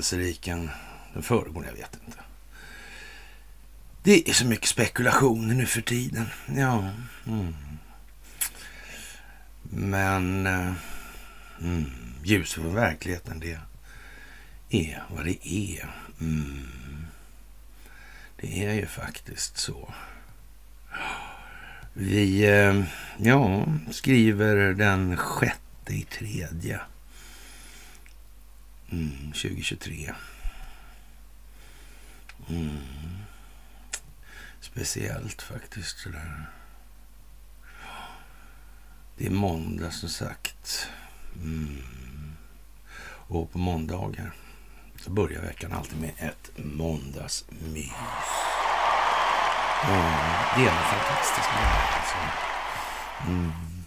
händelserik än den föregående. Jag vet inte. Det är så mycket spekulationer nu för tiden. Ja. Mm. Men eh, mm, ljus från verkligheten, det är vad det är. Mm. Det är ju faktiskt så. Vi eh, ja, skriver den sjätte i tredje. Mm, 2023. Mm. Speciellt faktiskt. Sådär. Det är måndag som sagt. Mm. Och på måndagar så börjar veckan alltid med ett måndagsmys. Mm. det är fantastiskt alltså. Mm.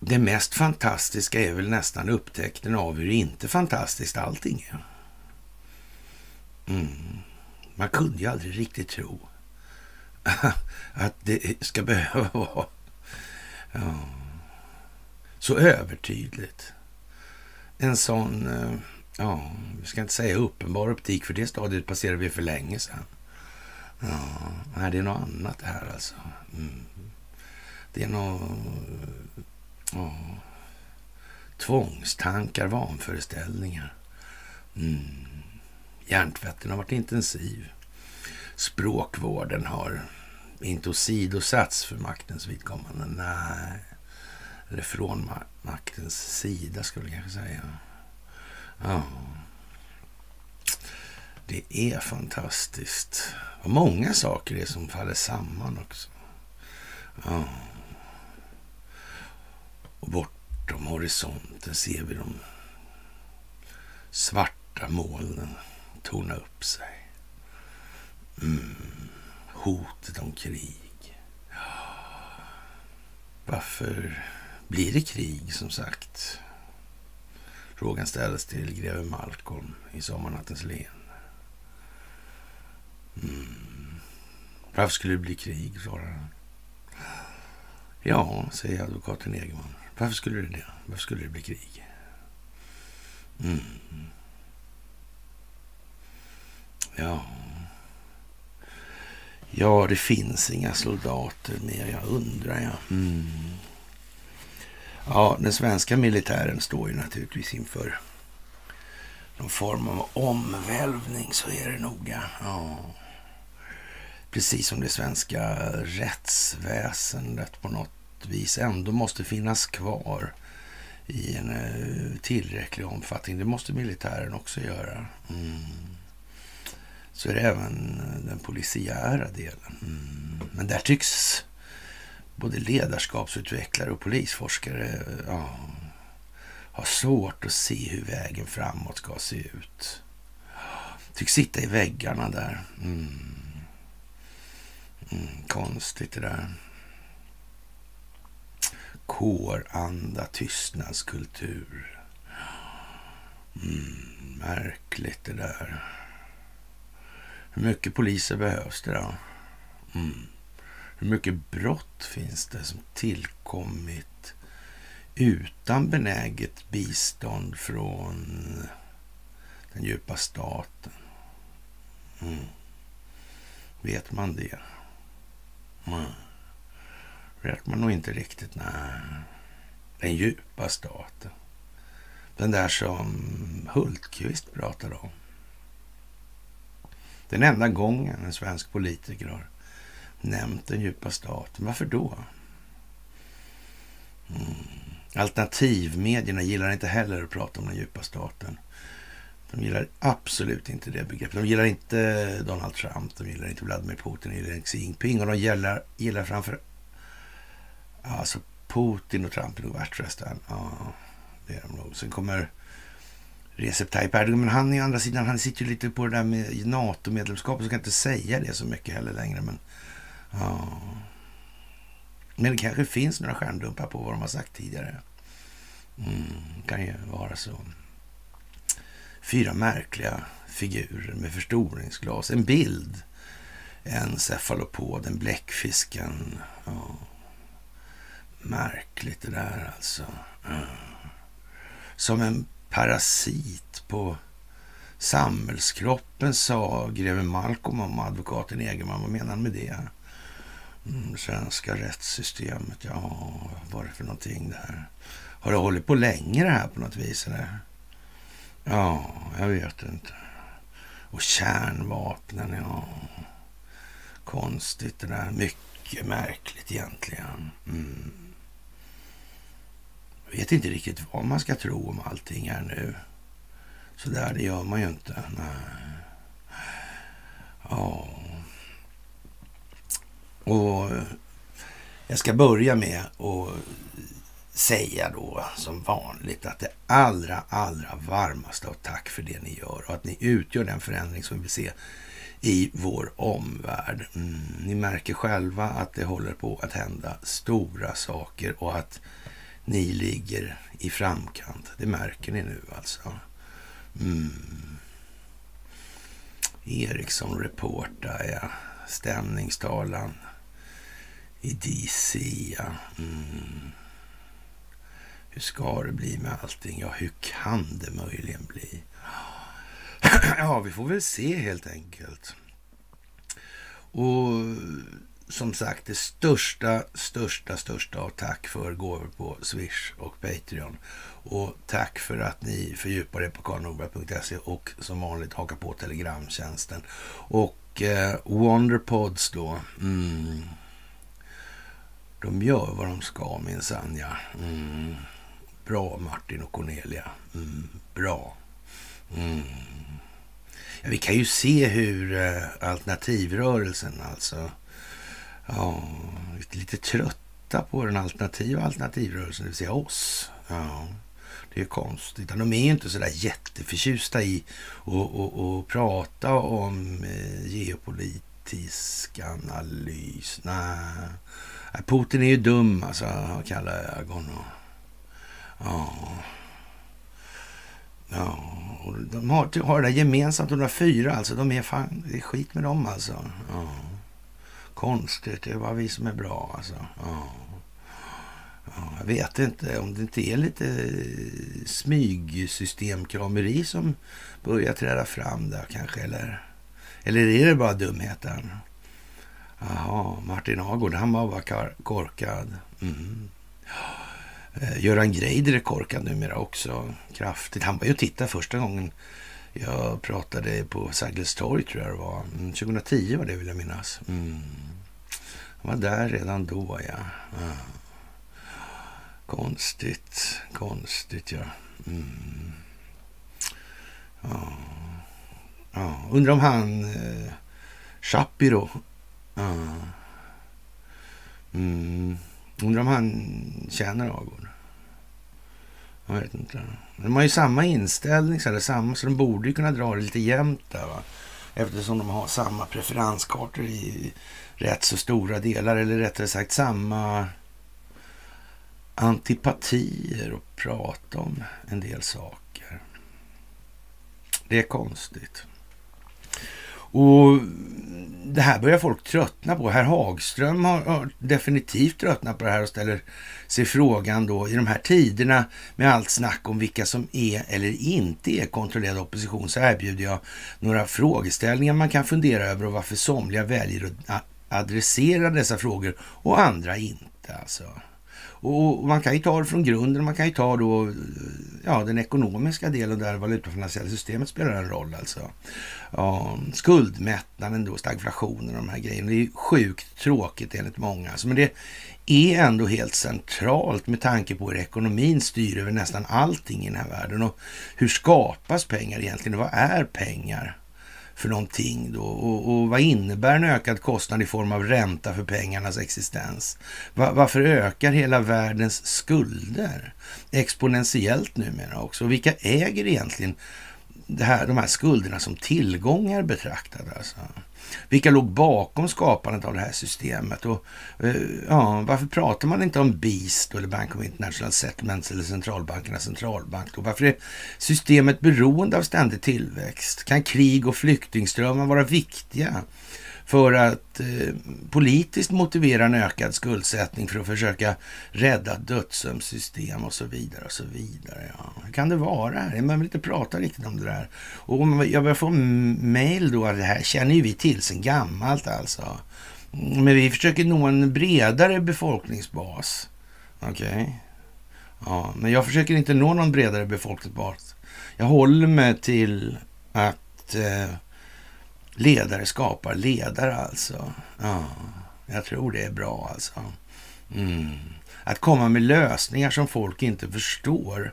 Det mest fantastiska är väl nästan upptäckten av hur inte fantastiskt allting är. Mm. Man kunde ju aldrig riktigt tro att det ska behöva vara ja, så övertydligt. En sån, eh, ja, vi ska inte säga uppenbar optik, för det stadiet passerade vi för länge sedan. Ja, nej, det är något annat det här alltså. Mm. Det är något... Ja, tvångstankar, vanföreställningar. Mm. Hjärntvätten har varit intensiv. Språkvården har inte åsidosatts för maktens vidkommande. Nej. Eller från maktens sida, skulle jag kanske säga. Ja. Det är fantastiskt. Och många saker är som faller samman också. Ja. Bortom horisonten ser vi de svarta molnen torna upp sig. Mm. Hotet om krig. Varför blir det krig, som sagt? Frågan ställs till greve Malcolm i Sommarnattens len. Mm. Varför skulle det bli krig, svarar han. Ja, säger advokaten Egerman. Varför skulle det det? Varför skulle det bli krig? Mm. Ja. Ja, det finns inga soldater mer. Jag undrar, ja. Mm. Ja, den svenska militären står ju naturligtvis inför någon form av omvälvning, så är det noga. Ja. Precis som det svenska rättsväsendet på något vis ändå måste finnas kvar i en eh, tillräcklig omfattning. Det måste militären också göra. Mm. Så är det även eh, den polisiära delen. Mm. Men där tycks både ledarskapsutvecklare och polisforskare eh, ja, ha svårt att se hur vägen framåt ska se ut. Tycks sitta i väggarna där. Mm. Mm, konstigt det där. Kåranda, tystnadskultur. Mm, märkligt det där. Hur mycket poliser behövs det då? Mm. Hur mycket brott finns det som tillkommit utan benäget bistånd från den djupa staten? Mm. Vet man det? Mm. Vet man nog inte riktigt. Nej. Den djupa staten. Den där som Hultqvist pratade om. Den enda gången en svensk politiker har nämnt den djupa staten. Varför då? Mm. Alternativmedierna gillar inte heller att prata om den djupa staten. De gillar absolut inte det begreppet. De gillar inte Donald Trump, de gillar inte Vladimir Putin, de gillar inte Xi Jinping och de gillar, gillar framför... Alltså Putin och Trump är nog värst Ja, det är de nog. Sen kommer Recep Tayyip Erdogan, men han är å andra sidan, han sitter ju lite på det där med NATO-medlemskapet, så kan inte säga det så mycket heller längre. Men Ja. Men det kanske finns några skärmdumpar på vad de har sagt tidigare. Mm, kan ju vara så. fyra märkliga figurer med förstoringsglas. En bild. En cefalopod, en bläckfisken. Ja. Märkligt det där alltså. Mm. Som en parasit på samhällskroppen, sa greve Malcolm om advokaten Egerman. Vad menar han med det? Mm, svenska rättssystemet, ja, vad var det för någonting där? Har det hållit på länge det här på något vis? Eller? Ja, jag vet inte. Och kärnvapnen, ja. Konstigt det där. Mycket märkligt egentligen. Mm. Jag vet inte riktigt vad man ska tro om allting här nu. Så där, det gör man ju inte. Nej. Ja. Och jag ska börja med att säga då som vanligt att det allra, allra varmaste av tack för det ni gör och att ni utgör den förändring som vi vill se i vår omvärld. Mm, ni märker själva att det håller på att hända stora saker och att ni ligger i framkant. Det märker ni nu alltså. Mm. Eriksson reportar, ja. Stämningstalan i DC, ja. Mm. Hur ska det bli med allting? Ja, hur kan det möjligen bli? ja, vi får väl se helt enkelt. Och som sagt, det största, största, största av tack för gåvor på Swish och Patreon. Och tack för att ni fördjupar er på karlnorberg.se och som vanligt hakar på Telegramtjänsten. Och eh, Wonderpods då. Mm, de gör vad de ska minsann, ja. Mm. Bra Martin och Cornelia. Mm, bra. Mm. Ja, vi kan ju se hur eh, alternativrörelsen alltså, ja, lite trötta på den alternativa alternativrörelsen, det vill säga oss. Ja, det är konstigt. De är inte inte sådär jätteförtjusta i att prata om eh, geopolitisk analys. Nej, eh, Putin är ju dum alltså, har kalla ögon. Och, ja. Ja, och de har, har det där gemensamt, de där fyra alltså. De är fan, det är skit med dem alltså. Ja. Konstigt, det är bara vi som är bra alltså. Ja. Ja, jag vet inte om det inte är lite smygsystemkrameri som börjar träda fram där kanske. Eller, eller är det bara dumheten? Jaha, Martin Agård, han var bara korkad. Mm. Eh, Göran Greider är korkad numera också kraftigt. Han var ju och tittade första gången jag pratade på Sergels torg tror jag det var. Mm, 2010 var det vill jag minnas. Mm. Han var där redan då ja. ja. Konstigt, konstigt ja. Mm. ja. ja. Undrar om han eh, Shapiro Ja. Mm. Undrar om han känner Agård. Jag vet inte. De har ju samma inställning, så, samma, så de borde ju kunna dra det lite jämnt där. Va? Eftersom de har samma preferenskartor i rätt så stora delar. Eller rättare sagt samma antipatier och prata om en del saker. Det är konstigt. Och det här börjar folk tröttna på. Herr Hagström har, har, definitivt tröttnat på det här och ställer sig frågan då i de här tiderna med allt snack om vilka som är eller inte är kontrollerad opposition så erbjuder jag några frågeställningar man kan fundera över och varför somliga väljer att adressera dessa frågor och andra inte. Alltså. Och man kan ju ta det från grunden, man kan ju ta då ja, den ekonomiska delen där valutafinansiella systemet spelar en roll. Alltså. Ja, skuldmättnaden då, stagflationen och de här grejerna. Det är sjukt tråkigt enligt många. Alltså, men det är ändå helt centralt med tanke på hur ekonomin styr över nästan allting i den här världen. Och hur skapas pengar egentligen? Vad är pengar? för någonting då? Och, och, vad innebär en ökad kostnad i form av ränta för pengarnas existens? Va, varför ökar hela världens skulder exponentiellt numera också? Och vilka äger egentligen det här, de här skulderna som tillgångar betraktade. Alltså. Vilka låg bakom skapandet av det här systemet? Och, eh, ja, varför pratar man inte om BIST eller Bank of International Settlements eller centralbankernas centralbank? Och Varför är systemet beroende av ständig tillväxt? Kan krig och flyktingströmmar vara viktiga för att eh, politiskt motivera en ökad skuldsättning för att försöka rädda dödsömssystem och så vidare och så vidare. Ja. Hur kan det vara? Man vill inte prata riktigt om det där. Och jag börjar få mejl då det här känner ju vi till sedan gammalt alltså. Mm, men vi försöker nå en bredare befolkningsbas. Okej. Okay. Ja, men jag försöker inte nå någon bredare befolkningsbas. Jag håller mig till att eh, Ledare skapar ledare alltså. Ja, jag tror det är bra alltså. Mm. Att komma med lösningar som folk inte förstår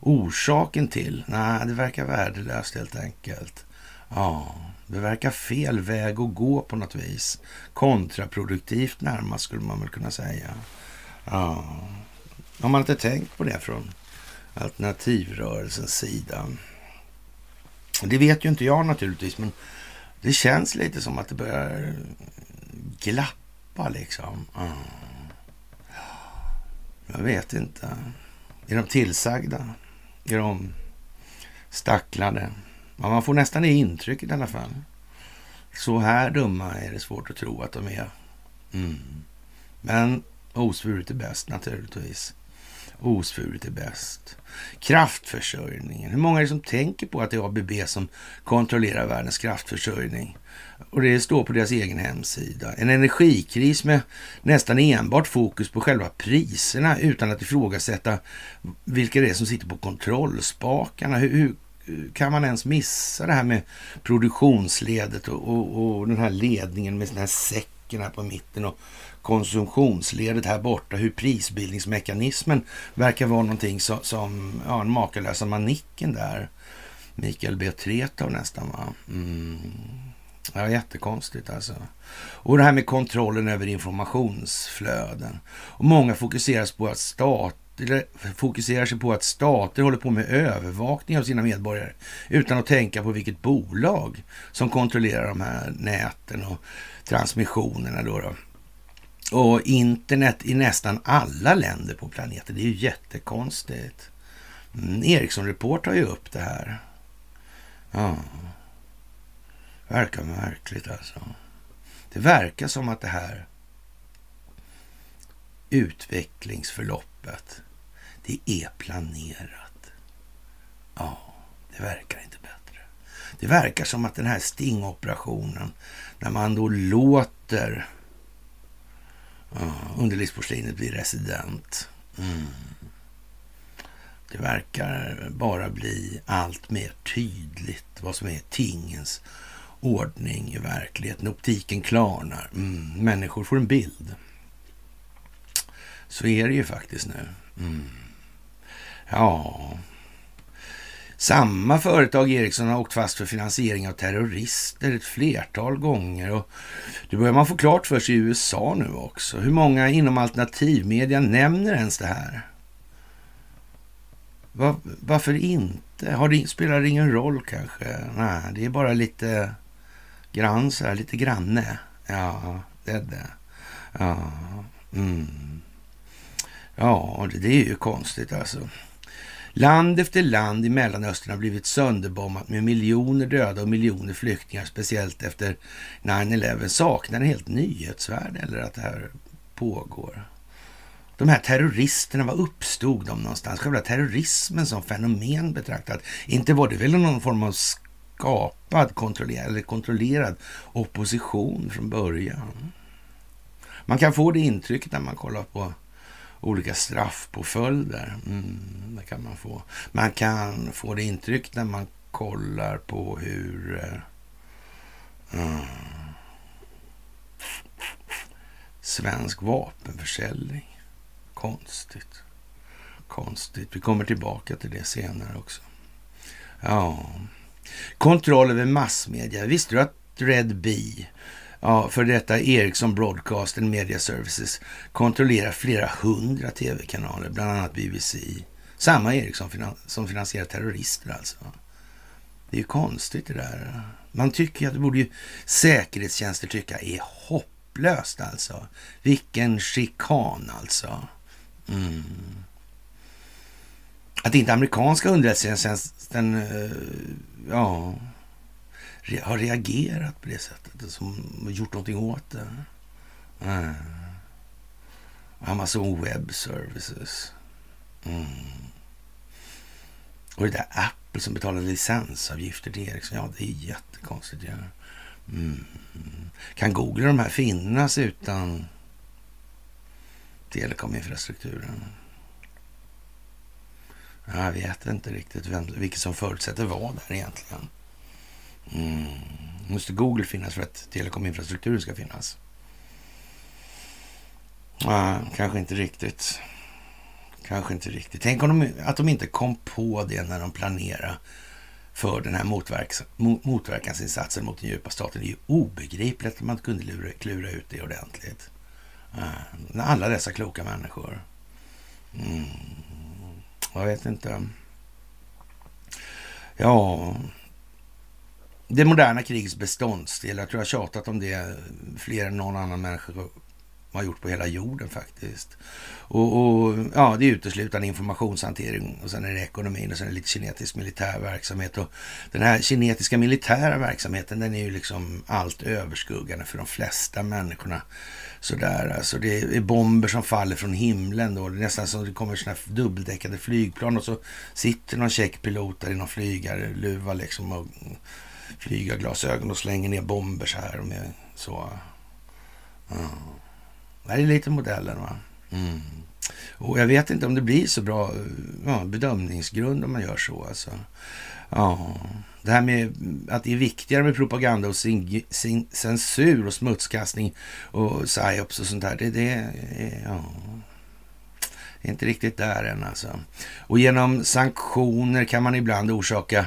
orsaken till. Nej, det verkar värdelöst helt enkelt. Ja, det verkar fel väg att gå på något vis. Kontraproduktivt närmast skulle man väl kunna säga. Ja, har man inte tänkt på det från alternativrörelsens sida? Det vet ju inte jag naturligtvis, men det känns lite som att det börjar glappa liksom. Mm. Jag vet inte. Är de tillsagda? Är de stacklade? Ja, man får nästan det intrycket i alla fall. Så här dumma är det svårt att tro att de är. Mm. Men osvuret är bäst naturligtvis. Osvuret är bäst. Kraftförsörjningen. Hur många är det som tänker på att det är ABB som kontrollerar världens kraftförsörjning? Och det står på deras egen hemsida. En energikris med nästan enbart fokus på själva priserna utan att ifrågasätta vilka det är som sitter på kontrollspakarna. Hur, hur kan man ens missa det här med produktionsledet och, och, och den här ledningen med den här säcken här på mitten och konsumtionsledet här borta, hur prisbildningsmekanismen verkar vara någonting som, som ja, den makalösa manicken där. Mikael B. Tretow nästan va. Mm. Ja, jättekonstigt alltså. Och det här med kontrollen över informationsflöden. Och många fokuseras på att stat fokuserar sig på att stater håller på med övervakning av sina medborgare utan att tänka på vilket bolag som kontrollerar de här näten och transmissionerna. Då, då och internet i nästan alla länder på planeten. Det är ju jättekonstigt. Mm, Ericsson Report har ju upp det här. Ja. Verkar märkligt alltså. Det verkar som att det här utvecklingsförloppet, det är planerat. Ja, det verkar inte bättre. Det verkar som att den här stingoperationen, när man då låter Underlivsporslinet blir resident. Mm. Det verkar bara bli allt mer tydligt vad som är tingens ordning i verkligheten. Optiken klarnar. Mm. Människor får en bild. Så är det ju faktiskt nu. Mm. Ja, samma företag, Ericsson, har åkt fast för finansiering av terrorister ett flertal gånger. Och det börjar man få klart för sig i USA nu också. Hur många inom alternativmedia nämner ens det här? Var, varför inte? Har det, spelar det ingen roll kanske? Nej, det är bara lite grann så här, lite granne. Ja, det är det. Ja, mm. ja det, det är ju konstigt alltså. Land efter land i Mellanöstern har blivit sönderbombat med miljoner döda och miljoner flyktingar, speciellt efter 9-11. Saknar en helt nyhetsvärde eller att det här pågår? De här terroristerna, var uppstod de någonstans? Själva terrorismen som fenomen betraktat. Inte var det väl någon form av skapad kontrollerad, eller kontrollerad opposition från början? Man kan få det intrycket när man kollar på olika straffpåföljder. Mm, det kan man få. Man kan få det intryck när man kollar på hur... Eh, mm, svensk vapenförsäljning. Konstigt. Konstigt. Vi kommer tillbaka till det senare också. Ja. Kontroll över massmedia. Visste du att Red Bee ja, för detta Ericsson Broadcast and Media Services kontrollerar flera hundra tv-kanaler, bland annat BBC. Samma Ericsson som finansierar terrorister alltså. Det är ju konstigt det där. Man tycker att det borde ju säkerhetstjänster tycka är hopplöst alltså. Vilken chikan alltså. Mm. Att inte amerikanska underrättelsetjänsten eh, ja, har reagerat på det sättet, som gjort någonting åt det. Mm. Amazon Web Services. Mm. Och det där Apple som betalar licensavgifter till Ericsson. Ja, det är jättekonstigt. Ja. Mm. Kan Google de här finnas utan telekominfrastrukturen? Jag vet inte riktigt vem, vilket som förutsätter vad där egentligen. Mm. Måste Google finnas för att telekominfrastrukturen ska finnas? Ja, kanske inte riktigt. Kanske inte riktigt. Tänk om de, att de inte kom på det när de planerade för den här motverks, motverkansinsatsen mot den djupa staten. Det är ju obegripligt att man kunde lura, klura ut det ordentligt. Ja, alla dessa kloka människor. Mm. Jag vet inte. Ja, det moderna krigets beståndsdel. Jag tror jag tjatat om det fler än någon annan människa har gjort på hela jorden faktiskt. Och, och, ja, det är uteslutande informationshantering och sen är det ekonomin och sen är det lite kinetisk militär verksamhet. Och den här kinetiska militära verksamheten den är ju liksom allt överskuggande för de flesta människorna. Sådär, alltså det är bomber som faller från himlen då. Det är nästan som det kommer sådana här dubbeldäckade flygplan och så sitter någon check pilot där i någon flygarluva liksom och flygarglasögon och slänger ner bomber så här. Med, så. Mm. Det är lite modellen va. Mm. Och jag vet inte om det blir så bra eh, ja, bedömningsgrund om man gör så. Alltså. Ja, det här med att det är viktigare med propaganda och sin, sin, censur och smutskastning och psyops och sånt där. Det, det är, ja, är inte riktigt där än alltså. Och genom sanktioner kan man ibland orsaka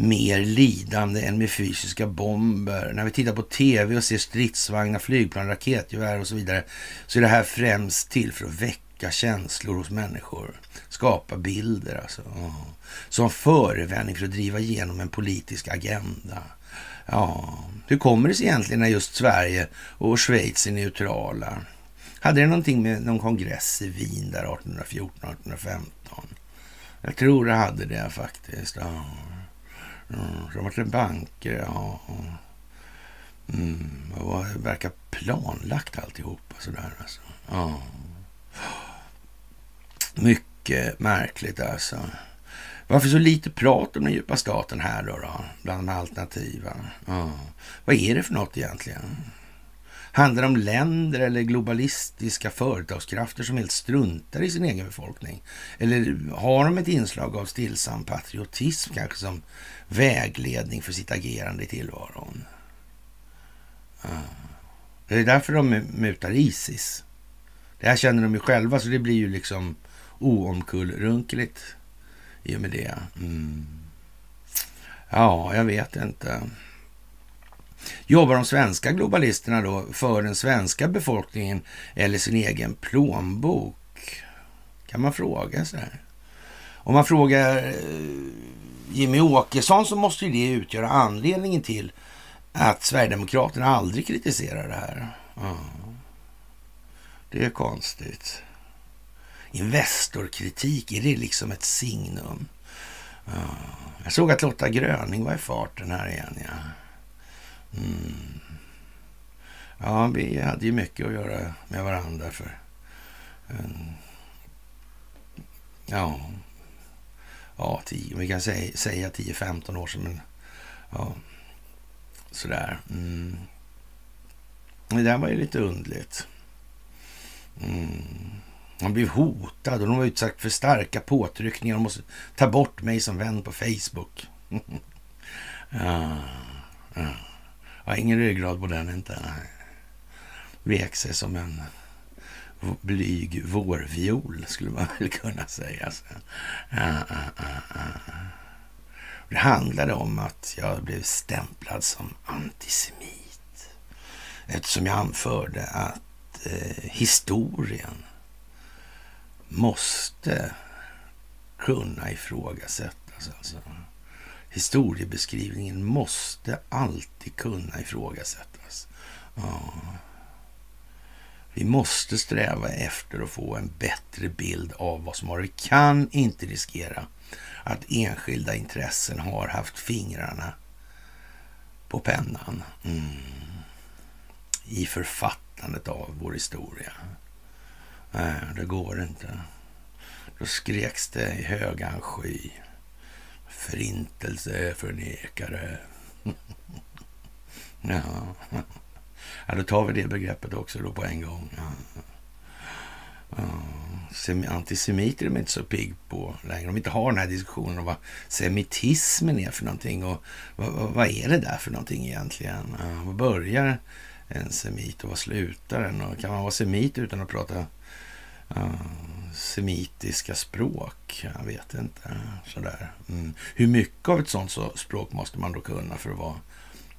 mer lidande än med fysiska bomber. När vi tittar på tv och ser stridsvagnar, flygplan, raketgevär och så vidare så är det här främst till för att väcka känslor hos människor. Skapa bilder alltså. Som förevändning för att driva igenom en politisk agenda. Ja, hur kommer det sig egentligen när just Sverige och Schweiz är neutrala? Hade det någonting med någon kongress i Wien där 1814-1815? Jag tror det hade det faktiskt. Ja. Mm, så vart det banker, ja. Mm, det verkar planlagt alltihopa sådär alltså. Ja. Mycket märkligt alltså. Varför så lite prat om den djupa staten här då, då bland de alternativa? Ja. Vad är det för något egentligen? Handlar det om länder eller globalistiska företagskrafter som helt struntar i sin egen befolkning? Eller har de ett inslag av stillsam patriotism kanske som vägledning för sitt agerande i tillvaron? Ja. Det är därför de mutar Isis. Det här känner de ju själva, så det blir ju liksom oomkullrunkeligt i och med det. Mm. Ja, jag vet inte. Jobbar de svenska globalisterna då för den svenska befolkningen eller sin egen plånbok? Kan man fråga sig. Om man frågar eh, Jimmy Åkesson så måste ju det utgöra anledningen till att Sverigedemokraterna aldrig kritiserar det här. Mm. Det är konstigt. Investorkritik, är det liksom ett signum? Mm. Jag såg att Lotta Gröning var i farten här igen. Ja. Mm. Ja, vi hade ju mycket att göra med varandra för ja, ja tio, vi kan säga, säga 10-15 år sedan. Men, ja, sådär. Mm. Det där var ju lite undligt. Mm. Han blev hotad och de var utsatt för starka påtryckningar. De måste ta bort mig som vän på Facebook. ja, ja. Jag har ingen ryggrad på den inte. Vek sig som en blyg vårviol skulle man väl kunna säga. Ah, ah, ah, Det handlade om att jag blev stämplad som antisemit eftersom jag anförde att eh, historien måste kunna ifrågasättas. Alltså. historiebeskrivningen måste alltid kunna ifrågasättas. Ja. Vi måste sträva efter att få en bättre bild av vad som har. Vi kan inte riskera att enskilda intressen har haft fingrarna på pennan mm. i författandet av vår historia. Nej, det går inte. Då skreks det i högan sky. Förintelse förnekare. ja ja, då tar vi det begreppet också då på en gång. Ja. Ja. Antisemiter är de inte så pigg på längre. De inte har den här diskussionen om vad semitismen är för någonting och vad, vad är det där för någonting egentligen? Ja, vad börjar en semit och vad slutar den? Och kan man vara semit utan att prata uh, semitiska språk? Jag vet inte. Sådär. Mm. Hur mycket av ett sånt så språk måste man då kunna för att vara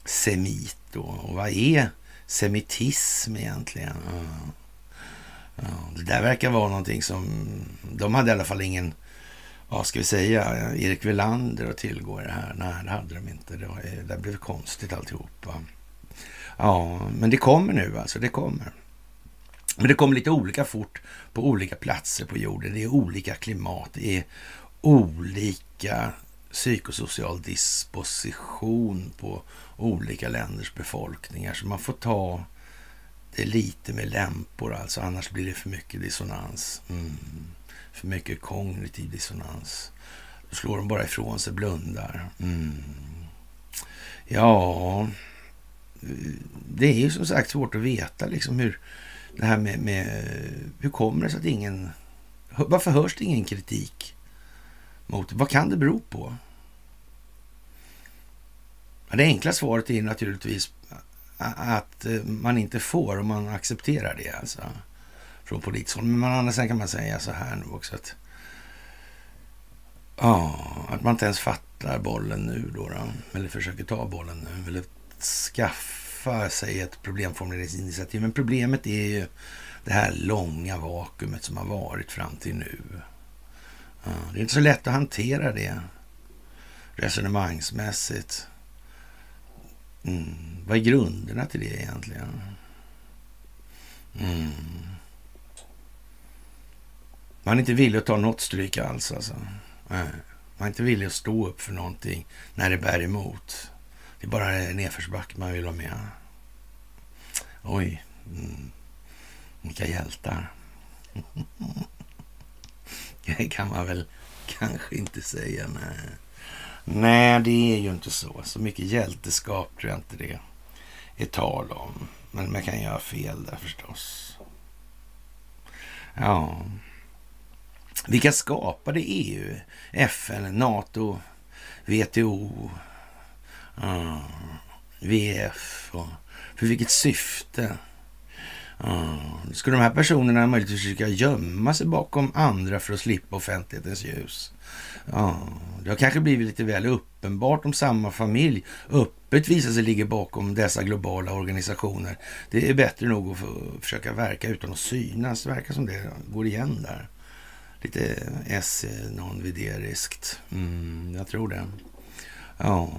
semit? Då? Och vad är semitism egentligen? Uh. Ja, det där verkar vara någonting som... De hade i alla fall ingen, vad ska vi säga, Erik Velander att tillgå i det här. Nej, det hade de inte. Det, var, det blev konstigt alltihopa. Ja, men det kommer nu alltså. Det kommer. Men det kommer lite olika fort på olika platser på jorden. Det är olika klimat. Det är olika psykosocial disposition på olika länders befolkningar. Så man får ta det lite med lämpor alltså, annars blir det för mycket dissonans. Mm. För mycket kognitiv dissonans. Då slår de bara ifrån sig, blundar. Mm. Ja, det är ju som sagt svårt att veta liksom hur det här med, med hur kommer det sig att ingen... Varför hörs det ingen kritik mot? Vad kan det bero på? Det enkla svaret är naturligtvis att eh, man inte får, om man accepterar det alltså. Från politiskt håll. Men annars kan man säga så här nu också att Ja, att man inte ens fattar bollen nu då, då. Eller försöker ta bollen nu. Eller skaffa sig ett problemformuleringsinitiativ. Men problemet är ju det här långa vakuumet som har varit fram till nu. Ja, det är inte så lätt att hantera det resonemangsmässigt. Mm. Vad är grunderna till det egentligen? Mm. Man är inte villig att ta något stryk alls alltså. Man är inte villig att stå upp för någonting när det bär emot. Det är bara nedförsbacke man vill ha med. Oj, mm. vilka hjältar. det kan man väl kanske inte säga. Nej. Nej, det är ju inte så. Så mycket hjälteskap tror jag inte det är tal om. Men man kan göra fel där förstås. Ja. Vilka skapade EU, FN, NATO, WTO, ja, VF? Och för vilket syfte? Mm. Skulle de här personerna möjligtvis försöka gömma sig bakom andra för att slippa offentlighetens ljus? Ja, det har kanske blivit lite väl uppenbart om samma familj öppet visar sig ligga bakom dessa globala organisationer. Det är bättre nog att försöka verka utan att synas. Det verkar som det går igen där. Lite S non-videriskt. Mm, jag tror det. Ja.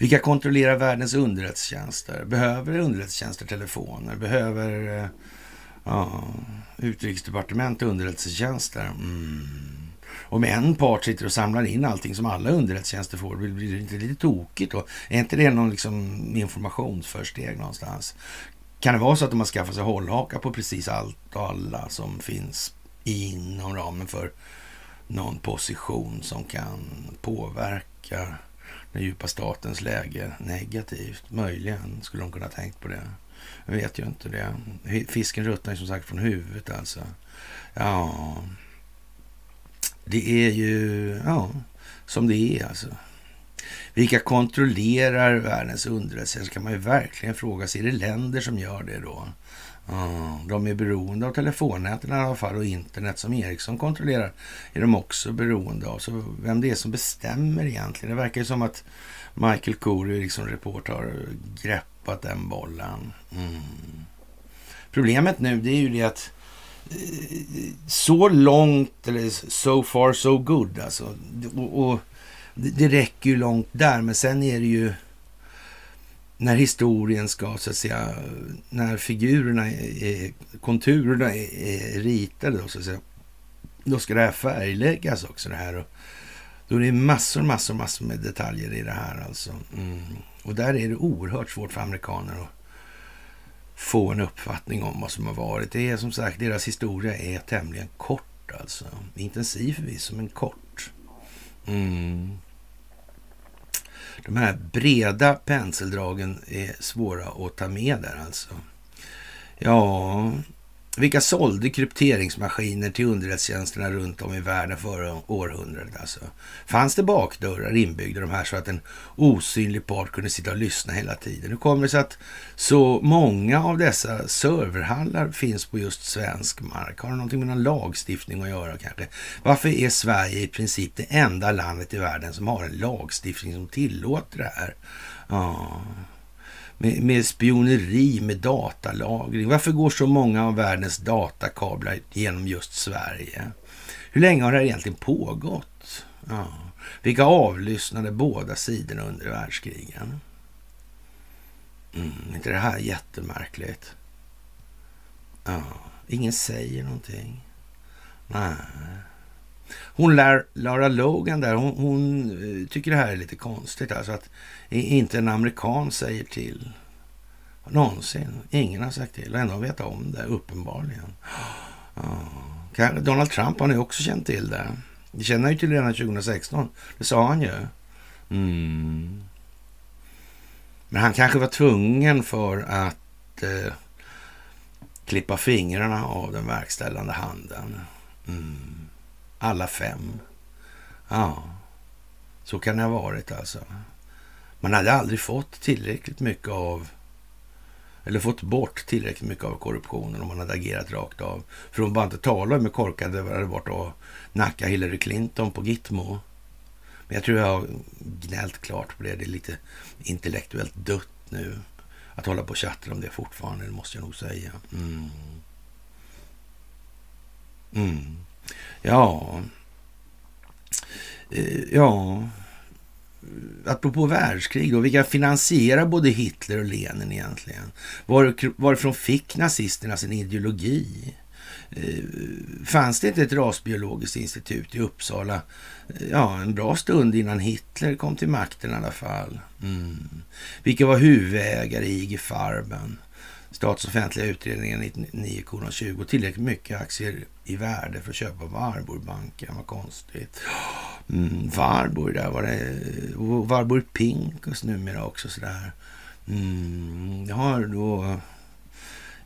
Vilka kontrollerar världens underrättelsetjänster? Behöver underrättelsetjänster telefoner? Behöver eh, ja, utrikesdepartement underrättelsetjänster? Mm. Om en part sitter och samlar in allting som alla underrättelsetjänster får, blir det inte lite tokigt då? Är inte det någon liksom informationsförsteg någonstans? Kan det vara så att de har skaffat sig hållhaka på precis allt och alla som finns inom ramen för någon position som kan påverka den djupa statens läge negativt? Möjligen skulle de kunna ha tänkt på det. Jag vet ju inte det. Fisken ruttnar som sagt från huvudet alltså. Ja, det är ju ja, som det är alltså. Vilka kontrollerar världens underrättelser? Så kan man ju verkligen fråga sig. Är det länder som gör det då? De är beroende av telefonnäten i alla fall och internet som Ericsson kontrollerar är de också beroende av. Så vem det är som bestämmer egentligen? Det verkar ju som att Michael Corey, liksom report, har greppat den bollen. Mm. Problemet nu det är ju det att eh, så långt, eller so far so good alltså. Och, och det, räcker ju långt där, men sen är det ju när historien ska, så att säga, när figurerna, är, konturerna är, är ritade, då, så att säga, då ska det här färgläggas också det här. Och då är det massor, massor, massor med detaljer i det här alltså. Mm. Och där är det oerhört svårt för amerikaner att få en uppfattning om vad som har varit. Det är som sagt, deras historia är tämligen kort alltså. Intensiv förvisso, men kort. Mm. De här breda penseldragen är svåra att ta med där alltså. Ja, vilka sålde krypteringsmaskiner till underrättelsetjänsterna runt om i världen förra århundradet? Alltså? Fanns det bakdörrar inbyggda de här så att en osynlig part kunde sitta och lyssna hela tiden? Hur kommer det sig att så många av dessa serverhallar finns på just svensk mark? Har det någonting med någon lagstiftning att göra kanske? Varför är Sverige i princip det enda landet i världen som har en lagstiftning som tillåter det här? Ja, med, med spioneri, med datalagring. Varför går så många av världens datakablar genom just Sverige? Hur länge har det här egentligen pågått? Ja. Vilka avlyssnade båda sidorna under världskrigen? Mm, inte det här jättemärkligt? Ja, ingen säger någonting. Nej. Hon Lara Logan där, hon, hon, eh, tycker det här är lite konstigt. Alltså att inte en amerikan säger till. Någonsin. Ingen har sagt till. Ändå vet om det, uppenbarligen. Ja. Donald Trump har ni också känt till det. Det känner han ju till redan 2016. Det sa han ju. Mm. Men han kanske var tvungen för att eh, klippa fingrarna av den verkställande handen. Mm. Alla fem. Ja, så kan det ha varit alltså. Man hade aldrig fått tillräckligt mycket av eller fått bort tillräckligt mycket av korruptionen om man hade agerat rakt av. För om bara inte om med korkade det hade varit att nacka Hillary Clinton på Gitmo. Men jag tror jag har gnällt klart på det. Det är lite intellektuellt dött nu. Att hålla på och tjattra om det fortfarande, det måste jag nog säga. Mm. Mm. Ja. Eh, ja. Apropå världskrig då, vilka finansierar både Hitler och Lenin egentligen? Var, varifrån fick nazisterna sin ideologi? Eh, fanns det inte ett rasbiologiskt institut i Uppsala eh, ja, en bra stund innan Hitler kom till makten i alla fall? Mm. Vilka var huvudägare i IG Farben? Statsoffentliga utredningen 99,20 tillräckligt mycket aktier i värde för att köpa Warburgbanken. Vad konstigt. Mm, Warburg, där var det. Eh, Warburg Pinkus numera också sådär. Mm, det har då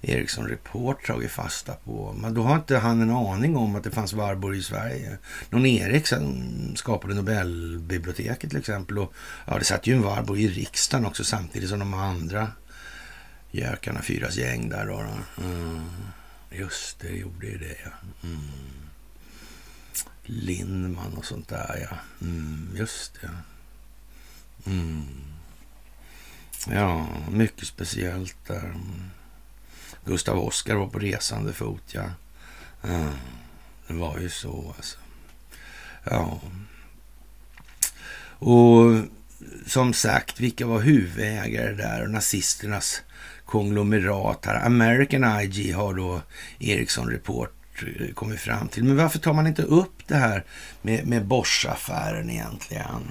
Ericsson Report tagit fasta på. Men då har inte han en aning om att det fanns Warburg i Sverige. Någon Eriksson skapade Nobelbiblioteket till exempel. Och, ja, det satt ju en Warburg i riksdagen också samtidigt som de andra Gökarna fyras gäng där då. Mm. Just det, gjorde ju det ja. Mm. Lindman och sånt där ja. Mm, just det. Mm. Ja, mycket speciellt där. Gustav Oskar var på resande fot ja. Mm. Det var ju så alltså. Ja. Och som sagt, vilka var huvudägare där och nazisternas konglomerat här. American IG har då Ericsson Report Eh, kommit fram till. Men varför tar man inte upp det här med, med Bosch-affären egentligen?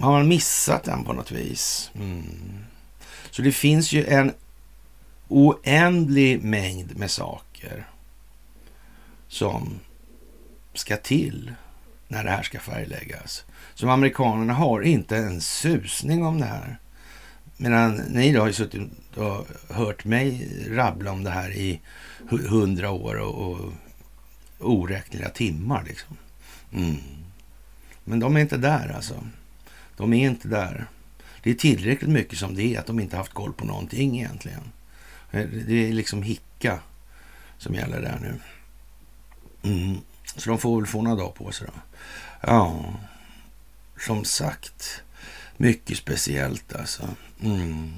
Har man missat den på något vis? Mm. Så det finns ju en oändlig mängd med saker som ska till när det här ska färgläggas. Som amerikanerna har inte en susning om det här. Medan ni då har ju suttit och hört mig rabbla om det här i hundra år och, och oräkneliga timmar. Liksom. Mm. Men de är inte där alltså. De är inte där. Det är tillräckligt mycket som det är att de inte haft koll på någonting egentligen. Eh, det är liksom hicka som gäller där nu. Mm. Så de får väl få några dagar på sig då. Ja, som sagt. Mycket speciellt alltså. Mm.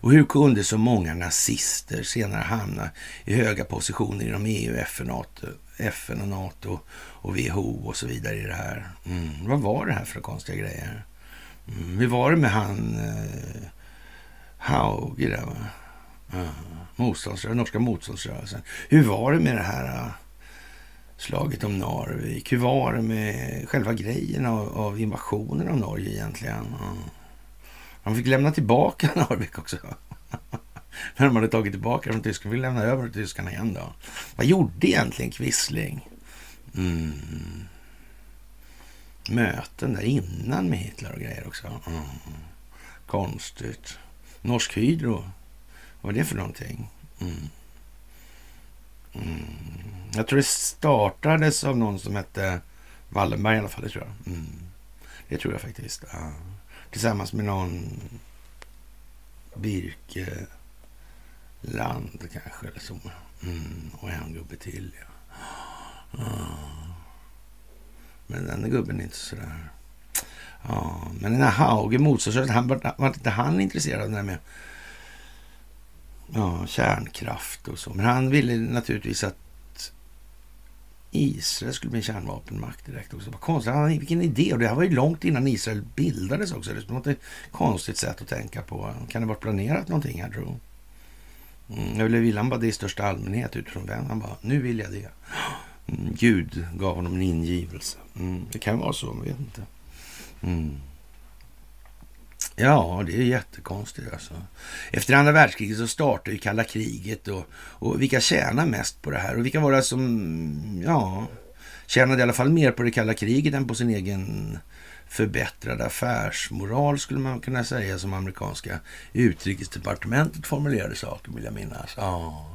Och hur kunde så många nazister senare hamna i höga positioner inom EU, FN, NATO FN och NATO och WHO och så vidare i det här. Mm. Vad var det här för konstiga grejer? Mm. Hur var det med han eh, Hauge där va? Uh, motståndsrörelsen, norska motståndsrörelsen. Hur var det med det här uh, slaget om Narvik? Hur var det med själva grejen av, av invasionen av Norge egentligen? Uh. De fick lämna tillbaka Narvik också. När de hade tagit tillbaka från tyskarna. Fick lämna över till tyskarna igen då. Vad gjorde egentligen Quisling? Mm. Möten där innan med Hitler och grejer också. Mm. Konstigt. Norsk Hydro. Vad är det för någonting? Mm. Mm. Jag tror det startades av någon som hette Wallenberg i alla fall. Det tror jag. Mm. Det tror jag faktiskt. Ja. Tillsammans med någon Birke Land kanske. Eller så. Mm. Och en gubbe till. Ja. Ah. Men den gubben är inte sådär... Ja, men den här Hauge, motståndsrörelsen, han var, var inte han intresserad av det där med ja, kärnkraft och så. Men han ville naturligtvis att Israel skulle bli en kärnvapenmakt direkt också. Vad konstigt. Han, vilken idé. Och det här var ju långt innan Israel bildades också. Det var ett konstigt sätt att tänka på. Kan det varit planerat någonting här tror mm, Eller ville han bara det i största allmänhet utifrån vem? Han bara, nu vill jag det. Mm, Gud gav honom en ingivelse. Mm, det kan vara så, man vet inte. Mm. Ja, det är jättekonstigt alltså. Efter andra världskriget så startade ju kalla kriget och, och vilka tjänar mest på det här? Och vilka var det som, ja, tjänade i alla fall mer på det kalla kriget än på sin egen förbättrade affärsmoral skulle man kunna säga som amerikanska utrikesdepartementet formulerade saker vill jag minnas. Ja.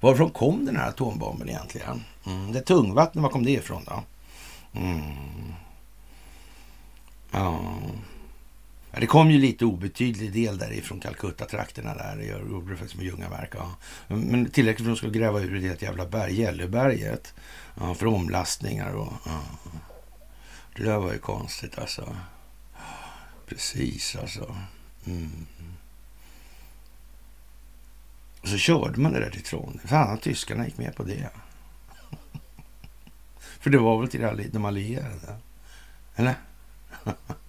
Varifrån kom den här atombomben egentligen? Mm. Det tungvatten, var kom det ifrån då? Mm. Ja. Det kom ju lite obetydlig del därifrån Calcutta-trakterna där. Det gjorde det faktiskt med Ljungaverk. Ja. Men tillräckligt för att de skulle gräva ur det jävla berg, Gällöberget. Ja, för omlastningar och... Ja. Det där var ju konstigt alltså. Precis alltså. Mm. Och så körde man det där till Trondheim. Fan, att tyskarna gick med på det. för det var väl till de allierade? Eller?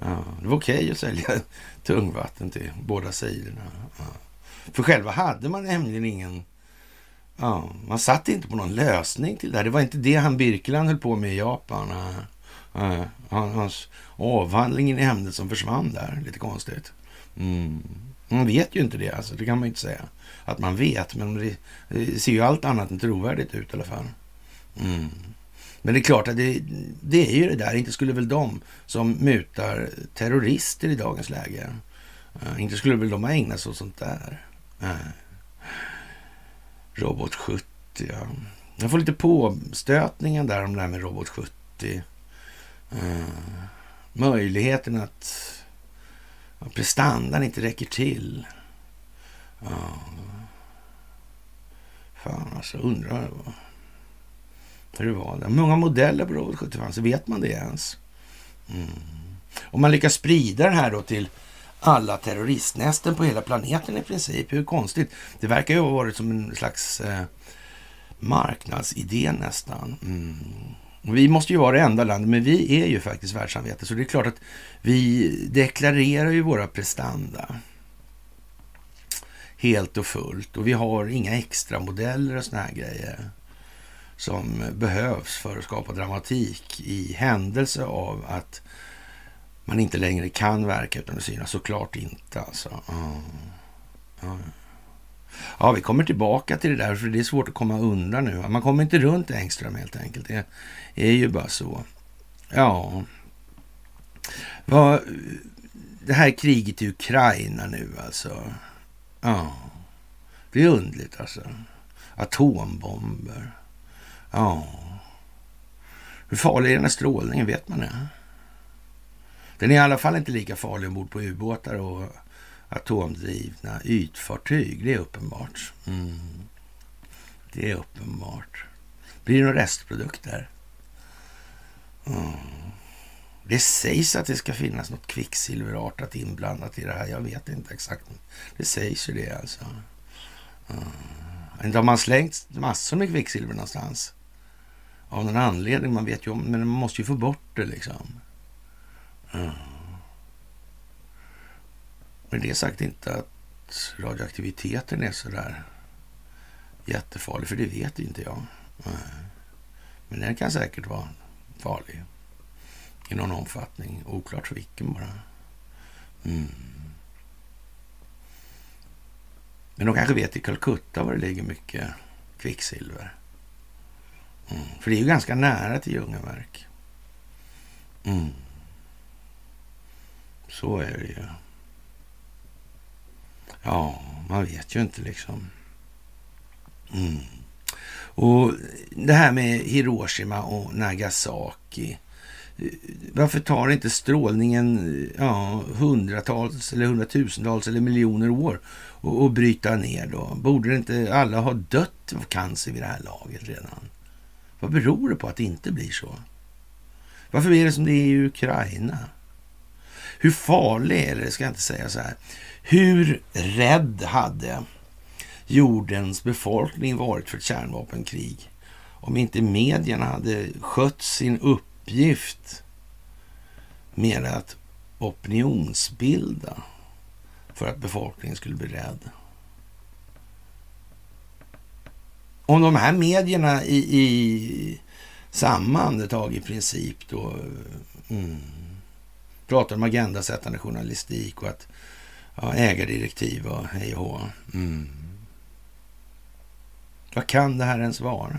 Ja, det var okej okay att sälja tungvatten till båda sidorna. Ja. För själva hade man nämligen ingen... Ja, man satt inte på någon lösning till det här. Det var inte det han Birkeland höll på med i Japan. Ja, hans avhandling i ämnet som försvann där. Lite konstigt. Mm. Man vet ju inte det, alltså. det kan man inte säga. Att man vet, men det, det ser ju allt annat än trovärdigt ut i alla fall. Mm. Men det är klart att det, det är ju det där. Inte skulle väl de som mutar terrorister i dagens läge, uh, inte skulle väl de ha ägnat sig åt sånt där. Uh, Robot 70, ja. Jag får lite påstötningen där om det här med Robot 70. Uh, eh, möjligheten att prestandan inte räcker till. Ja. fan alltså, undrar vad hur det var. Det många modeller på Robot 75, så vet man det ens? Mm. Om man lyckas sprida den här då till alla terroristnästen på hela planeten i princip. Hur konstigt? Det verkar ju ha varit som en slags eh, marknadsidé nästan. Mm. Vi måste ju vara det enda landet, men vi är ju faktiskt världssamvete. Så det är klart att vi deklarerar ju våra prestanda helt och fullt. Och vi har inga extra modeller och såna här grejer som behövs för att skapa dramatik i händelse av att man inte längre kan verka utan att synas. Såklart inte alltså. Mm. Mm. ja, vi kommer tillbaka till det där, för det är svårt att komma undan nu. Man kommer inte runt Engström helt enkelt. Det är ju bara så. Ja. Vad, det här kriget i Ukraina nu alltså. Ja, det är underligt, alltså. Atombomber. Ja. Hur farlig är den här strålningen? Vet man det? Den är i alla fall inte lika farlig ombord på ubåtar och atomdrivna ytfartyg. Det är uppenbart. Mm. Det är uppenbart. Blir det några restprodukter? Mm. Det sägs att det ska finnas något kvicksilverartat inblandat i det här. Jag vet inte exakt. Det sägs ju det alltså. Mm. Inte har man slängt massor med kvicksilver någonstans? Av någon anledning, man vet ju om, men man måste ju få bort det liksom. Mm. Men det sagt inte att radioaktiviteten är sådär jättefarlig, för det vet inte jag. Men den kan säkert vara farlig i någon omfattning. Oklart för vilken bara. Mm. Men de kanske vet i Calcutta var det ligger mycket kvicksilver. Mm. För det är ju ganska nära till Ljungaverk. Mm. Så är det ju. Ja, man vet ju inte liksom. Mm. Och det här med Hiroshima och Nagasaki. Varför tar inte strålningen ja, hundratals eller hundratusentals eller miljoner år och, och bryta ner då? Borde inte alla ha dött av cancer vid det här laget redan? Vad beror det på att det inte blir så? Varför är det som det är i Ukraina? Hur farlig är det, ska jag inte säga så här. Hur rädd hade jordens befolkning varit för ett kärnvapenkrig om inte medierna hade skött sin uppgift med att opinionsbilda för att befolkningen skulle bli rädd. Om de här medierna i, i samma andetag i princip då mm, pratar om agendasättande journalistik och att ja, ägardirektiv och hej och hå. Mm. Vad kan det här ens vara?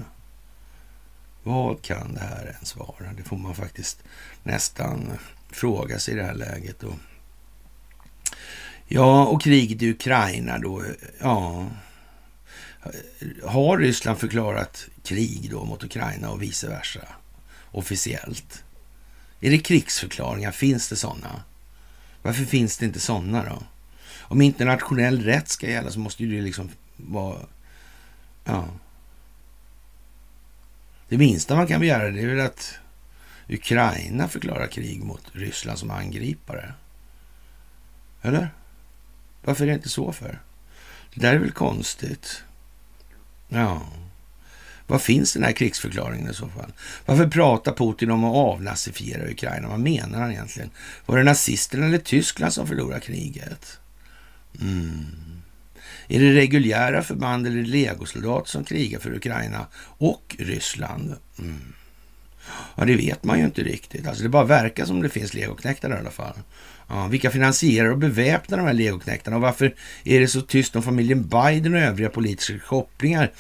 Vad kan det här ens vara? Det får man faktiskt nästan fråga sig i det här läget. Och ja, och kriget i Ukraina då, ja. Har Ryssland förklarat krig då mot Ukraina och vice versa officiellt? Är det krigsförklaringar? Finns det sådana? Varför finns det inte sådana då? Om internationell rätt ska gälla så måste ju det liksom vara Ja. Det minsta man kan begära det är väl att Ukraina förklarar krig mot Ryssland som angripare. Eller? Varför är det inte så för? Det där är väl konstigt. Ja. Vad finns den här krigsförklaringen i så fall? Varför pratar Putin om att avnazifiera Ukraina? Vad menar han egentligen? Var det nazisterna eller Tyskland som förlorade kriget? Mm. Är det reguljära förband eller legosoldater som krigar för Ukraina och Ryssland? Mm. Ja, det vet man ju inte riktigt. Alltså, det bara verkar som det finns legoknektar i alla fall. Ja, vilka finansierar och beväpnar de här legoknektarna? Och varför är det så tyst om familjen Biden och övriga politiska kopplingar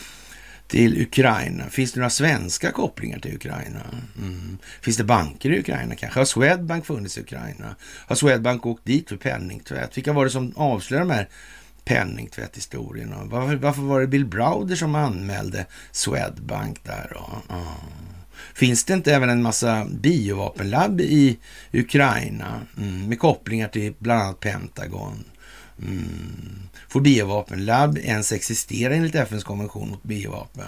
till Ukraina? Finns det några svenska kopplingar till Ukraina? Mm. Finns det banker i Ukraina kanske? Har Swedbank funnits i Ukraina? Har Swedbank åkt dit för penningtvätt? Vilka var det som avslöjade de här penningtvätthistorierna? Varför, varför var det Bill Browder som anmälde Swedbank där? Då? Mm. Finns det inte även en massa biovapenlabb i Ukraina mm, med kopplingar till bland annat Pentagon? Mm. Får biovapenlabb ens existera enligt FNs konvention mot biovapen?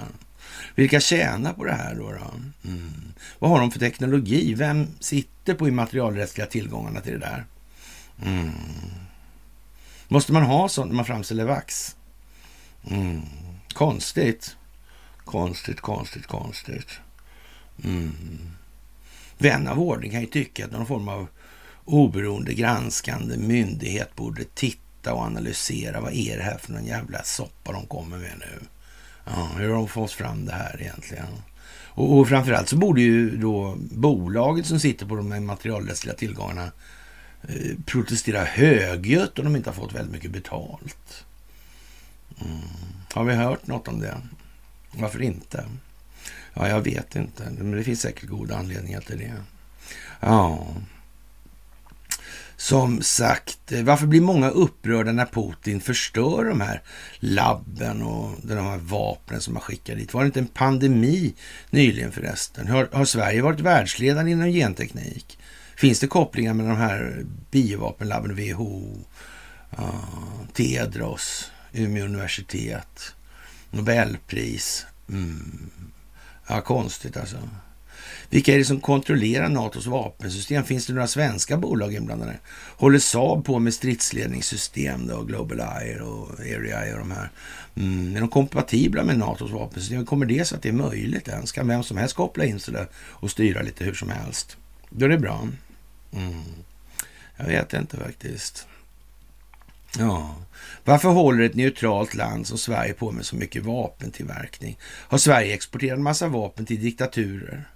Vilka tjänar på det här då? då? Mm. Vad har de för teknologi? Vem sitter på immaterialrättsliga tillgångarna till det där? Mm. Måste man ha sånt när man framställer vax? Mm. Konstigt. Konstigt, konstigt, konstigt. Mm. Vän av ordning kan ju tycka att någon form av oberoende granskande myndighet borde titta och analysera. Vad är det här för någon jävla soppa de kommer med nu? Ja, hur har de fått fram det här egentligen? Och, och framförallt så borde ju då bolaget som sitter på de här materialrättsliga tillgångarna Eh, protestera högljutt om de inte har fått väldigt mycket betalt. Mm. Har vi hört något om det? Varför inte? Ja, jag vet inte, men det finns säkert goda anledningar till det. Ja. Som sagt, eh, varför blir många upprörda när Putin förstör de här labben och de här vapnen som man skickar dit? Var det inte en pandemi nyligen förresten? Har, har Sverige varit världsledande inom genteknik? Finns det kopplingar med de här biovapenlabben, WHO, uh, Tedros, Umeå universitet, Nobelpris? Mm. Ja, konstigt alltså. Vilka är det som kontrollerar NATOs vapensystem? Finns det några svenska bolag inblandade? Håller Saab på med stridsledningssystem då, Global Eye och Area och de här? Mm, är de kompatibla med NATOs vapensystem? Kommer det så att det är möjligt ens? Kan vem som helst koppla in sig där och styra lite hur som helst? Då är det bra. Mm. Jag vet inte faktiskt. Ja. Varför håller ett neutralt land som Sverige på med så mycket vapentillverkning? Har Sverige exporterat en massa vapen till diktaturer?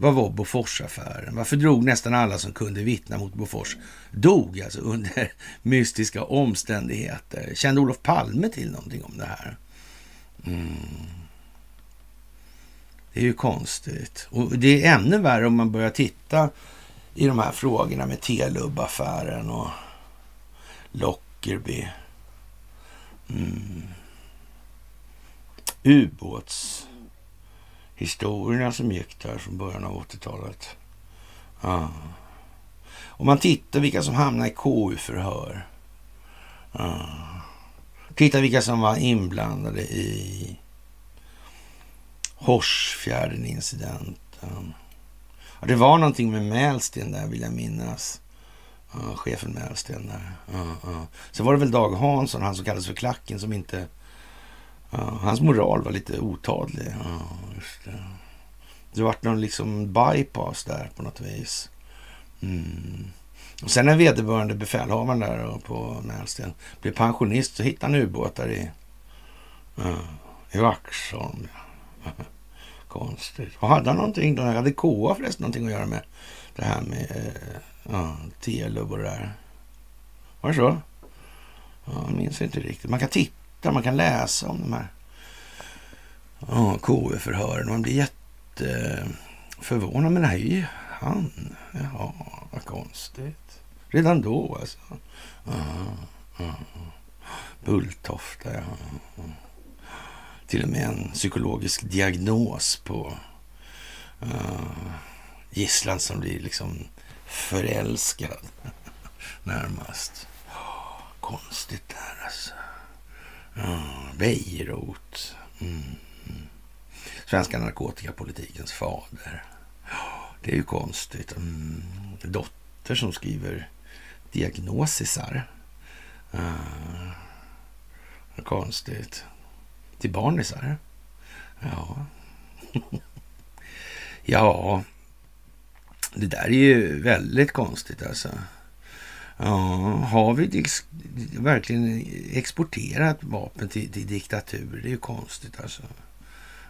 Vad var Boforsaffären? Varför drog nästan alla som kunde vittna mot Bofors? Dog alltså under mystiska omständigheter. Kände Olof Palme till någonting om det här? Mm. Det är ju konstigt. Och det är ännu värre om man börjar titta i de här frågorna med Telub-affären och Lockerby. Mm. Ubåtshistorierna som gick där från början av 80-talet. Ja. Om man tittar vilka som hamnade i KU-förhör. Ja. Titta vilka som var inblandade i Horsfjärden-incidenten. Ja, det var någonting med Mälsten där vill jag minnas. Ja, chefen Mälsten där. Ja, ja. Sen var det väl Dag Hansson, han som kallades för Klacken, som inte... Ja, hans moral var lite otadlig. Ja, just det. det vart någon liksom bypass där på något vis. Mm. Och sen när vederbörande befälhavaren där på Mälsten blev pensionist så hittade han ubåtar i, ja, i Vaxholm. Konstigt. Och hade han någonting då? Hade KA förresten någonting att göra med det här med eh, ja, Telub och det där? Var det så? Ja, jag minns inte riktigt. Man kan titta, man kan läsa om de här ja, KU-förhören. Man blir jätteförvånad. Men det här är ju han. Jaha, vad konstigt. Redan då alltså. Aha, aha. Bulltofta, ja till och med en psykologisk diagnos på uh, gisslan som blir liksom förälskad närmast. Oh, konstigt där alltså. Oh, Beirut. Mm. Svenska narkotikapolitikens fader. Det är ju konstigt. Mm. Dotter som skriver diagnosisar. Uh, konstigt till barnisar. Ja. ja, det där är ju väldigt konstigt alltså. Ja, har vi verkligen exporterat vapen till, till diktatur? Det är ju konstigt alltså.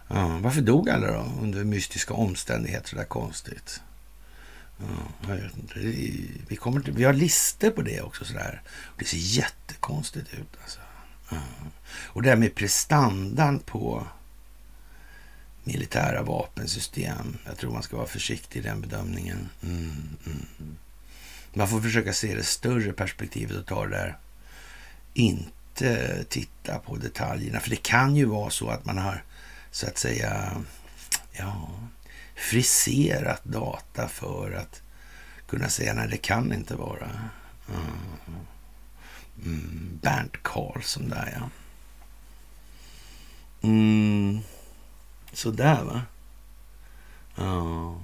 Ja, varför dog alla då under mystiska omständigheter så där konstigt? Ja, jag vet inte. Vi, kommer till, vi har listor på det också sådär. Det ser jättekonstigt ut alltså. Och det här med prestandan på militära vapensystem. Jag tror man ska vara försiktig i den bedömningen. Mm, mm. Man får försöka se det större perspektivet och ta det där. Inte titta på detaljerna. För det kan ju vara så att man har så att säga ja, friserat data för att kunna säga nej, det kan inte vara. Mm. Mm, Bernt Karlsson där ja. Mm, sådär va. Ja.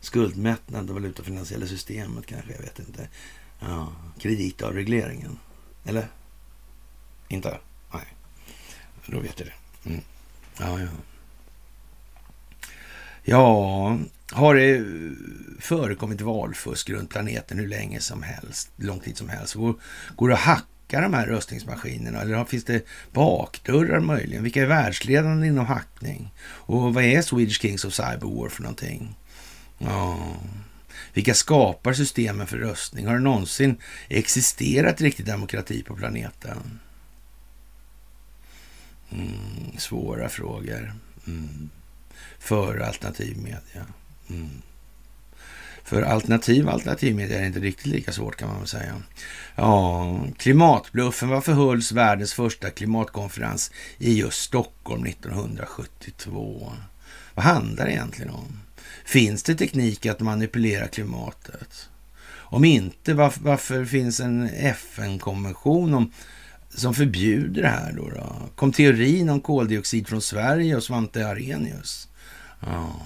Skuldmättnad och valutafinansiella systemet kanske, jag vet inte. Ja. Kreditavregleringen. Eller? Inte? Nej. Då vet jag det. Mm. Ja, ja. Ja, har det förekommit valfusk runt planeten hur länge som helst, lång tid som helst? Går, går det att hacka de här röstningsmaskinerna eller finns det bakdörrar möjligen? Vilka är världsledande inom hackning? Och vad är Swedish Kings of Cyber War för någonting? Ja. Vilka skapar systemen för röstning? Har det någonsin existerat riktig demokrati på planeten? Mm, svåra frågor. Mm för alternativ media. Mm. För alternativ alternativmedia är det inte riktigt lika svårt kan man väl säga. Ja, klimatbluffen. Varför hölls världens första klimatkonferens i just Stockholm 1972? Vad handlar det egentligen om? Finns det teknik att manipulera klimatet? Om inte, varför, varför finns en FN-konvention som förbjuder det här då, då? Kom teorin om koldioxid från Sverige och Svante Arrhenius? Ja.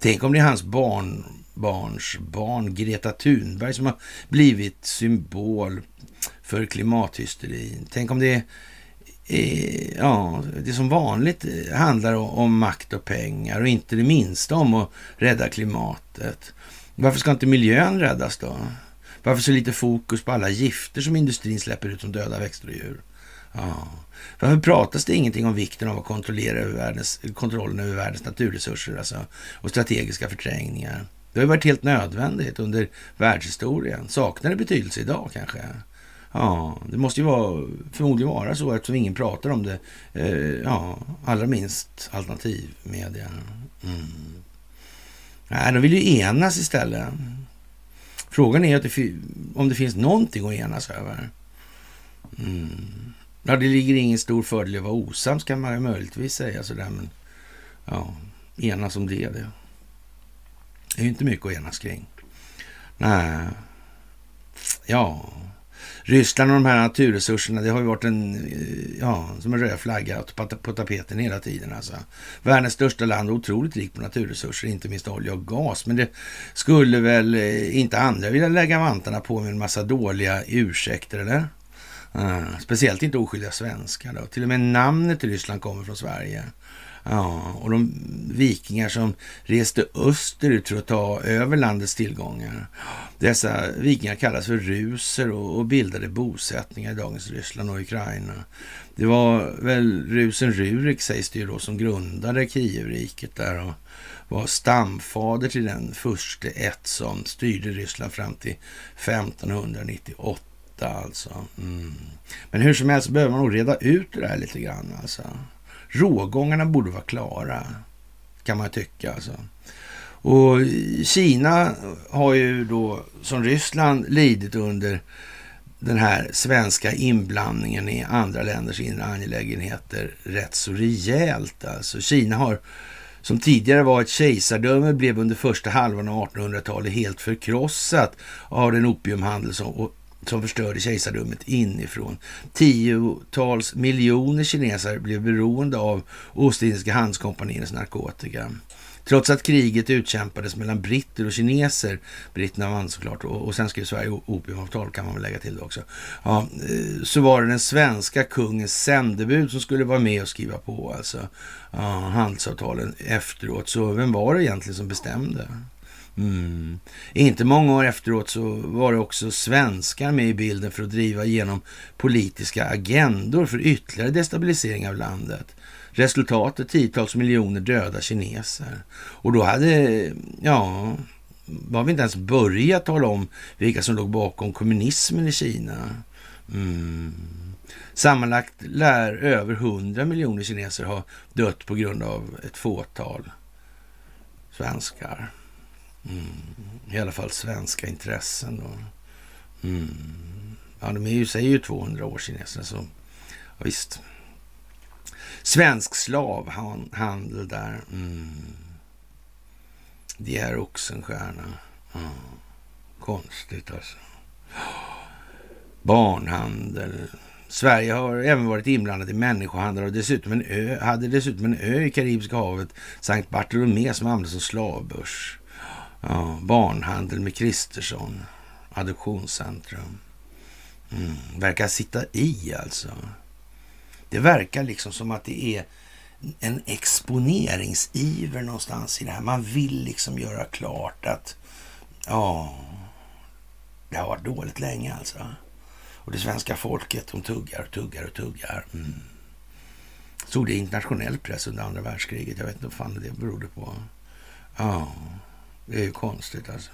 Tänk om det är hans barn, barns barn, Greta Thunberg, som har blivit symbol för klimathysterin. Tänk om det är, ja, det som vanligt handlar om makt och pengar och inte det minsta om att rädda klimatet. Varför ska inte miljön räddas då? Varför så lite fokus på alla gifter som industrin släpper ut som döda växter och djur? Ja. Varför pratas det ingenting om vikten av att kontrollera över världens, kontrollen över världens naturresurser alltså, och strategiska förträngningar? Det har varit helt nödvändigt under världshistorien. Saknar det betydelse idag kanske? Ja, det måste ju vara, förmodligen vara så eftersom ingen pratar om det. Eh, ja, allra minst alternativmedia. Mm. Nej, de vill ju enas istället. Frågan är om det finns någonting att enas över. Mm. Ja, det ligger ingen stor fördel i att vara osams kan man möjligtvis säga sådär, men ja, enas om det. Det det är ju inte mycket att enas kring. Nej, ja, Ryssland och de här naturresurserna, det har ju varit en, eh, ja, som en röd flagga på tapeten hela tiden. Alltså. Världens största land, otroligt rikt på naturresurser, inte minst olja och gas. Men det skulle väl eh, inte andra vilja lägga vantarna på med en massa dåliga ursäkter, eller? Uh, speciellt inte oskyldiga svenskar. Då. Till och med namnet Ryssland kommer från Sverige. Ja, och de vikingar som reste österut för att ta över landets tillgångar. Dessa vikingar kallas för ruser och, och bildade bosättningar i dagens Ryssland och Ukraina. Det var väl rusen Rurik sägs det ju då som grundade Kievriket där och var stamfader till den första ett som styrde Ryssland fram till 1598 alltså. Mm. Men hur som helst behöver man nog reda ut det där lite grann alltså. Rågångarna borde vara klara, kan man tycka. Alltså. Och Kina har ju då, som Ryssland, lidit under den här svenska inblandningen i andra länders inre angelägenheter rätt så rejält. Alltså Kina har, som tidigare var ett kejsardöme, blev under första halvan av 1800-talet helt förkrossat av den opiumhandel som som förstörde kejsardömet inifrån. Tiotals miljoner kineser blev beroende av Ostindiska handelskompaniets narkotika. Trots att kriget utkämpades mellan britter och kineser, britterna vann såklart, och, och sen skrev Sverige opiumavtal kan man väl lägga till det också, ja, eh, så var det den svenska kungens sändebud som skulle vara med och skriva på alltså, ja, handelsavtalen efteråt. Så vem var det egentligen som bestämde? Mm. Inte många år efteråt så var det också svenskar med i bilden för att driva igenom politiska agendor för ytterligare destabilisering av landet. Resultatet tiotals miljoner döda kineser. Och då hade, ja, har vi inte ens börjat tala om vilka som låg bakom kommunismen i Kina. Mm. Sammanlagt lär över hundra miljoner kineser ha dött på grund av ett fåtal svenskar. Mm. I alla fall svenska intressen. Då. Mm. Ja, de är ju, säger ju 200 år kineserna, så ja, visst. Svensk slavhandel där. Mm. Det är Oxenstierna. Mm. Konstigt alltså. Barnhandel. Sverige har även varit inblandat i människohandel och dessutom en ö, hade dessutom en ö i Karibiska havet, Sankt Bartolomé, som användes som slavbörs. Ja, barnhandel med Kristersson. Adoptionscentrum. Mm, verkar sitta i alltså. Det verkar liksom som att det är en exponeringsiver någonstans i det här. Man vill liksom göra klart att ja, det har varit dåligt länge alltså. Och det svenska folket, de tuggar och tuggar och tuggar. Mm. Såg det i internationell press under andra världskriget. Jag vet inte vad fan det berodde på. Ja. Det är ju konstigt alltså.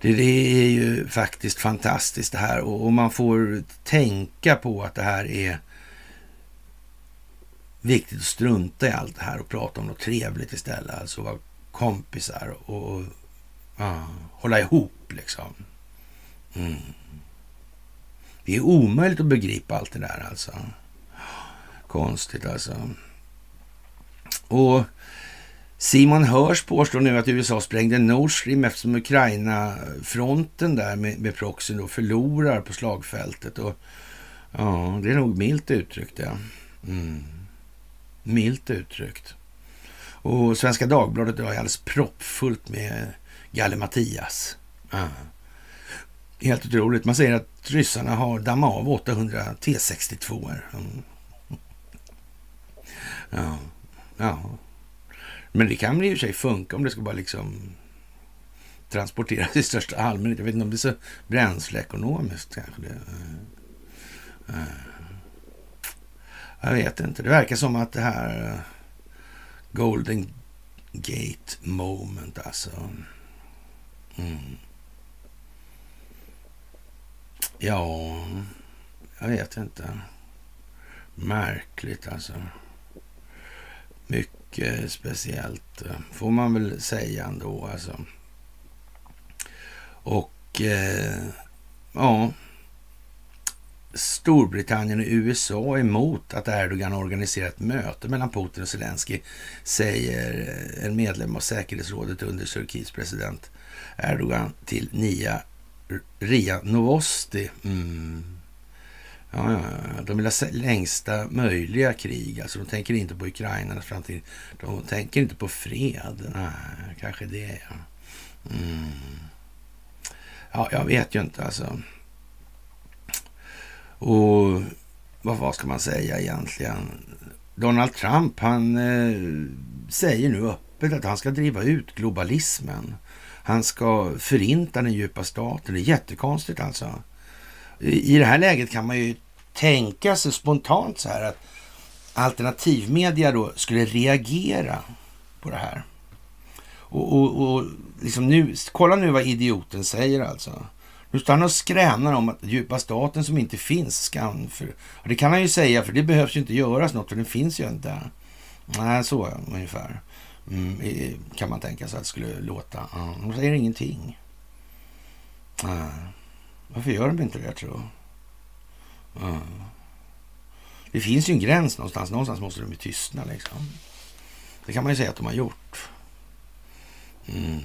Det, det, är ju faktiskt fantastiskt det här och, och, man får tänka på att det här är viktigt att strunta i allt det här och prata om något trevligt istället. Alltså vara kompisar och, och uh, hålla ihop liksom. Mm. Det är omöjligt att begripa allt det där alltså. Konstigt alltså. Och Simon Hörs påstår nu att USA sprängde Nord Stream eftersom Ukraina-fronten där med, med proxyn då förlorar på slagfältet. Och, ja, det är nog milt uttryckt, det. Mm. Milt uttryckt. Och Svenska Dagbladet är alldeles proppfullt med Galle Mattias. Ja. Helt otroligt. Man säger att ryssarna har dammat av 800 T62. Mm. Ja. ja. Men det kan i och för sig funka om det ska bara liksom transporteras i största allmänhet. Jag vet inte om det är så bränsleekonomiskt kanske. Det. Eh, eh, jag vet inte. Det verkar som att det här eh, Golden Gate moment alltså. Mm. Ja, jag vet inte. Märkligt alltså. Mycket Eh, speciellt eh, får man väl säga ändå alltså. Och eh, ja, Storbritannien och USA är emot att Erdogan organiserar ett möte mellan Putin och Zelensky, säger eh, en medlem av säkerhetsrådet under Turkiets president Erdogan till Nia Ria Novosti. Mm. Ja, ja, de vill ha längsta möjliga krig. Alltså, de tänker inte på Ukrainas framtid. De tänker inte på fred. Nej, kanske det, ja. Mm. Ja, jag vet ju inte alltså. Och vad, vad ska man säga egentligen? Donald Trump, han eh, säger nu öppet att han ska driva ut globalismen. Han ska förinta den djupa staten. Det är jättekonstigt alltså. I, det här läget kan man ju tänka sig spontant så här att alternativmedia då skulle reagera på det här. Och, och, och liksom nu, kolla nu vad idioten säger alltså. Nu står han och skränar om att djupa staten som inte finns ska för... Och det kan han ju säga, för det behövs ju inte göras något, för den finns ju inte. Nej, så ungefär. Mm, kan man tänka sig att det skulle låta. Ja, de säger ingenting. Ja. Varför gör de inte det, tror jag? Det finns ju en gräns någonstans. Någonstans måste de ju tystna, liksom. Det kan man ju säga att de har gjort. Mm.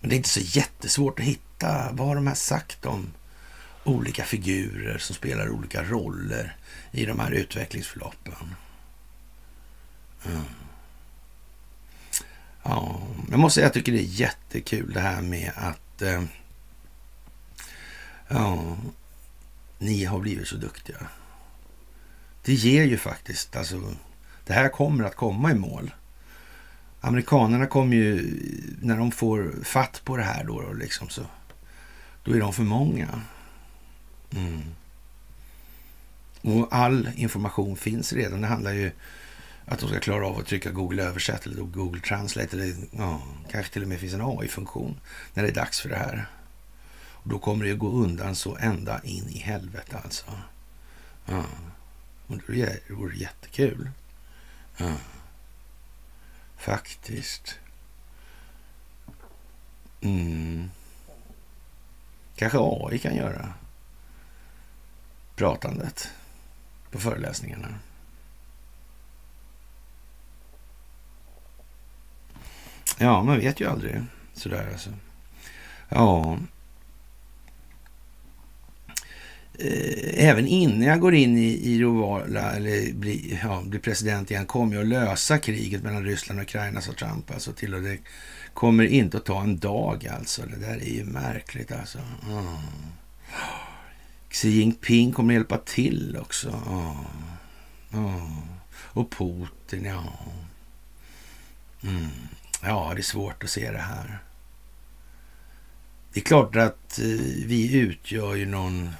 Men det är inte så jättesvårt att hitta. Vad har de här sagt om olika figurer som spelar olika roller i de här utvecklingsförloppen? Mm. Ja, jag måste säga att jag tycker det är jättekul det här med att eh, ja, ni har blivit så duktiga. Det ger ju faktiskt, alltså, det här kommer att komma i mål amerikanerna kommer ju, när de får fatt på det här då, liksom så, då är de för många. Mm. Och all information finns redan. Det handlar ju att de ska klara av att trycka Google översätt eller Google Translate. Eller, ja, kanske till och med finns en AI-funktion när det är dags för det här. Och då kommer det att gå undan så ända in i helvete alltså. Ja. Och det vore jättekul. Ja. Faktiskt. Mm. Kanske AI kan göra pratandet på föreläsningarna. Ja, man vet ju aldrig sådär alltså. Ja, Eh, även innan jag går in i, i Rovala eller blir, ja, blir president igen kommer jag att lösa kriget mellan Ryssland och Ukraina, sa Trump. Alltså till och det kommer inte att ta en dag alltså. Det där är ju märkligt alltså. Mm. Xi Jinping kommer att hjälpa till också. Mm. Mm. Och Putin, ja. Mm. Ja, det är svårt att se det här. Det är klart att eh, vi utgör ju någon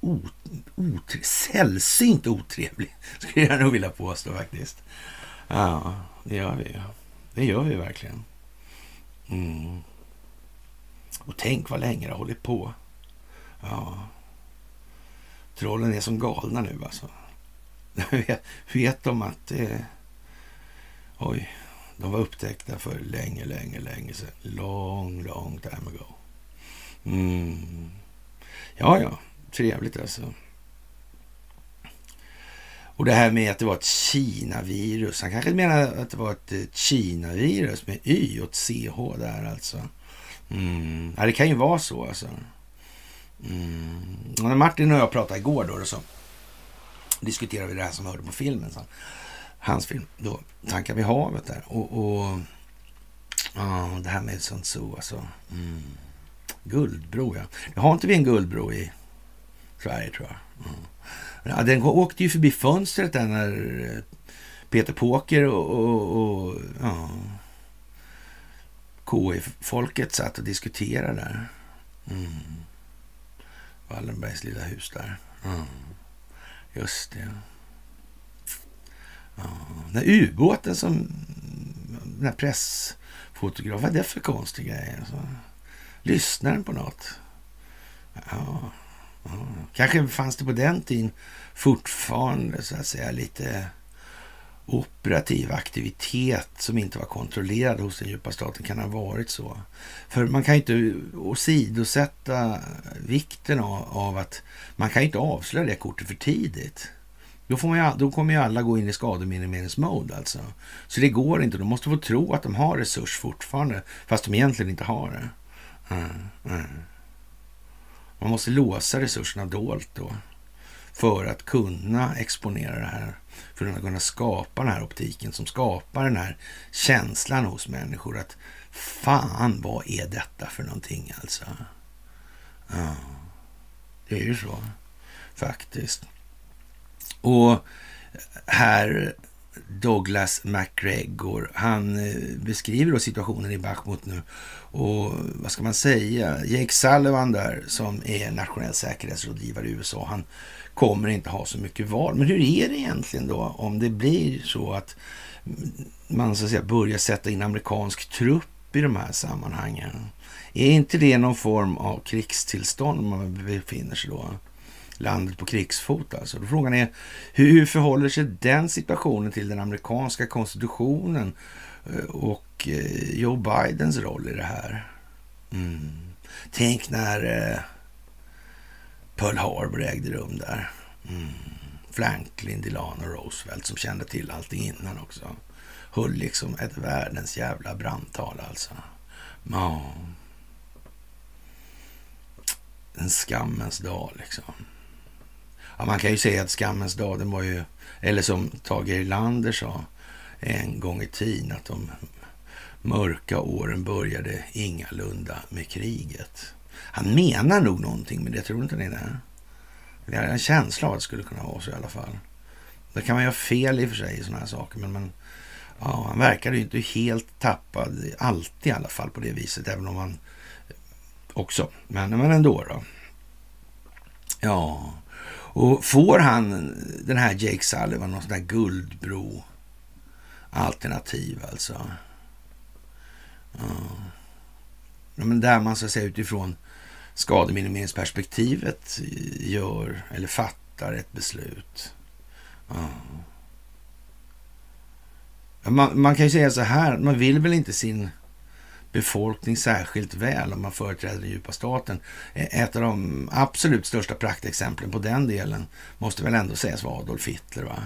otre, sällsynt otrevlig, skulle jag nog vilja påstå faktiskt. Ja, det gör vi. Det gör vi verkligen. Mm. Och tänk vad länge det har hållit på. Ja. Trollen är som galna nu alltså. vet de att... Eh, oj, de var upptäckta för länge, länge, länge sedan. Long, long time ago. Mm. Ja, ja. Trevligt alltså. Och det här med att det var ett Kina-virus. Han kanske menar att det var ett eh, Kina-virus med Y och ett CH där alltså. Mm. Ja, det kan ju vara så alltså. Mm. när Martin och jag pratade igår då, så diskuterade vi det här som hörde på filmen. Så. hans film då, Tankar vid havet där. Och, och ja, det här med Sun Tzu alltså. Mm. Guldbro ja. Har inte vi en guldbro i Sverige tror jag. Mm. Ja, den åkte ju förbi fönstret där när eh, Peter Påker och, och, och ja, KI-folket satt och diskuterade där. Mm. Wallenbergs lilla hus där. Mm. Just det. Ja. Den här ubåten som den här pressfotografen, vad är det för konstig grej? Alltså, lyssnar den på något? Ja, Mm. Kanske fanns det på den tiden fortfarande så att säga lite operativ aktivitet som inte var kontrollerad hos den djupa staten kan ha varit så. För man kan ju inte åsidosätta vikten av, av att man kan ju inte avslöja det kortet för tidigt. Då, får man ju, då kommer ju alla gå in i skademinimeringsmode alltså. Så det går inte. De måste få tro att de har resurs fortfarande, fast de egentligen inte har det. Mm, mm. Man måste låsa resurserna dolt då för att kunna exponera det här. För att kunna skapa den här optiken som skapar den här känslan hos människor att fan, vad är detta för någonting alltså? Ja, det är ju så faktiskt. Och här Douglas MacGregor. han eh, beskriver då situationen i Bachmut nu. Och vad ska man säga? Jake Sullivan där som är nationell säkerhetsrådgivare i USA, han kommer inte ha så mycket val. Men hur är det egentligen då om det blir så att man så att säga börjar sätta in amerikansk trupp i de här sammanhangen? Är inte det någon form av krigstillstånd man befinner sig då? Landet på krigsfot alltså. Frågan är hur förhåller sig den situationen till den amerikanska konstitutionen eh, och eh, Joe Bidens roll i det här? Mm. Tänk när eh, Pearl Harbor ägde rum där. Mm. Franklin Delano Roosevelt som kände till allting innan också. Höll liksom ett världens jävla brandtal alltså. Ja. En skammens dag liksom. Ja, man kan ju säga att skammens dag, den var ju, eller som Tage Erlander sa en gång i tiden, att de mörka åren började ingalunda med kriget. Han menar nog någonting med det, tror inte ni det? Jag har en känsla av att det skulle kunna vara så i alla fall. Det kan man göra fel i och för sig i sådana här saker, men, men ja, han verkade ju inte helt tappad, alltid i alla fall på det viset, även om han också, men, men ändå då. Ja, och får han den här Jake Sullivan någon sån där guldbro alternativ alltså. Ja. Men där man så att säga utifrån skademinimeringsperspektivet gör eller fattar ett beslut. Ja. Man, man, kan ju säga så här, man vill väl inte sin befolkning särskilt väl om man företräder den djupa staten. Ett av de absolut största praktexemplen på den delen måste väl ändå sägas vara Adolf Hitler. va?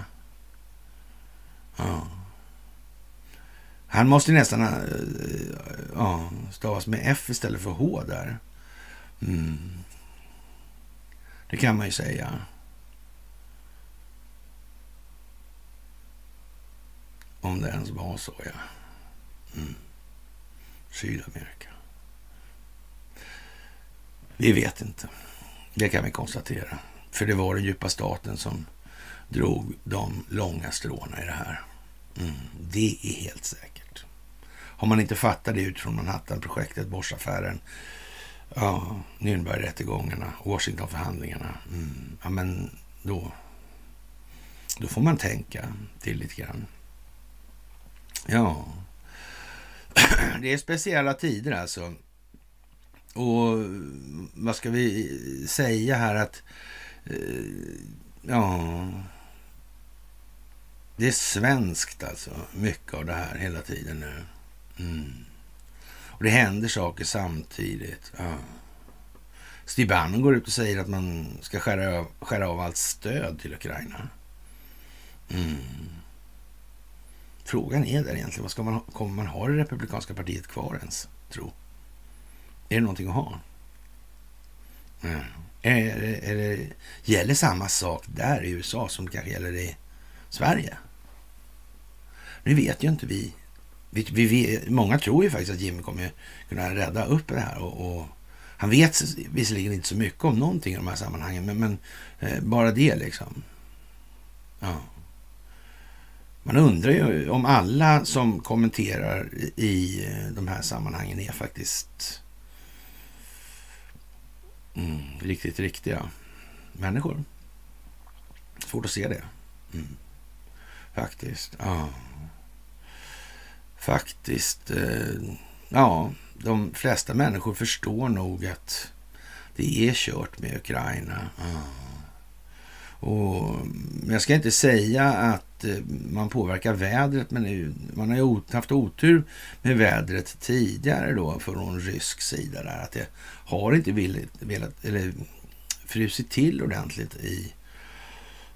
Ja. Han måste nästan eh, ja, stavas med F istället för H där. Mm. Det kan man ju säga. Om det ens var så, ja. Mm. Sydamerika. Vi vet inte. Det kan vi konstatera. För det var den djupa staten som drog de långa stråna i det här. Mm, det är helt säkert. Har man inte fattat det utifrån Manhattan-projektet, Boschaffären, ja, Nürnbergrättegångarna, Washingtonförhandlingarna, mm, ja men då, då får man tänka till lite grann. Ja, det är speciella tider alltså. Och vad ska vi säga här att... Eh, ja... Det är svenskt alltså, mycket av det här hela tiden nu. Mm. Och det händer saker samtidigt. Ja. Steve Bannon går ut och säger att man ska skära av, skära av allt stöd till Ukraina. Mm. Frågan är där egentligen, vad ska man, kommer man ha det republikanska partiet kvar ens, tro? Är det någonting att ha? Mm. Är, är, är det, gäller samma sak där i USA som det kanske gäller i Sverige? Nu vet ju inte vi. vi, vi, vi många tror ju faktiskt att Jimmy kommer kunna rädda upp det här. Och, och han vet visserligen inte så mycket om någonting i de här sammanhangen, men, men eh, bara det liksom. Ja. Man undrar ju om alla som kommenterar i de här sammanhangen är faktiskt mm, riktigt riktiga människor. Svårt att se det. Mm. Faktiskt. Ja. Faktiskt. Eh, ja, de flesta människor förstår nog att det är kört med Ukraina. Ja. Och mm, jag ska inte säga att eh, man påverkar vädret, men man har ju haft otur med vädret tidigare då från rysk sida där. Att det har inte velat, eller frusit till ordentligt i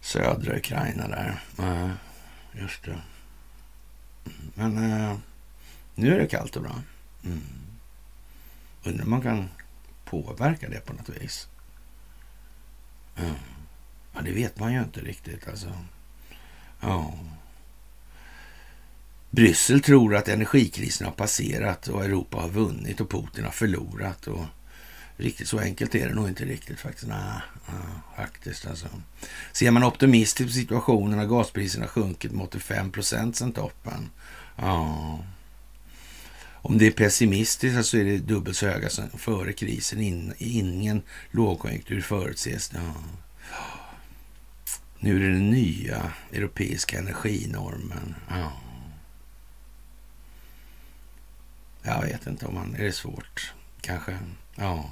södra Ukraina där. Ja, just det. Men eh, nu är det kallt och bra. Mm. Undrar om man kan påverka det på något vis. Mm. Ja, det vet man ju inte riktigt alltså. Ja. Bryssel tror att energikrisen har passerat och Europa har vunnit och Putin har förlorat. Och riktigt så enkelt är det nog inte riktigt faktiskt. Nah, nah, faktiskt alltså. Ser man optimistiskt på situationen har gaspriserna sjunkit med 85 procent sedan toppen. Ja. Om det är pessimistiskt så är det dubbelt så höga som före krisen. In, ingen lågkonjunktur förutses. Ja. Nu är det den nya europeiska energinormen. Ja. Jag vet inte om man... Är det svårt? Kanske. Ja.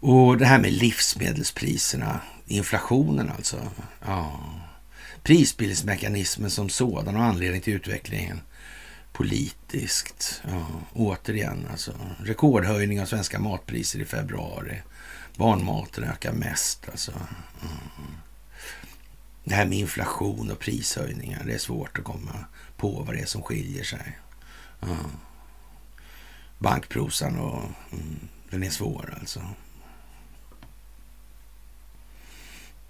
Och det här med livsmedelspriserna. Inflationen alltså. Ja. Prisbildningsmekanismen som sådan och anledning till utvecklingen politiskt. Ja, återigen alltså. Rekordhöjning av svenska matpriser i februari. Barnmaten ökar mest alltså. Mm. Det här med inflation och prishöjningar, det är svårt att komma på vad det är som skiljer sig. Mm. Bankprosan och mm, den är svår alltså.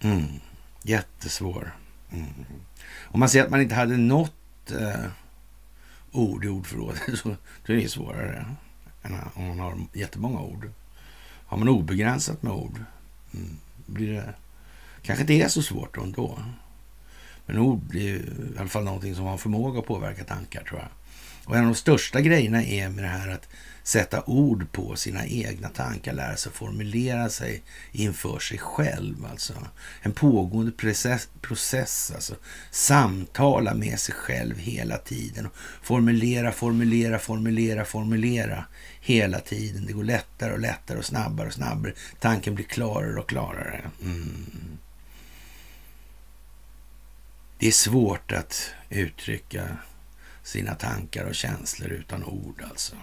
Mm. Jättesvår. Mm. Om man säger att man inte hade något eh, ord i ordförrådet så då är det svårare än om man har jättemånga ord. Har man obegränsat med ord mm, blir det kanske inte är så svårt ändå. Men ord är i alla fall någonting som har förmåga att påverka tankar tror jag. Och en av de största grejerna är med det här att sätta ord på sina egna tankar, lära sig formulera sig inför sig själv. Alltså. En pågående process, process alltså. Samtala med sig själv hela tiden. Formulera, formulera, formulera, formulera hela tiden. Det går lättare och lättare och snabbare och snabbare. Tanken blir klarare och klarare. Mm. Det är svårt att uttrycka sina tankar och känslor utan ord alltså.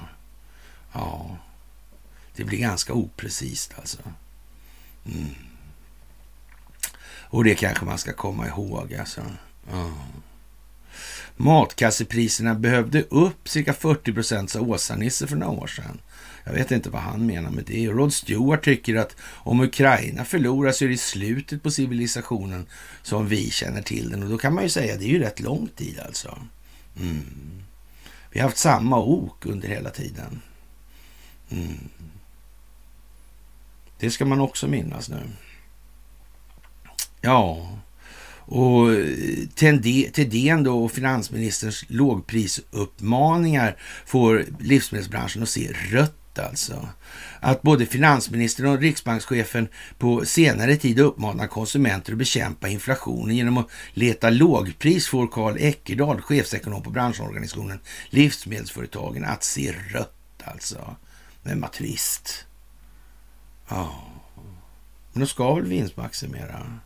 Ja, det blir ganska oprecist alltså. Mm. Och det kanske man ska komma ihåg alltså. Ja. Matkassepriserna behövde upp cirka 40 procent, sa Åsa-Nisse för några år sedan. Jag vet inte vad han menar med det. Rod Stewart tycker att om Ukraina förlorar så är det slutet på civilisationen som vi känner till den. Och då kan man ju säga att det är ju rätt lång tid alltså. Mm. Vi har haft samma ok under hela tiden. Mm. Det ska man också minnas nu. Ja, och eh, Thedéen då och finansministerns lågprisuppmaningar får livsmedelsbranschen att se rött alltså. Att både finansministern och riksbankschefen på senare tid uppmanar konsumenter att bekämpa inflationen genom att leta lågpris får Karl Eckerdal, chefsekonom på branschorganisationen Livsmedelsföretagen, att se rött alltså. Men vad trist. Ja. Men de ska väl vinstmaximera?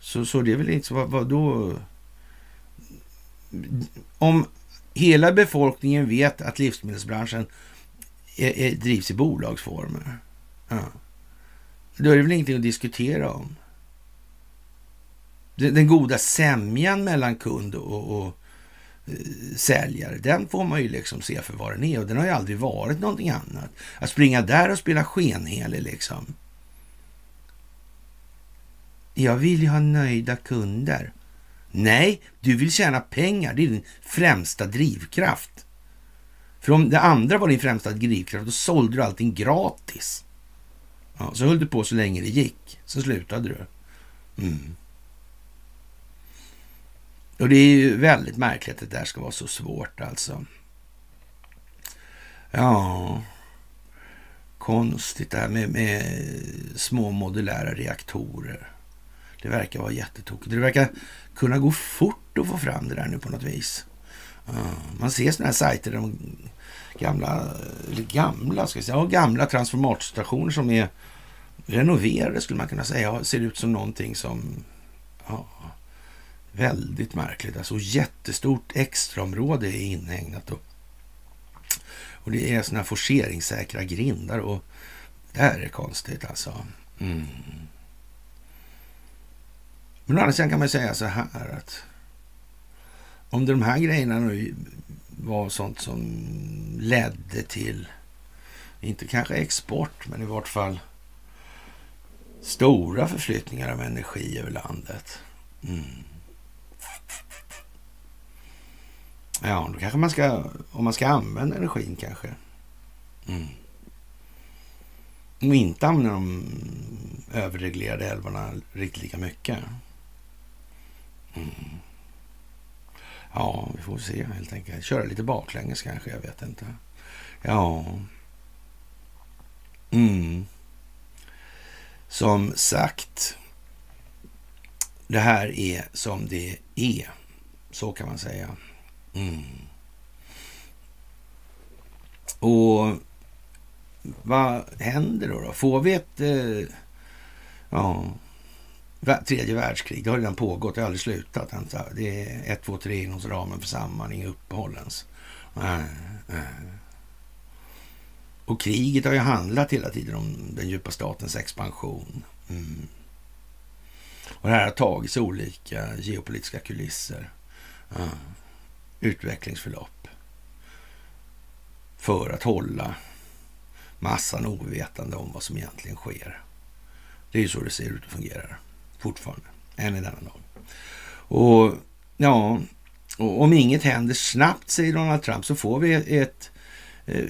Så, så det är väl inte så, vad, vad då? Om hela befolkningen vet att livsmedelsbranschen är, är, drivs i bolagsformer, ja. då är det väl ingenting att diskutera om. Den, den goda sämjan mellan kund och, och säljare, den får man ju liksom se för vad den är och den har ju aldrig varit någonting annat. Att springa där och spela skenhelig liksom. Jag vill ju ha nöjda kunder. Nej, du vill tjäna pengar. Det är din främsta drivkraft. För om det andra var din främsta drivkraft, då sålde du allting gratis. Ja, så höll du på så länge det gick. Så slutade du. Mm. Och det är ju väldigt märkligt att det där ska vara så svårt alltså. Ja, konstigt det här med, med små modulära reaktorer. Det verkar vara jättetokigt. Det verkar kunna gå fort att få fram det där nu på något vis. man ser sådana här sajter, de gamla, eller gamla, ska jag säga, gamla transformatorstationer som är renoverade skulle man kunna säga. Ser ut som någonting som, ja, väldigt märkligt. Alltså jättestort extraområde är inhägnat. Och, och det är sådana forceringssäkra grindar och det här är konstigt alltså. Mm. Men å andra sidan kan man säga så här att om de här grejerna nu var sånt som ledde till, inte kanske export, men i vart fall stora förflyttningar av energi över landet. Mm. Ja, då kanske man ska, om man ska använda energin kanske. Mm. Och inte använda de överreglerade älvarna riktigt lika mycket. Mm. Ja, vi får se helt enkelt. Köra lite baklänges kanske, jag vet inte. Ja. Mm. Som sagt, det här är som det är. Så kan man säga. Mm. Och vad händer då? då? Får vi ett... Eh, ja, tredje världskrig, det har redan pågått, det har aldrig slutat. Det är ett, två, tre inom ramen för samman, inga uppehåll ens. Och kriget har ju handlat hela tiden om den djupa statens expansion. Mm. Och det här har tagits olika geopolitiska kulisser. Ja. Utvecklingsförlopp. För att hålla massan ovetande om vad som egentligen sker. Det är ju så det ser ut och fungerar fortfarande, än i denna dag. Och ja, och om inget händer snabbt, säger Donald Trump, så får vi ett eh,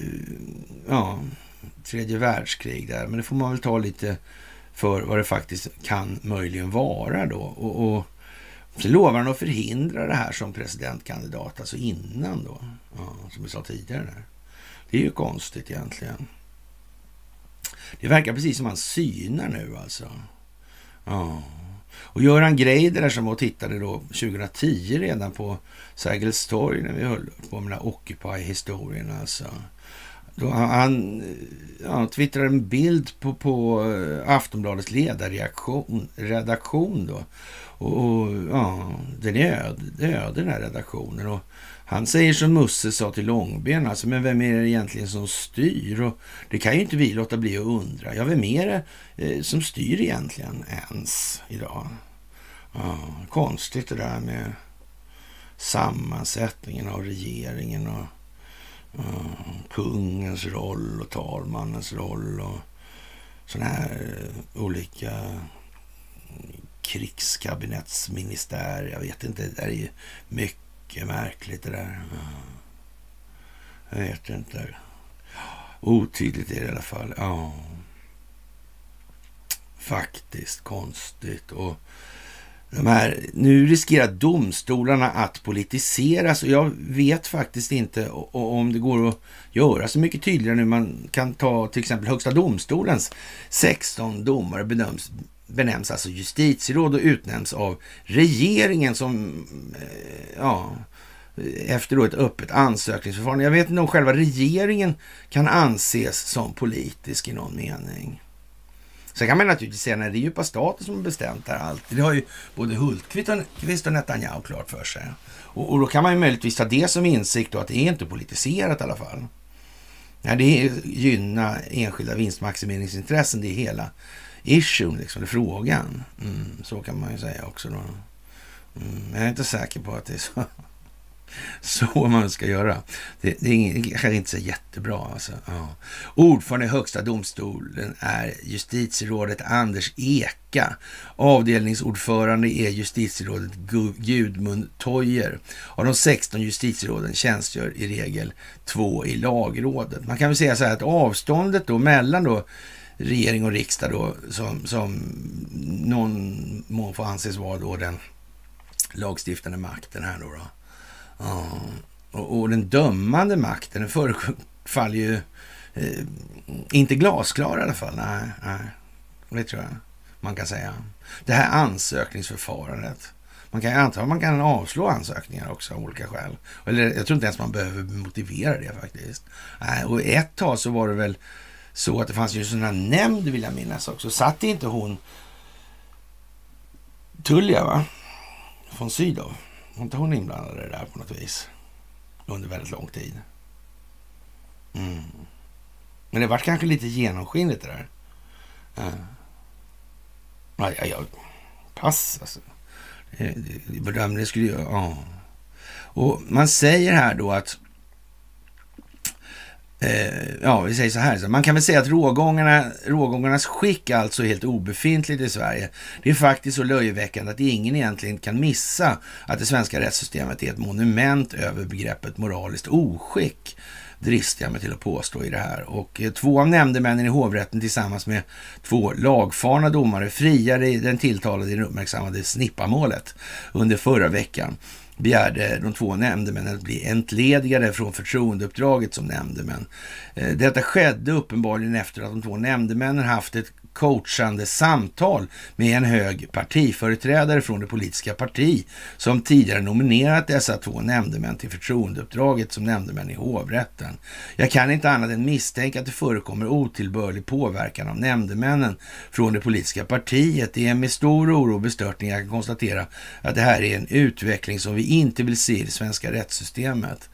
ja, tredje världskrig där. Men det får man väl ta lite för vad det faktiskt kan möjligen vara då. Och, och så lovar han att förhindra det här som presidentkandidat, alltså innan då, ja, som vi sa tidigare. Där. Det är ju konstigt egentligen. Det verkar precis som han synar nu alltså. Ja. Och Göran Greider som var och tittade då 2010 redan på Sergels torg när vi höll på med den här Occupy-historien alltså. Då han ja, twittrade en bild på, på eh, Aftonbladets ledarredaktion då. Och, och, ja, den är öde, öde den här redaktionen. Och han säger som Musse sa till Långben, alltså, men vem är det egentligen som styr? Och det kan ju inte vi låta bli att undra. Ja, vem är det eh, som styr egentligen ens idag? Ja, konstigt det där med sammansättningen av regeringen och Mm, kungens roll och talmannens roll och sådana här eh, olika mm, krigskabinettsministär. Jag vet inte, det är ju mycket märkligt det där. Jag vet inte. Otydligt är det i alla fall. Ja. Faktiskt konstigt. Och här, nu riskerar domstolarna att politiseras och jag vet faktiskt inte om det går att göra så mycket tydligare nu. Man kan ta till exempel Högsta domstolens 16 domare bedöms benämns alltså justitieråd och utnämns av regeringen som, eh, ja, efter då ett öppet ansökningsförfarande. Jag vet inte om själva regeringen kan anses som politisk i någon mening. Sen kan man naturligtvis säga att det är djupa staten som har bestämt det här allt. Det har ju både Hultqvist och Netanyahu klart för sig. Och, och, då kan man ju möjligtvis ta det som insikt då att det är inte politiserat i alla fall. Nej, det är gynna enskilda vinstmaximeringsintressen, det är hela issuen, liksom, frågan. Mm, så kan man ju säga också då. Mm, jag är inte säker på att det är så. Så man ska göra. Det, det är kanske inte så jättebra. Alltså. Ja. Ordförande i Högsta domstolen är justitierådet Anders Eka. Avdelningsordförande är justitierådet Gudmund Tojer. Av de 16 justitieråden tjänstgör i regel två i lagrådet. Man kan väl säga så här att avståndet då mellan då regering och riksdag då, som, som någon må få anses vara då den lagstiftande makten här då. då. Ja. Och, och, den dömande makten, den förefaller ju eh, inte glasklar i alla fall. Nej, nej, det tror jag man kan säga. Det här ansökningsförfarandet. Man kan anta att man kan avslå ansökningar också av olika skäl. Eller jag tror inte ens man behöver motivera det faktiskt. Nej, och ett tag så var det väl så att det fanns ju en sån här nämnd vill jag minnas också. Satt inte hon Tullia va? Från Sydow? Var inte hon inblandad i det där på något vis? Under väldigt lång tid. Mm. Men det var kanske lite genomskinligt det där. Uh. Ja, ja, ja. Pass alltså. Det, skulle ju... Ja. Och man säger här då att Eh, ja, vi säger så här. Man kan väl säga att rågångarna, rågångarnas skick alltså är helt obefintligt i Sverige. Det är faktiskt så löjeväckande att ingen egentligen kan missa att det svenska rättssystemet är ett monument över begreppet moraliskt oskick dristar jag mig till att påstå i det här. Och eh, två av nämndemännen i hovrätten tillsammans med två lagfarna domare friade den tilltalade i det uppmärksammade snippamålet under förra veckan begärde de två nämndemännen att bli entledigade från förtroendeuppdraget som nämndemän. Eh, detta skedde uppenbarligen efter att de två nämndemännen haft ett coachande samtal med en hög partiföreträdare från det politiska parti som tidigare nominerat dessa två nämndemän till förtroendeuppdraget som nämndemän i hovrätten. Jag kan inte annat än misstänka att det förekommer otillbörlig påverkan av nämndemännen från det politiska partiet. Det är med stor oro och bestörtning jag kan konstatera att det här är en utveckling som vi inte vill se i det svenska rättssystemet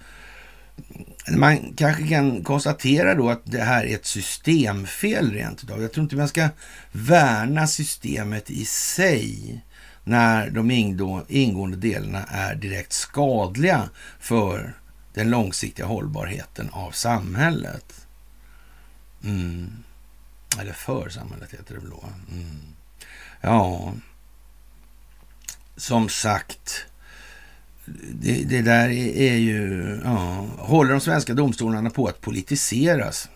man kanske kan konstatera då att det här är ett systemfel rent utav. Jag tror inte man ska värna systemet i sig när de ingående delarna är direkt skadliga för den långsiktiga hållbarheten av samhället. Mm. Eller för samhället heter det väl då. Mm. Ja, som sagt det, det, där är, ju... Ja, håller de svenska domstolarna på att politiseras?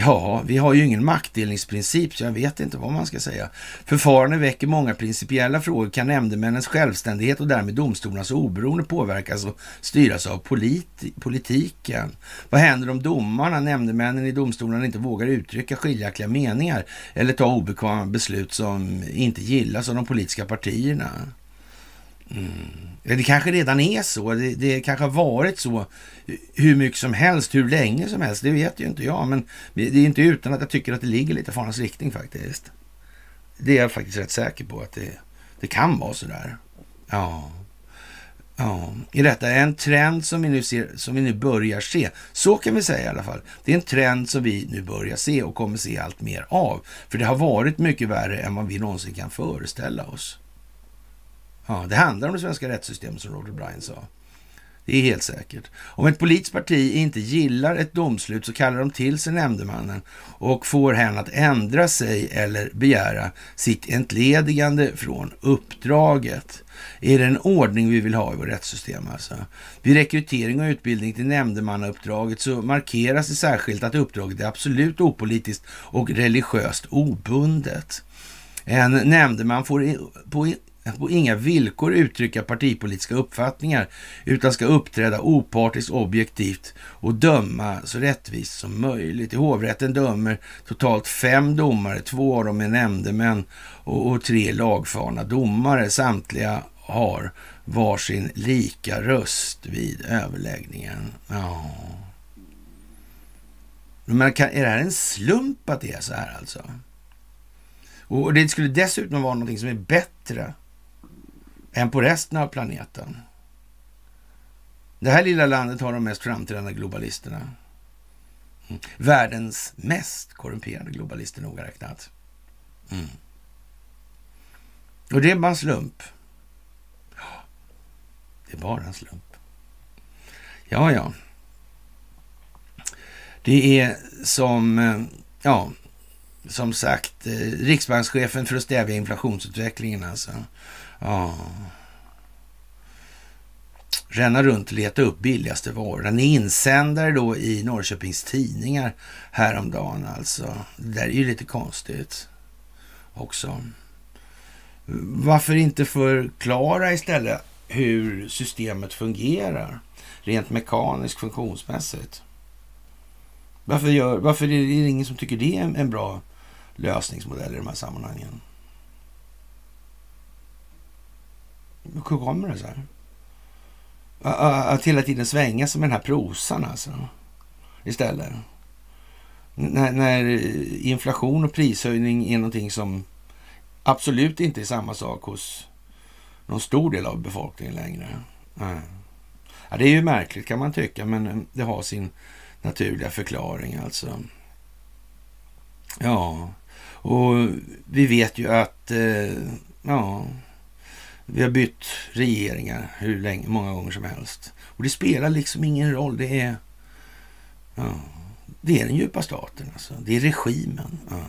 Ja, vi har ju ingen maktdelningsprincip, så jag vet inte vad man ska säga. Förfarandet väcker många principiella frågor. Kan nämndemännens självständighet och därmed domstolarnas oberoende påverkas och styras av politi politiken? Vad händer om domarna, nämndemännen i domstolarna inte vågar uttrycka skiljaktiga meningar eller ta obekväma beslut som inte gillas av de politiska partierna? Mm. Det kanske redan är så. Det, det kanske har varit så hur mycket som helst, hur länge som helst. Det vet ju inte jag. Men det är inte utan att jag tycker att det ligger lite i farans riktning faktiskt. Det är jag faktiskt rätt säker på att det, det kan vara så där. Ja. Ja, i detta är en trend som vi, nu ser, som vi nu börjar se. Så kan vi säga i alla fall. Det är en trend som vi nu börjar se och kommer se allt mer av. För det har varit mycket värre än vad vi någonsin kan föreställa oss. Ja, det handlar om det svenska rättssystemet som Roger Bryan sa. Det är helt säkert. Om ett politiskt parti inte gillar ett domslut så kallar de till sig nämndemannen och får henne att ändra sig eller begära sitt entledigande från uppdraget. Är det en ordning vi vill ha i vårt rättssystem alltså? Vid rekrytering och utbildning till nämndemannauppdraget så markeras det särskilt att uppdraget är absolut opolitiskt och religiöst obundet. En nämndeman får på att på inga villkor uttrycka partipolitiska uppfattningar utan ska uppträda opartiskt objektivt och döma så rättvist som möjligt. I hovrätten dömer totalt fem domare, två av dem är nämndemän och, och tre lagfarna domare. Samtliga har varsin lika röst vid överläggningen. Ja. Men kan, är det här en slump att det är så här alltså? Och det skulle dessutom vara någonting som är bättre än på resten av planeten. Det här lilla landet har de mest framträdande globalisterna. Mm. Världens mest korrumperade globalister noga räknat. Mm. Och det är bara en slump. Det är bara en slump. Ja, ja. Det är som, eh, ja, som sagt, eh, riksbankschefen för att stävja inflationsutvecklingen alltså. Ja. Ränna runt och leta upp billigaste varor. Ni insändare då i Norrköpings Tidningar häromdagen alltså. Det där är ju lite konstigt också. Varför inte förklara istället hur systemet fungerar rent mekaniskt funktionsmässigt? Varför, gör, varför är det ingen som tycker det är en bra lösningsmodell i de här sammanhangen? Hur kommer det så här? Att hela tiden svänga sig med den här prosan alltså. Istället. När, när inflation och prishöjning är någonting som absolut inte är samma sak hos någon stor del av befolkningen längre. Ja, det är ju märkligt kan man tycka, men det har sin naturliga förklaring alltså. Ja, och vi vet ju att eh, ja, vi har bytt regeringar hur länge, många gånger som helst. Och det spelar liksom ingen roll. Det är, ja, det är den djupa staten alltså. Det är regimen. Ja.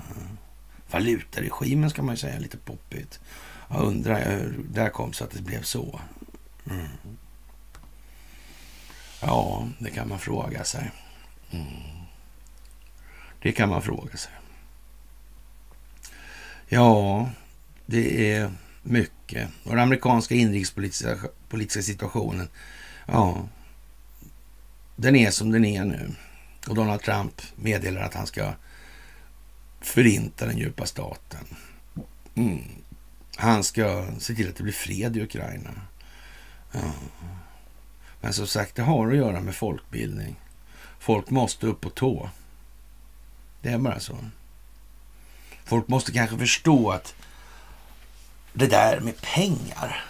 Valutaregimen ska man ju säga, lite poppigt. Jag undrar hur det kom så att det blev så. Mm. Ja, det kan man fråga sig. Mm. Det kan man fråga sig. Ja, det är mycket. Och den amerikanska inrikespolitiska politiska situationen, ja, den är som den är nu. Och Donald Trump meddelar att han ska förinta den djupa staten. Mm. Han ska se till att det blir fred i Ukraina. Ja. Men som sagt, det har att göra med folkbildning. Folk måste upp på tå. Det är bara så. Folk måste kanske förstå att det där med pengar,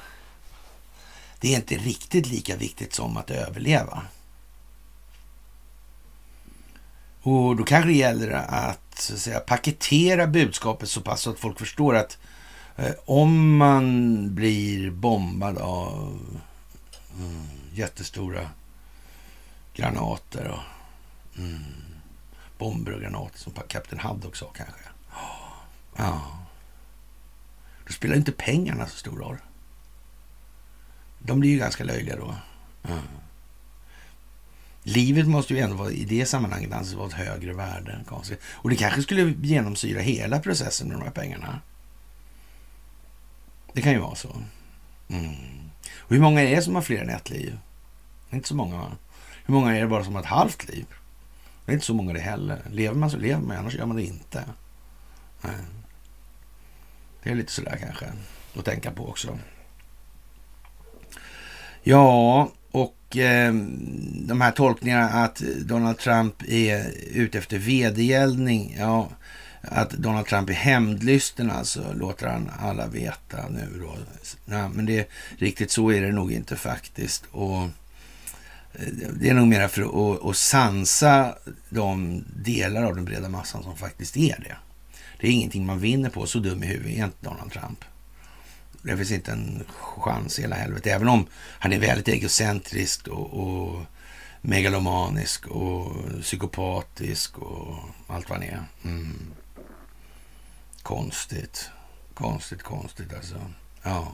det är inte riktigt lika viktigt som att överleva. Och då kanske det gäller att, så att säga, paketera budskapet så pass att folk förstår att eh, om man blir bombad av mm, jättestora granater och mm, bomber och granater som Kapten Haddock sa kanske. Ja. Då spelar inte pengarna så stor roll. De blir ju ganska löjliga då. Mm. Livet måste ju ändå vara, i det sammanhanget anses vara ett högre värde. Konstigt. Och det kanske skulle genomsyra hela processen med de här pengarna. Det kan ju vara så. Mm. Och hur många är det som har fler än ett liv? Inte så många va? Hur många är det bara som har ett halvt liv? Det är inte så många det heller. Lever man så lever man, annars gör man det inte. Nej. Det är lite sådär kanske att tänka på också. Ja, och eh, de här tolkningarna att Donald Trump är ute efter vedergällning. Ja, att Donald Trump är hämndlysten alltså, låter han alla veta nu då. Ja, men det, riktigt så är det nog inte faktiskt. Och eh, det är nog mer för att, att sansa de delar av den breda massan som faktiskt är det. Det är ingenting man vinner på. Så dum i huvudet är inte Donald Trump. Det finns inte en chans i hela helvetet. Även om han är väldigt egocentrisk och, och megalomanisk och psykopatisk och allt vad han är. Mm. Konstigt. Konstigt, konstigt alltså. Ja.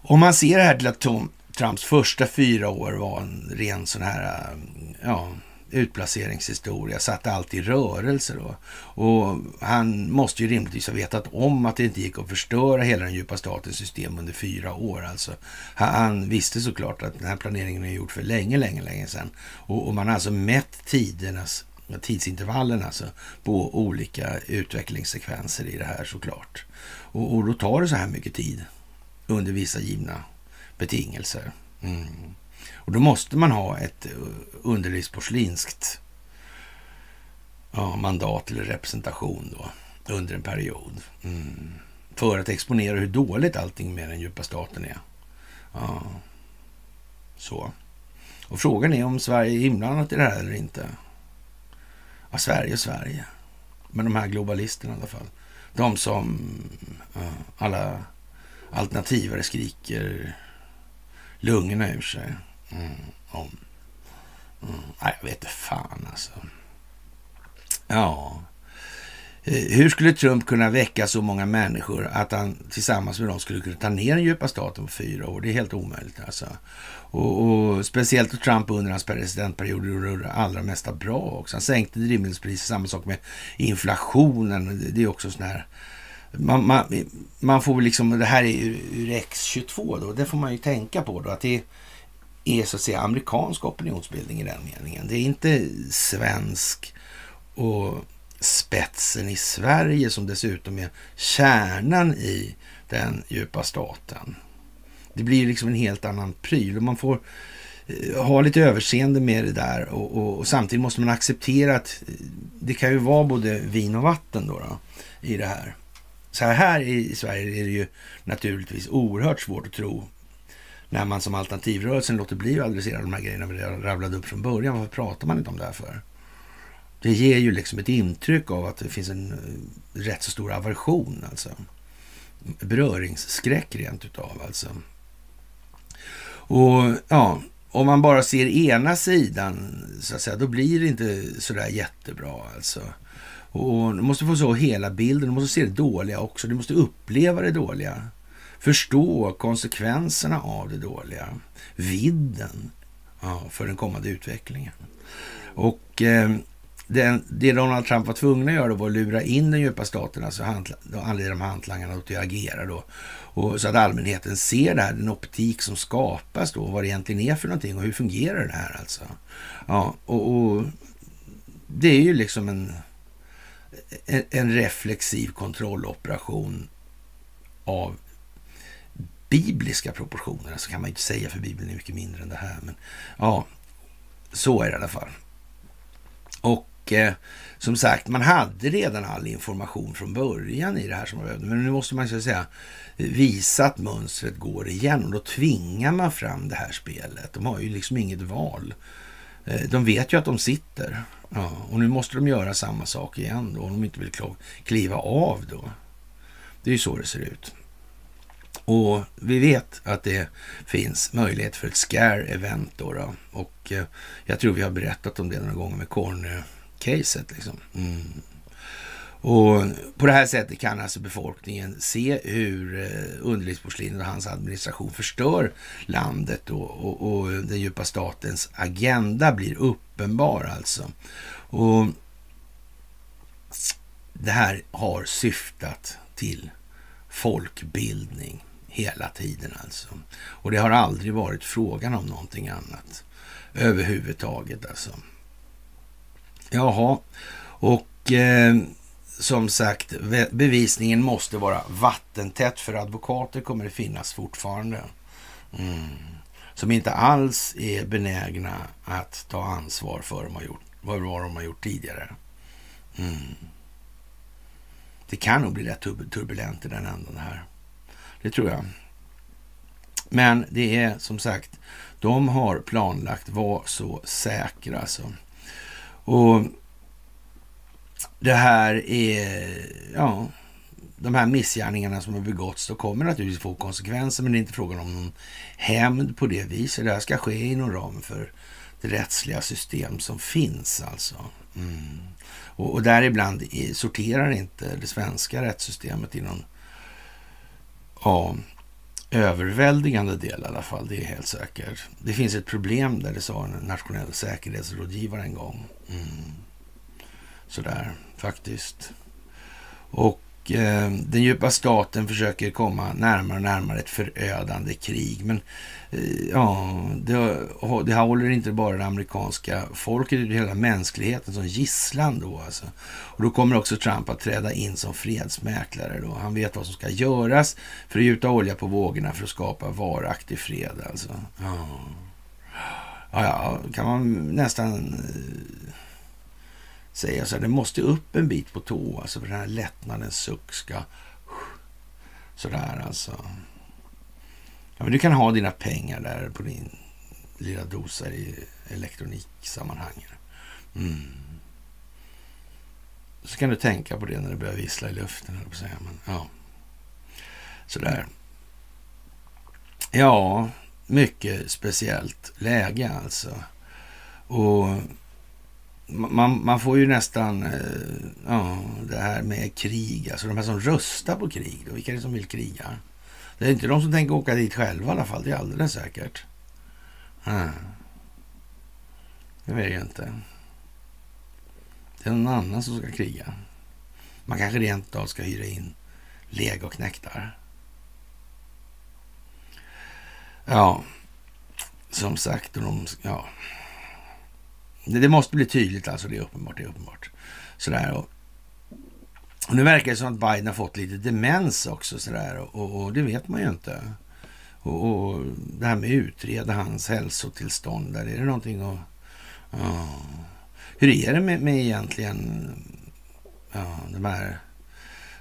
Om man ser det här till att Tom, Trumps första fyra år var en ren sån här, ja, utplaceringshistoria, satt allt i rörelse då. Och han måste ju rimligtvis ha vetat om att det inte gick att förstöra hela den djupa statens system under fyra år. Alltså, han visste såklart att den här planeringen är gjord för länge, länge, länge sedan. Och, och man har alltså mätt tidernas tidsintervallen alltså på olika utvecklingssekvenser i det här såklart. Och, och då tar det så här mycket tid under vissa givna betingelser. Mm. Och då måste man ha ett eh, underlivsporslinskt ja, mandat eller representation då under en period. Mm. För att exponera hur dåligt allting med den djupa staten är. Ja. Så. Och frågan är om Sverige är inblandat i det här eller inte. Ja, Sverige och Sverige. Men de här globalisterna i alla fall. De som ja, alla alternativare skriker lungorna ur sig. Mm, om. Mm, nej, jag vet inte fan alltså. Ja. Eh, hur skulle Trump kunna väcka så många människor att han tillsammans med dem skulle kunna ta ner den djupa staten på fyra år? Det är helt omöjligt alltså. Och, och speciellt då Trump under hans presidentperiod gjorde det allra mesta bra också. Han sänkte drivmedelspriser, samma sak med inflationen. Det är också sån här... Man, man, man får liksom, det här är ur X22 då, det får man ju tänka på då, att det är så att säga amerikansk opinionsbildning i den meningen. Det är inte svensk och spetsen i Sverige som dessutom är kärnan i den djupa staten. Det blir liksom en helt annan pryl och man får eh, ha lite överseende med det där och, och, och, samtidigt måste man acceptera att eh, det kan ju vara både vin och vatten då, då i det här. Så här i Sverige är det ju naturligtvis oerhört svårt att tro när man som alternativrörelsen låter bli att adressera de här grejerna vi rabblade upp från början. Varför pratar man inte om det här för? Det ger ju liksom ett intryck av att det finns en eh, rätt så stor aversion alltså. Beröringsskräck rent utav alltså. Och ja, om man bara ser ena sidan så att säga, då blir det inte sådär jättebra alltså. Och du måste få så hela bilden, du måste se det dåliga också, du måste uppleva det dåliga. Förstå konsekvenserna av det dåliga, vidden ja, för den kommande utvecklingen. Och eh, den, det Donald Trump var tvungen att göra var att lura in den djupa staten, alltså anleda de hantlangarna till att agera då. Och så att allmänheten ser det här, den optik som skapas då, vad det egentligen är för någonting och hur fungerar det här alltså. Ja, och, och det är ju liksom en, en, en reflexiv kontrolloperation av bibliska proportioner. Så kan man ju inte säga för Bibeln är mycket mindre än det här. Men ja, så är det i alla fall. Och eh, som sagt, man hade redan all information från början i det här som man behövde. Men nu måste man så att säga visa att mönstret går igen och då tvingar man fram det här spelet. De har ju liksom inget val. Eh, de vet ju att de sitter ja, och nu måste de göra samma sak igen då om de inte vill kliva av då. Det är ju så det ser ut. Och vi vet att det finns möjlighet för ett scare-event då, då. Och eh, jag tror vi har berättat om det några gånger med Corner-caset liksom. Mm. Och på det här sättet kan alltså befolkningen se hur eh, underlivsporslinet och hans administration förstör landet och, och, och, den djupa statens agenda blir uppenbar alltså. Och det här har syftat till folkbildning hela tiden alltså. Och det har aldrig varit frågan om någonting annat överhuvudtaget alltså. Jaha, och eh, som sagt, bevisningen måste vara vattentätt för advokater kommer det finnas fortfarande. Mm. Som inte alls är benägna att ta ansvar för de har gjort, vad de har gjort tidigare. Mm. Det kan nog bli rätt turbulent i den änden här. Det tror jag. Men det är som sagt, de har planlagt var så säkra alltså. Och det här är, ja, de här missgärningarna som har begåtts, då kommer naturligtvis få konsekvenser, men det är inte frågan om någon hämnd på det viset. Det här ska ske inom ramen för det rättsliga system som finns alltså. Mm. Och, och däribland sorterar inte det svenska rättssystemet i någon ja, överväldigande del i alla fall. Det är helt säkert. Det finns ett problem där det sa en nationell säkerhetsrådgivare en gång. Mm. Sådär, faktiskt. Och eh, den djupa staten försöker komma närmare och närmare ett förödande krig. Men eh, ja, det, det håller inte bara det amerikanska folket utan hela mänskligheten som gisslan då. Alltså. Och då kommer också Trump att träda in som fredsmäklare. Då. Han vet vad som ska göras för att gjuta olja på vågorna för att skapa varaktig fred. Alltså. Ja. Ja, kan man nästan eh, säga så här, det måste upp en bit på tå, alltså för den här lättnadens suck ska sådär alltså. Ja, men du kan ha dina pengar där på din lilla dosa i elektroniksammanhang. Mm. Så kan du tänka på det när det börjar vissla i luften, på säga. Men, ja. Sådär. Ja, mycket speciellt läge alltså. Och man, man får ju nästan, eh, ja, det här med krig, alltså de här som röstar på krig, då, vilka är det som vill kriga? Det är inte de som tänker åka dit själva i alla fall, det är alldeles säkert. Mm. Det vet jag inte. Det är någon annan som ska kriga. Man kanske rent av ska hyra in legoknektar. Ja, som sagt, de, ja. Det, måste bli tydligt alltså, det är uppenbart. Det är uppenbart. Sådär, och nu verkar det som att Biden har fått lite demens också, sådär, och, och, och det vet man ju inte. Och, och, det här med att utreda hans hälsotillstånd, där är det någonting att... Ja. Hur är det med, med egentligen ja, de här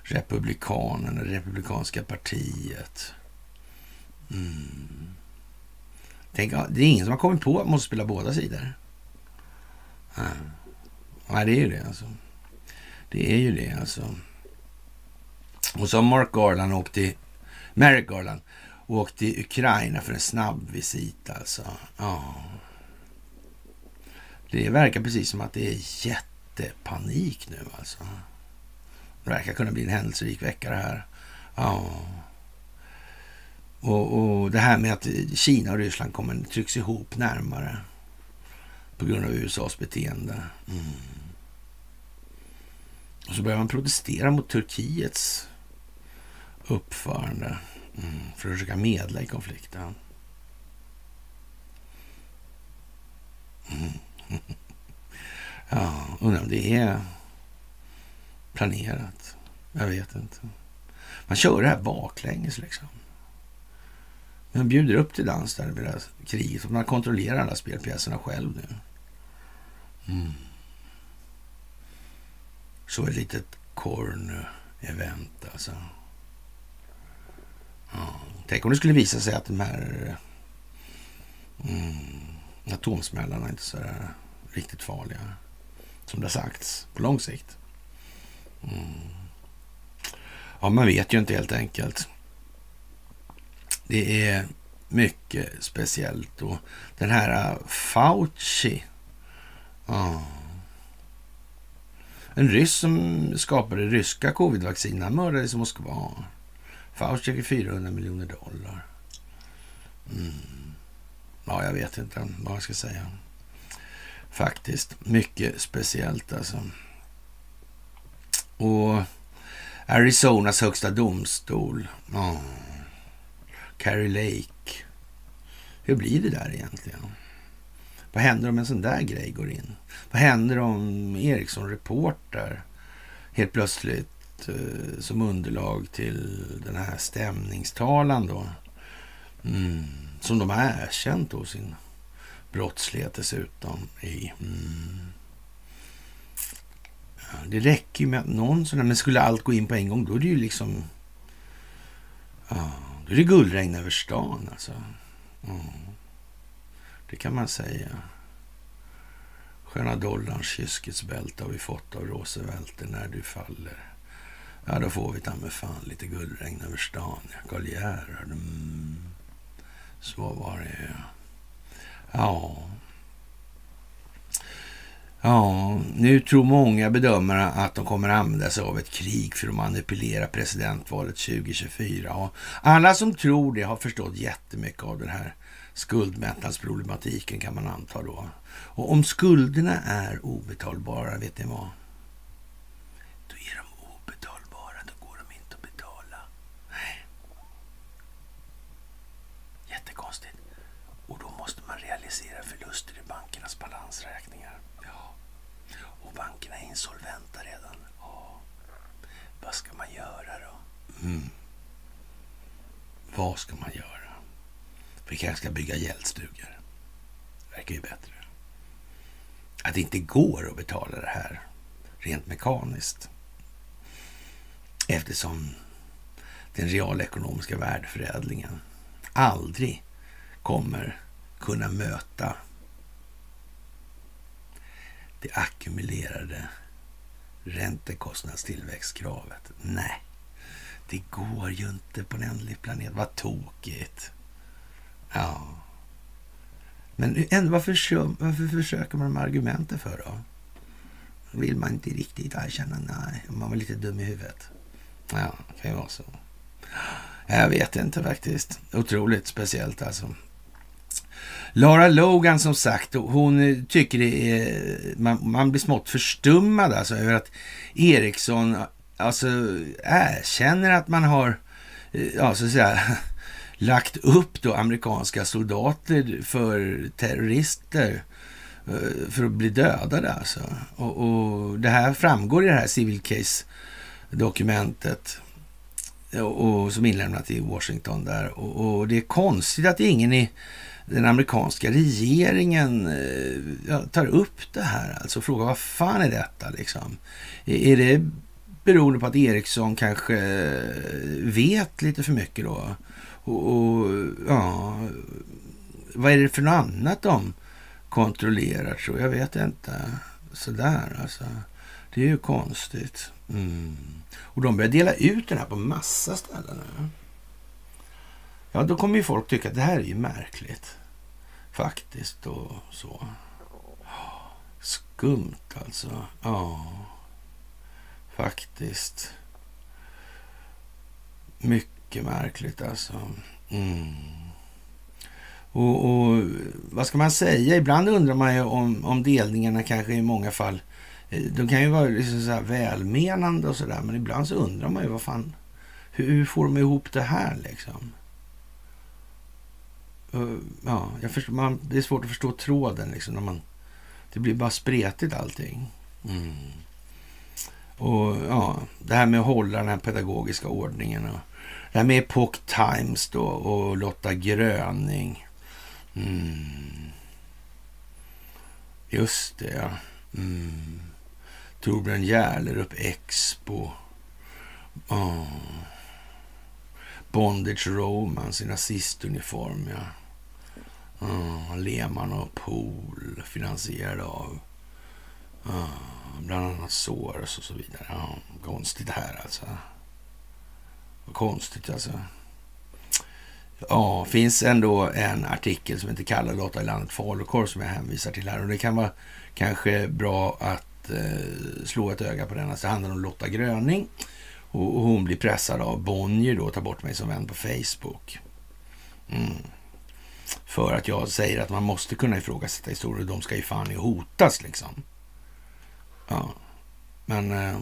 republikanerna, det republikanska partiet? Mm. Tänk, det är ingen som har kommit på att man måste spela båda sidor. Nej. Nej, det är ju det alltså. Det är ju det alltså. Och så har Mark Garland åkt till, Merrick Garland åkt till Ukraina för en snabb visit alltså. Ja. Det verkar precis som att det är jättepanik nu alltså. Det verkar kunna bli en händelserik vecka det här. Ja. Och, och, det här med att Kina och Ryssland kommer trycks ihop närmare på grund av USAs beteende. Mm. Och så börjar man protestera mot Turkiets uppförande mm, för att försöka medla i konflikten. Mm. ja, undrar om det är planerat. Jag vet inte. Man kör det här baklänges liksom. Man bjuder upp till dans där vid det kriget. Man kontrollerar alla spelpjäserna själv nu. Mm. Så ett litet corn-event alltså. Ja. Tänk om det skulle visa sig att de här mm, atomsmällarna inte är så där riktigt farliga. Som det har sagts på lång sikt. Mm. Ja, man vet ju inte helt enkelt. Det är mycket speciellt. Och den här äh, Fauci. Ja. En ryss som skapade ryska covidvaccin, han mördades i Moskva. Fauci fick 400 miljoner dollar. Mm. Ja, jag vet inte vad jag ska säga. Faktiskt. Mycket speciellt alltså. Och Arizonas högsta domstol. Oh. Carrie Lake. Hur blir det där egentligen? Vad händer om en sån där grej går in? Vad händer om Ericsson Reporter helt plötsligt eh, som underlag till den här stämningstalan då? Mm, som de har erkänt då sin brottslighet dessutom i. Mm. Ja, det räcker ju med att någon sån här, men skulle allt gå in på en gång då är det ju liksom... Ja, då är det guldregn över stan alltså. Mm. Det kan man säga. Sköna dollarns kyskhetsbälte har vi fått av Roosevelt när du faller. Ja, då får vi ta med fan lite guldregn över stan. Karl Gerhard. Mm. Så var det Ja. Ja, nu tror många bedömare att de kommer använda sig av ett krig för att manipulera presidentvalet 2024. Och alla som tror det har förstått jättemycket av den här skuldmättnadsproblematiken kan man anta då. Och om skulderna är obetalbara, vet ni vad? Då är de obetalbara, då går de inte att betala. Nej. Jättekonstigt. Och då måste man realisera förluster i bankernas balansräkningar. Ja. Och bankerna är insolventa redan. Ja. Vad ska man göra då? Mm. Vad ska man göra? Vi kanske ska bygga gäldstugor. Verkar ju bättre. Att det inte går att betala det här rent mekaniskt. Eftersom den realekonomiska värdeförädlingen aldrig kommer kunna möta det ackumulerade räntekostnadstillväxtkravet. Nej, det går ju inte på en ändlig planet. Vad tokigt. Ja. Men ändå, varför, varför försöker man med argumenten för då? Vill man inte riktigt erkänna? Nej, man var lite dum i huvudet. Ja, det kan ju vara så. Jag vet inte faktiskt. Otroligt speciellt alltså. Lara Logan som sagt, hon tycker det är, man, man blir smått förstummad alltså över att Eriksson alltså erkänner att man har, eh, ja så att säga, lagt upp då amerikanska soldater för terrorister eh, för att bli dödade alltså. Och, och det här framgår i det här civil case dokumentet och, eh, och som inlämnat i Washington där. Och, och, det är konstigt att ingen i den amerikanska regeringen eh, ja, tar upp det här. Alltså frågar vad fan är detta liksom? Är det beroende på att Ericsson kanske vet lite för mycket då? Och, och ja, vad är det för något annat de kontrollerar tror jag? vet inte. Sådär alltså. Det är ju konstigt. Mm. Och de börjar dela ut den här på massa ställen nu. Ja, då kommer ju folk tycka att det här är ju märkligt. Faktiskt och så. Skumt alltså. Ja, faktiskt. Mycket mycket märkligt alltså. Mm. Och, och, vad ska man säga? Ibland undrar man ju om, om delningarna kanske i många fall eh, de kan ju vara liksom så här välmenande och sådär, men ibland så undrar man ju vad fan, hur, hur får de ihop det här liksom? Uh, ja, jag förstår, man, det är svårt att förstå tråden liksom. När man, det blir bara spretigt allting. Mm. Och ja, det här med att hålla den här pedagogiska ordningen. Och jag är med Epoch Times då och Lotta Gröning. Mm. Just det, ja. Mm. Torbjörn Järlerup Expo. Oh. Bondage Romance i nazistuniform, ja. Oh, Lehmann och Pool finansierade av oh, bland annat Soros och så vidare. Oh. konstigt här alltså. Vad konstigt alltså. Ja, finns ändå en artikel som heter Kalla låta i landet falukorv som jag hänvisar till här. Och det kan vara kanske bra att eh, slå ett öga på den. Alltså det handlar om Lotta Gröning. Och, och hon blir pressad av Bonnier då, ta bort mig som vän på Facebook. Mm. För att jag säger att man måste kunna ifrågasätta historier. De ska ju fan hotas liksom. Ja, men... Eh,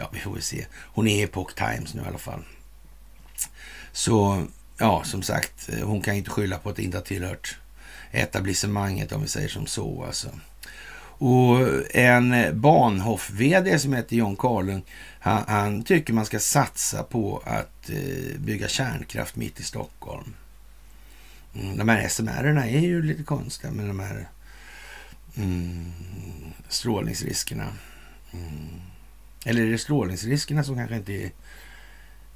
ja, vi får väl se. Hon är i Epoch Times nu i alla fall. Så, ja, som sagt, eh, hon kan inte skylla på att det inte har tillhört etablissemanget om vi säger som så. Alltså. Och en Bahnhof-VD som heter John Carlung, han, han, tycker man ska satsa på att eh, bygga kärnkraft mitt i Stockholm. Mm, de här SMR-erna är ju lite konstiga med de här mm, strålningsriskerna. Mm. Eller är det strålningsriskerna som kanske inte är,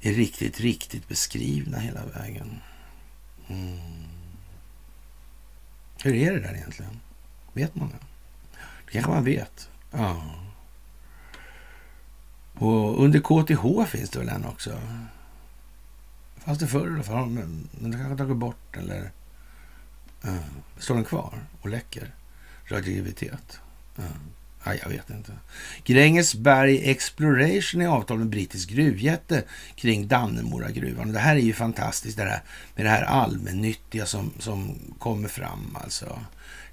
är riktigt, riktigt beskrivna hela vägen? Mm. Hur är det där egentligen? Vet man det? Det kanske man vet. Ja. Och under KTH finns det väl en också? Fanns det förr i alla fall, men den kanske tagit bort eller... Uh, står den kvar och läcker radioaktivitet? Uh. Ja, jag vet inte. Grängesberg Exploration är avtal med brittisk gruvjätte kring Dannemora-gruvan. Det här är ju fantastiskt det här med det här allmännyttiga som, som kommer fram. Alltså.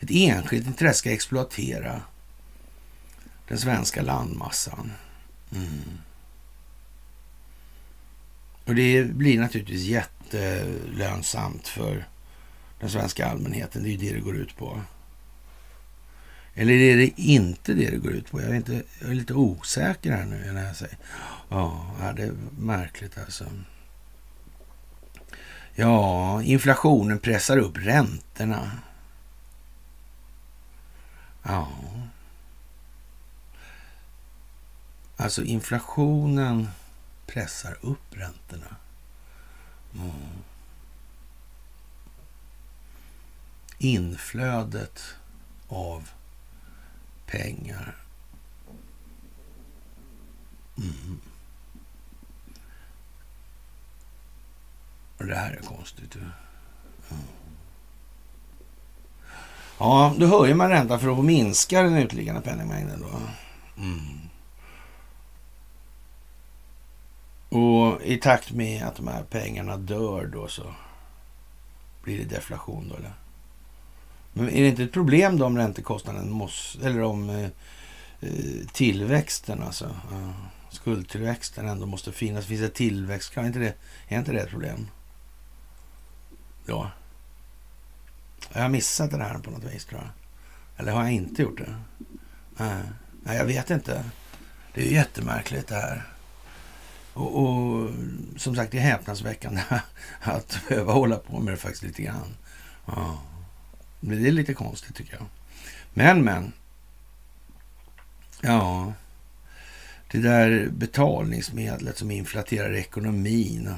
Ett enskilt intresse ska exploatera den svenska landmassan. Mm. Och det blir naturligtvis jättelönsamt för den svenska allmänheten. Det är ju det det går ut på. Eller är det inte det det går ut på? Jag är, inte, jag är lite osäker här nu när jag säger. Ja, det är märkligt alltså. Ja, inflationen pressar upp räntorna. Ja. Alltså inflationen pressar upp räntorna. Mm. Inflödet av pengar. Mm. Och det här är konstigt. Ja, då höjer man räntan för att minska den utliggande penningmängden. Då. Mm. Och i takt med att de här pengarna dör då så blir det deflation då eller? Men är det inte ett problem då om räntekostnaden måste, eller om eh, eh tillväxten alltså, uh, skuldtillväxten ändå måste finnas. Finns det tillväxt? Kan inte det, är inte det ett problem? Ja. Jag har missat det här på något vis tror jag. Eller har jag inte gjort det? Nej, Nej jag vet inte. Det är jättemärkligt det här. Och, och, som sagt, det är häpnadsväckande att behöva hålla på med det faktiskt lite grann. Ja. Det är lite konstigt tycker jag. Men, men. Ja. Det där betalningsmedlet som inflaterar ekonomin.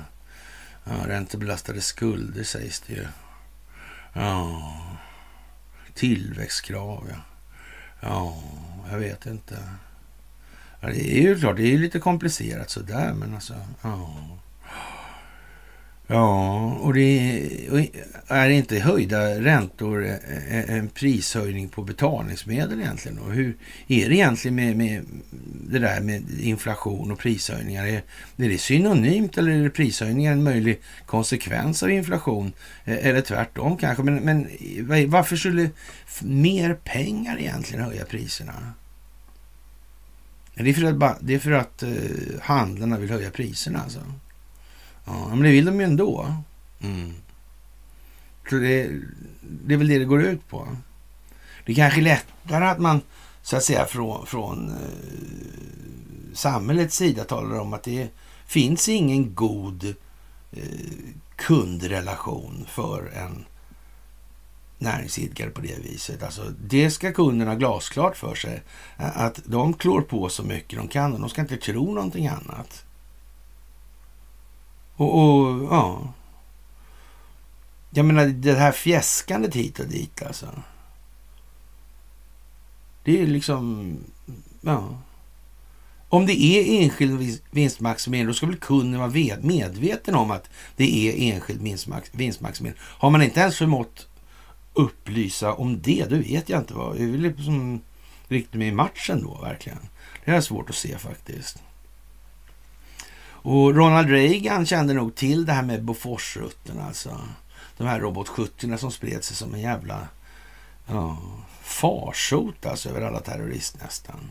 Ja, räntebelastade skulder sägs det ju. Ja. Tillväxtkrav, ja. Ja, jag vet inte. Ja, det är ju klart, det är lite komplicerat sådär, men alltså, ja. Ja, och det är inte höjda räntor e, e, en prishöjning på betalningsmedel egentligen? Och hur är det egentligen med, med det där med inflation och prishöjningar? Är, är det synonymt eller är det prishöjningar en möjlig konsekvens av inflation? E, eller tvärtom kanske? Men, men varför skulle mer pengar egentligen höja priserna? Det är för att, det är för att eh, handlarna vill höja priserna alltså. Ja, men det vill de ju ändå. Mm. Så det, det är väl det det går ut på. Det är kanske lättare att man så att säga från, från eh, samhällets sida talar om att det finns ingen god eh, kundrelation för en näringsidkare på det viset. Alltså, det ska kunderna glasklart för sig. Att de klår på så mycket de kan och de ska inte tro någonting annat. Och, och ja. Jag menar det här fjäskandet hit och dit alltså. Det är liksom, ja. Om det är enskild vinstmaximering, då ska väl kunden vara medveten om att det är enskild vinstmaximering. Har man inte ens förmått upplysa om det, då vet jag inte vad. Det är väl liksom riktigt med i matchen då verkligen. Det är svårt att se faktiskt. Och Ronald Reagan kände nog till det här med Boforsrutten alltså. De här robot 70 som spred sig som en jävla ja, farsot alltså över alla terroristnästan.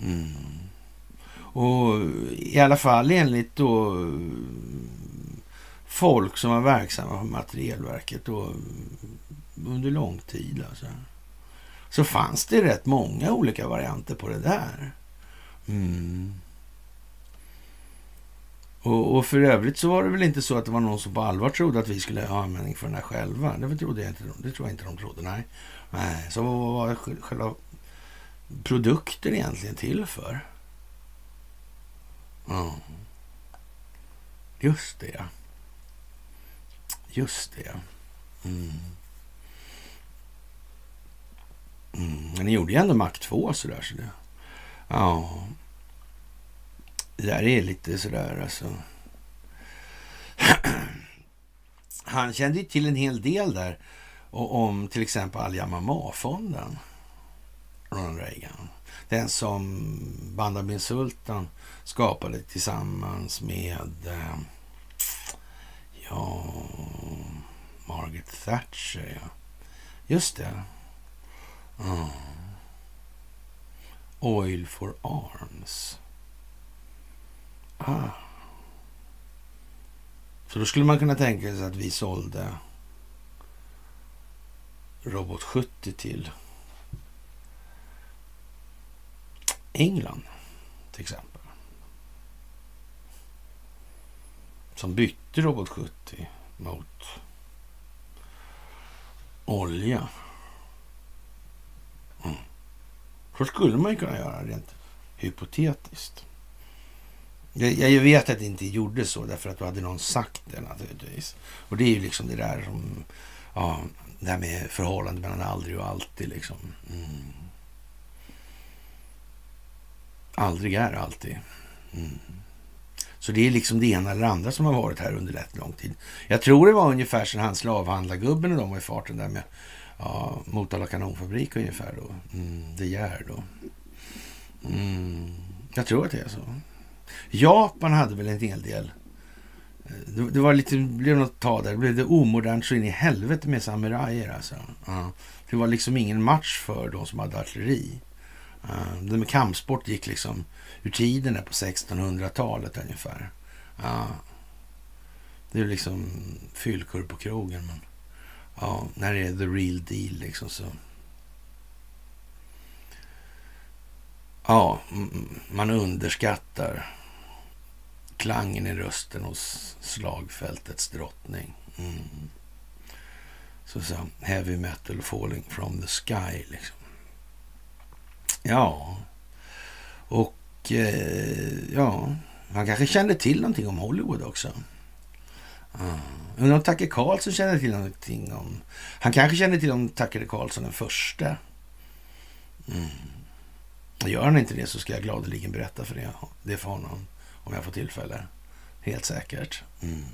Mm. Och i alla fall enligt då folk som var verksamma på materielverket då under lång tid alltså. Så fanns det rätt många olika varianter på det där. Mm. Och, och, för övrigt så var det väl inte så att det var någon som på allvar trodde att vi skulle ha användning för den här själva. Det trodde jag inte. Det tror jag inte de trodde. Nej. Nej. Så vad var själva produkten egentligen till för? Ja. Just det, ja. Just det, ja. Mm. Mm. Men ni gjorde ju ändå Mac 2 sådär. Så det, ja. Det där är lite sådär alltså. Han kände ju till en hel del där om till exempel Al-Yamama-fonden. Ronald Reagan. Den som Bandar bin Sultan skapade tillsammans med eh, ja, Margaret Thatcher. Ja. Just det. Mm. Oil for Arms. Ah. Så då skulle man kunna tänka sig att vi sålde Robot 70 till England till exempel. Som bytte Robot 70 mot olja. Mm. Så skulle man ju kunna göra rent hypotetiskt. Jag, jag vet att det inte gjorde så därför att då hade någon sagt det naturligtvis. Och det är ju liksom det där som, ja, det här med förhållandet mellan aldrig och alltid liksom. Mm. Aldrig är alltid. Mm. Så det är liksom det ena eller andra som har varit här under rätt lång tid. Jag tror det var ungefär sen han slavhandlargubben och de var i farten där med ja, Motala kanonfabrik ungefär då. Mm, De Geer då. Mm, jag tror att det är så. Japan hade väl en hel del. Eh, det, det var lite, det blev något tag där. Det blev det omodernt så in i helvete med samurajer alltså. Uh, Det var liksom ingen match för de som hade artilleri. Uh, det med kampsport gick liksom ur tiden på 1600-talet ungefär. Uh, det är liksom fyllkurv på krogen. Men, ja, när det är the real deal liksom så. Ja, man underskattar klangen i rösten hos slagfältets drottning. Mm. Så, så heavy metal falling from the sky liksom. Ja, och eh, ja, han kanske kände till någonting om Hollywood också. Mm. Undrar om Tucker Carlson känner till någonting om... Han kanske känner till om Tucker Carlson den första. Mm. Gör han inte det så ska jag gladeligen berätta för det, det för honom om jag får tillfälle. Helt säkert. Mm.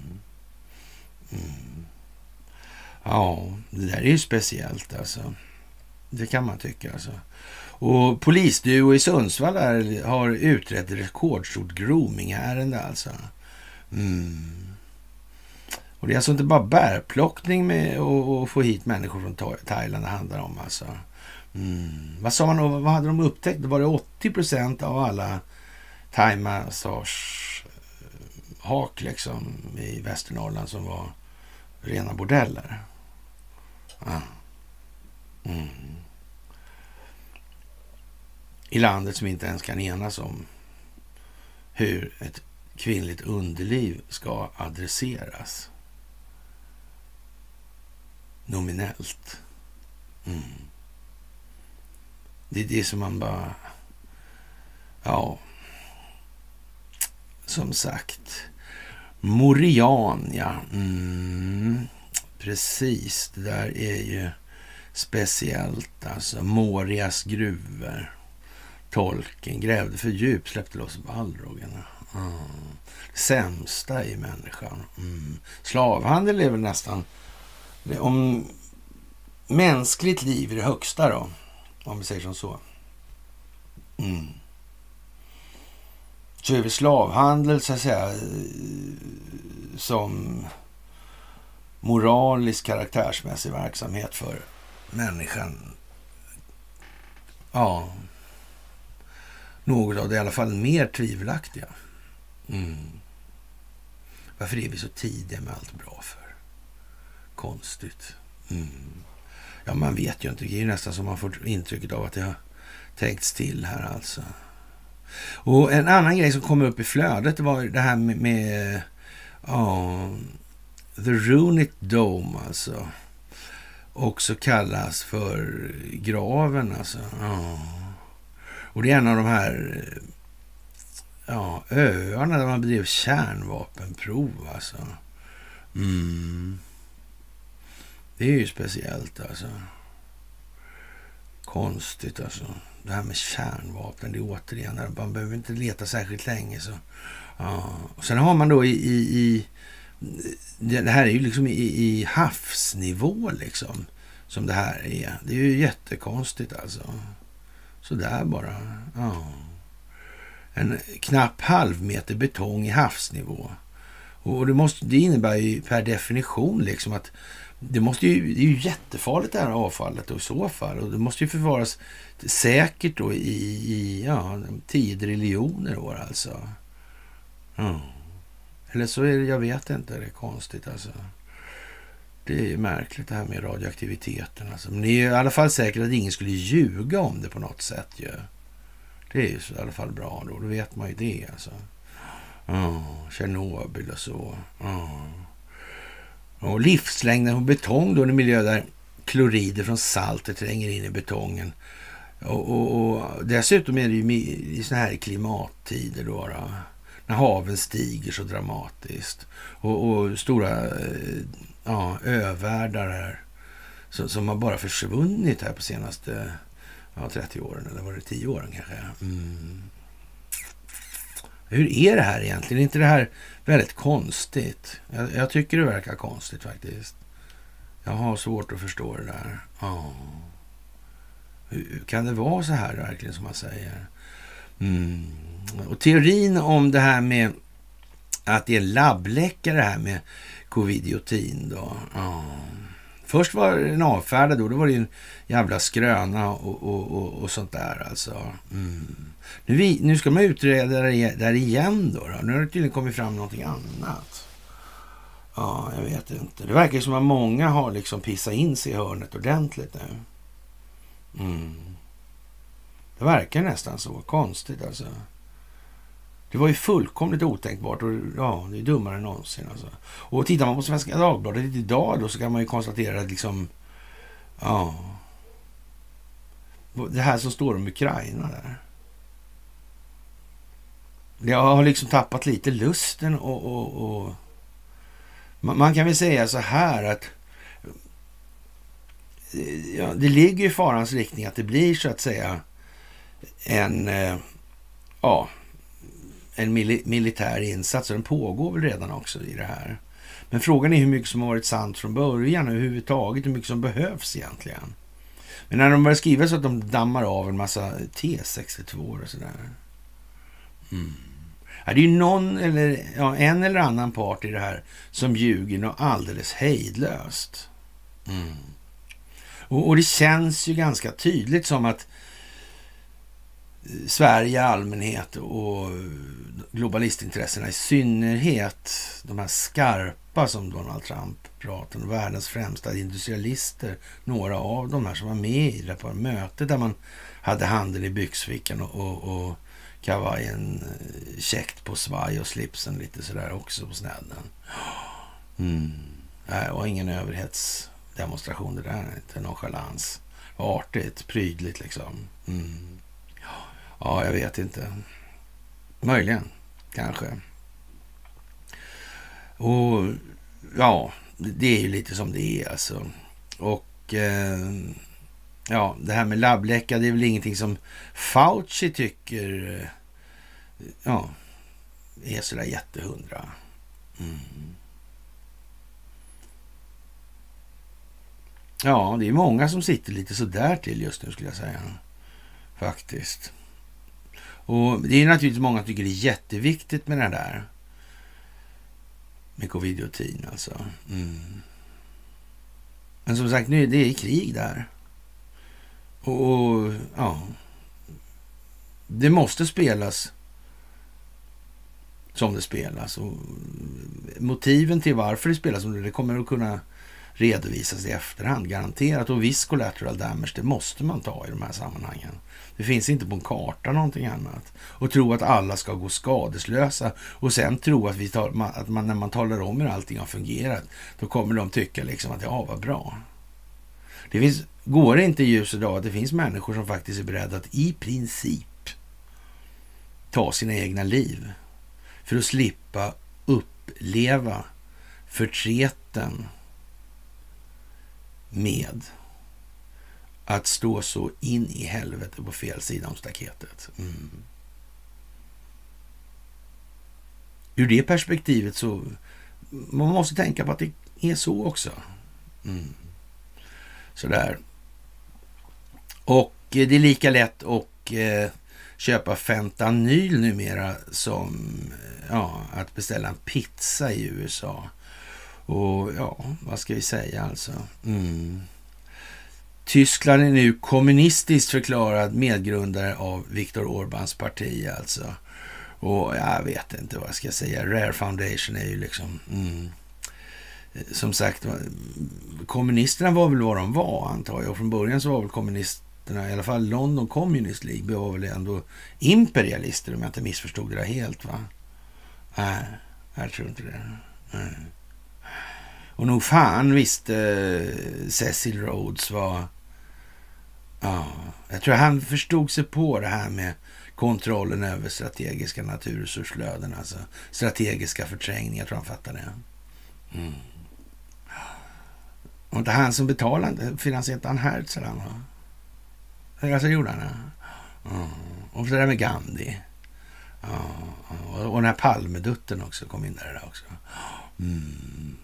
Mm. Ja, det där är ju speciellt alltså. Det kan man tycka alltså. Och polisduo i Sundsvall där har utrett rekordstort grooming-ärende alltså. Mm. Och det är alltså inte bara bärplockning med att få hit människor från Thailand det handlar om alltså. Mm. Vad sa man, vad hade de upptäckt? Var det 80 procent av alla thaimassage eh, hak liksom i Västernorrland som var rena bordeller? Ah. Mm i landet som inte ens kan enas om hur ett kvinnligt underliv ska adresseras. Nominellt. Mm. Det är det som man bara... Ja. Som sagt. Moriania. Mm. Precis, det där är ju speciellt. Alltså Morias gruvor. Tolken grävde för djupt, släppte loss balrogen. Mm. Det sämsta i människan. Mm. Slavhandel är väl nästan... Om mänskligt liv är det högsta då, om vi säger som så. Mm. Så är väl slavhandel så att säga eh, som moralisk karaktärsmässig verksamhet för människan. Ja, något av det i alla fall mer tvivelaktiga. Mm. Varför är vi så tidiga med allt bra för? Konstigt. Mm. Ja, man vet ju inte. Det är nästan som man får intrycket av att det har tänkts till här alltså. Och en annan grej som kom upp i flödet var det här med, med oh, The Runit Dome alltså. Också kallas för graven alltså. Oh. Och det är en av de här ja, öarna där man bedrev kärnvapenprov alltså. Mm. Det är ju speciellt alltså. Konstigt alltså. Det här med kärnvapen, det är återigen, man behöver inte leta särskilt länge. Så. Ja. Och sen har man då i, i, i det här är ju liksom i, i havsnivå liksom, som det här är. Det är ju jättekonstigt alltså. Sådär bara. Ja. En knapp halv meter betong i havsnivå. Och det, måste, det innebär ju per definition liksom att det, måste ju, det är ju jättefarligt det här avfallet i så fall. Och det måste ju förvaras säkert då i, i ja, tio triljoner år alltså. Mm. Eller så är det, jag vet inte, det är konstigt alltså. Det är märkligt det här med radioaktiviteten. Alltså. Men det är i alla fall säkert att ingen skulle ljuga om det på något sätt. Ju. Det är ju i alla fall bra då. Då vet man ju det. Alltså. Oh, Tjernobyl och så. Oh. Och livslängden på betong då, en miljö där klorider från saltet tränger in i betongen. Och, och, och dessutom är det ju i sådana här klimattider då, då, när haven stiger så dramatiskt och, och stora eh, ja, övärldar här som, som har bara försvunnit här på senaste ja, 30 åren, eller var det 10 åren kanske? Mm. Hur är det här egentligen? Är inte det här väldigt konstigt? Jag, jag tycker det verkar konstigt faktiskt. Jag har svårt att förstå det där. Oh. Hur kan det vara så här verkligen som man säger? Mm. Och teorin om det här med att det är labbläcka det här med covidiotin då. Oh. Först var den avfärdad då, då var det en jävla skröna och, och, och, och sånt där alltså. Mm. Nu, vi, nu ska man utreda det där igen då, då. Nu har det tydligen kommit fram någonting annat. Ja, jag vet inte. Det verkar som att många har liksom pissat in sig i hörnet ordentligt nu. Mm. Det verkar nästan så. Konstigt alltså. Det var ju fullkomligt otänkbart och ja, det är dummare än någonsin. Alltså. Och tittar man på Svenska Dagbladet idag då så kan man ju konstatera att liksom, ja. Det här som står om Ukraina där. Jag har liksom tappat lite lusten och, och, och man kan väl säga så här att eh, ja, det ligger i farans riktning att det blir så att säga en, eh, ja, en mil militär insats den pågår väl redan också i det här. Men frågan är hur mycket som har varit sant från början överhuvudtaget hur mycket som behövs egentligen. Men när de börjar skriva så att de dammar av en massa T62 och sådär. Mm. Är det är ju någon eller, ja, en eller annan part i det här som ljuger något alldeles hejdlöst. Mm. Och, och, det känns ju ganska tydligt som att eh, Sverige i allmänhet och globalistintressena i synnerhet, de här skarpa som Donald Trump pratar om, världens främsta industrialister, några av de här som var med i det på mötet där man hade handen i byxfickan och, och, och kavajen eh, käckt på svaj och slipsen lite sådär också på snedden. Mm. Det var ingen överhetsdemonstration det där, inte nonchalans. Artigt, prydligt liksom. Mm. Ja, jag vet inte. Möjligen, kanske. Och ja, det är ju lite som det är alltså. Och eh, ja, det här med labbläcka, det är väl ingenting som Fauci tycker eh, ja, är sådär jättehundra. Mm. Ja, det är många som sitter lite sådär till just nu skulle jag säga. Faktiskt. Och det är naturligtvis många som tycker det är jätteviktigt med det där. Med covidiotin alltså. Mm. Men som sagt, nu är det krig där. Och, och, ja. Det måste spelas som det spelas. Och motiven till varför det spelas som det, det kommer att kunna redovisas i efterhand, garanterat. Och viss collateral damage, det måste man ta i de här sammanhangen. Det finns inte på en karta någonting annat. Och tro att alla ska gå skadeslösa och sen tro att, vi tar, att man, när man talar om hur allting har fungerat, då kommer de tycka liksom att ja, vad bra. Det finns, går det inte i ljuset av att det finns människor som faktiskt är beredda att i princip ta sina egna liv för att slippa uppleva förtreten med att stå så in i helvete på fel sida om staketet. Mm. Ur det perspektivet så man måste tänka på att det är så också. Mm. Sådär. Och eh, det är lika lätt att eh, köpa fentanyl numera som eh, ja, att beställa en pizza i USA. Och ja, vad ska vi säga alltså? Mm. Tyskland är nu kommunistiskt förklarad medgrundare av Viktor Orbans parti alltså. Och jag vet inte vad jag ska säga. Rare Foundation är ju liksom... Mm. Som sagt, kommunisterna var väl vad de var antar jag. Och från början så var väl staterna, i alla fall London Communist League, var väl ändå imperialister om jag inte missförstod det där helt va? Nej, jag tror inte det. Nej. Och nog fan visste eh, Cecil Rhodes vad... Ja, jag tror han förstod sig på det här med kontrollen över strategiska naturresursflöden. Alltså strategiska förträngningar, jag tror han fattade det. Mm. Och inte han som betalade, finansierade han Herzl? han va? Alltså gjorde han? Mm. Och så det där med Gandhi. Ja, och den här Palmedutten också kom in där också. Mm.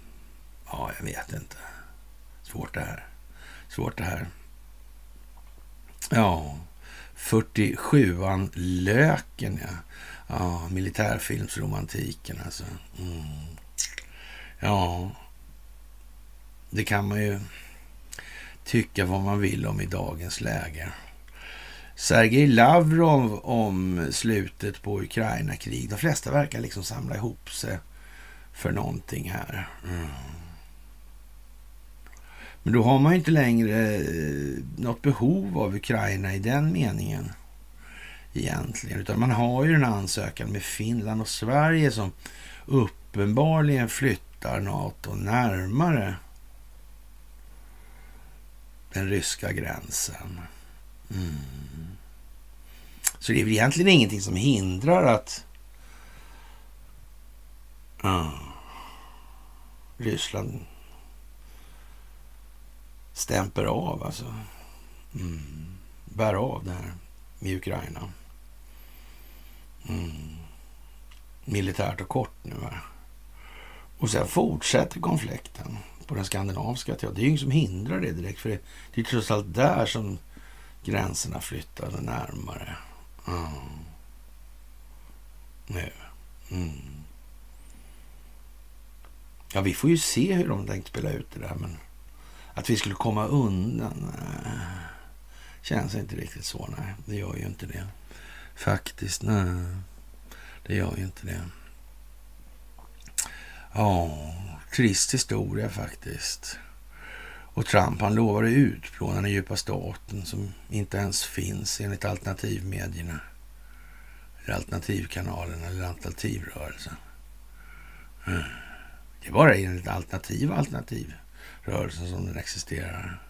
Ja, jag vet inte. Svårt det här. Svårt det här. Ja, 47an Löken, ja. Ja, militärfilmsromantiken alltså. Mm. Ja, det kan man ju tycka vad man vill om i dagens läge. Sergej Lavrov om slutet på Ukraina-krig. De flesta verkar liksom samla ihop sig för någonting här. Mm. Men då har man ju inte längre eh, något behov av Ukraina i den meningen egentligen. Utan man har ju den här ansökan med Finland och Sverige som uppenbarligen flyttar NATO närmare den ryska gränsen. Mm. Så det är väl egentligen ingenting som hindrar att uh, Ryssland stämper av, alltså. Mm. Bär av det här i Ukraina. Mm. Militärt och kort nu. Här. Och sen fortsätter konflikten på den skandinaviska teatern. Det är ju inget som hindrar det direkt. För det, det är trots allt där som gränserna flyttade närmare. Mm. Nu. Mm. Ja, vi får ju se hur de tänkt spela ut det där. Men att vi skulle komma undan nej, känns inte riktigt så. Nej, det gör ju inte det. Faktiskt, nej. Det gör ju inte det. Ja, trist historia faktiskt. Och Trump han lovade utplåna den djupa staten som inte ens finns enligt alternativmedierna. Eller alternativkanalen eller alternativrörelsen. Mm. Det är bara enligt alternativ alternativrörelsen som den existerar.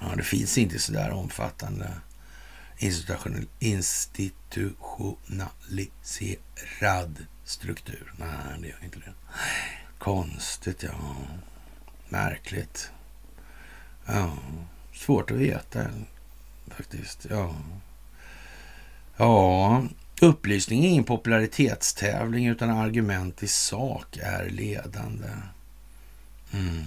Ja, det finns inte så där omfattande institutionaliserad struktur. Nej, det gör inte det. Konstigt, ja. Märkligt. Ja, svårt att veta faktiskt. Ja. Ja, upplysning är ingen popularitetstävling utan argument i sak är ledande. Mm.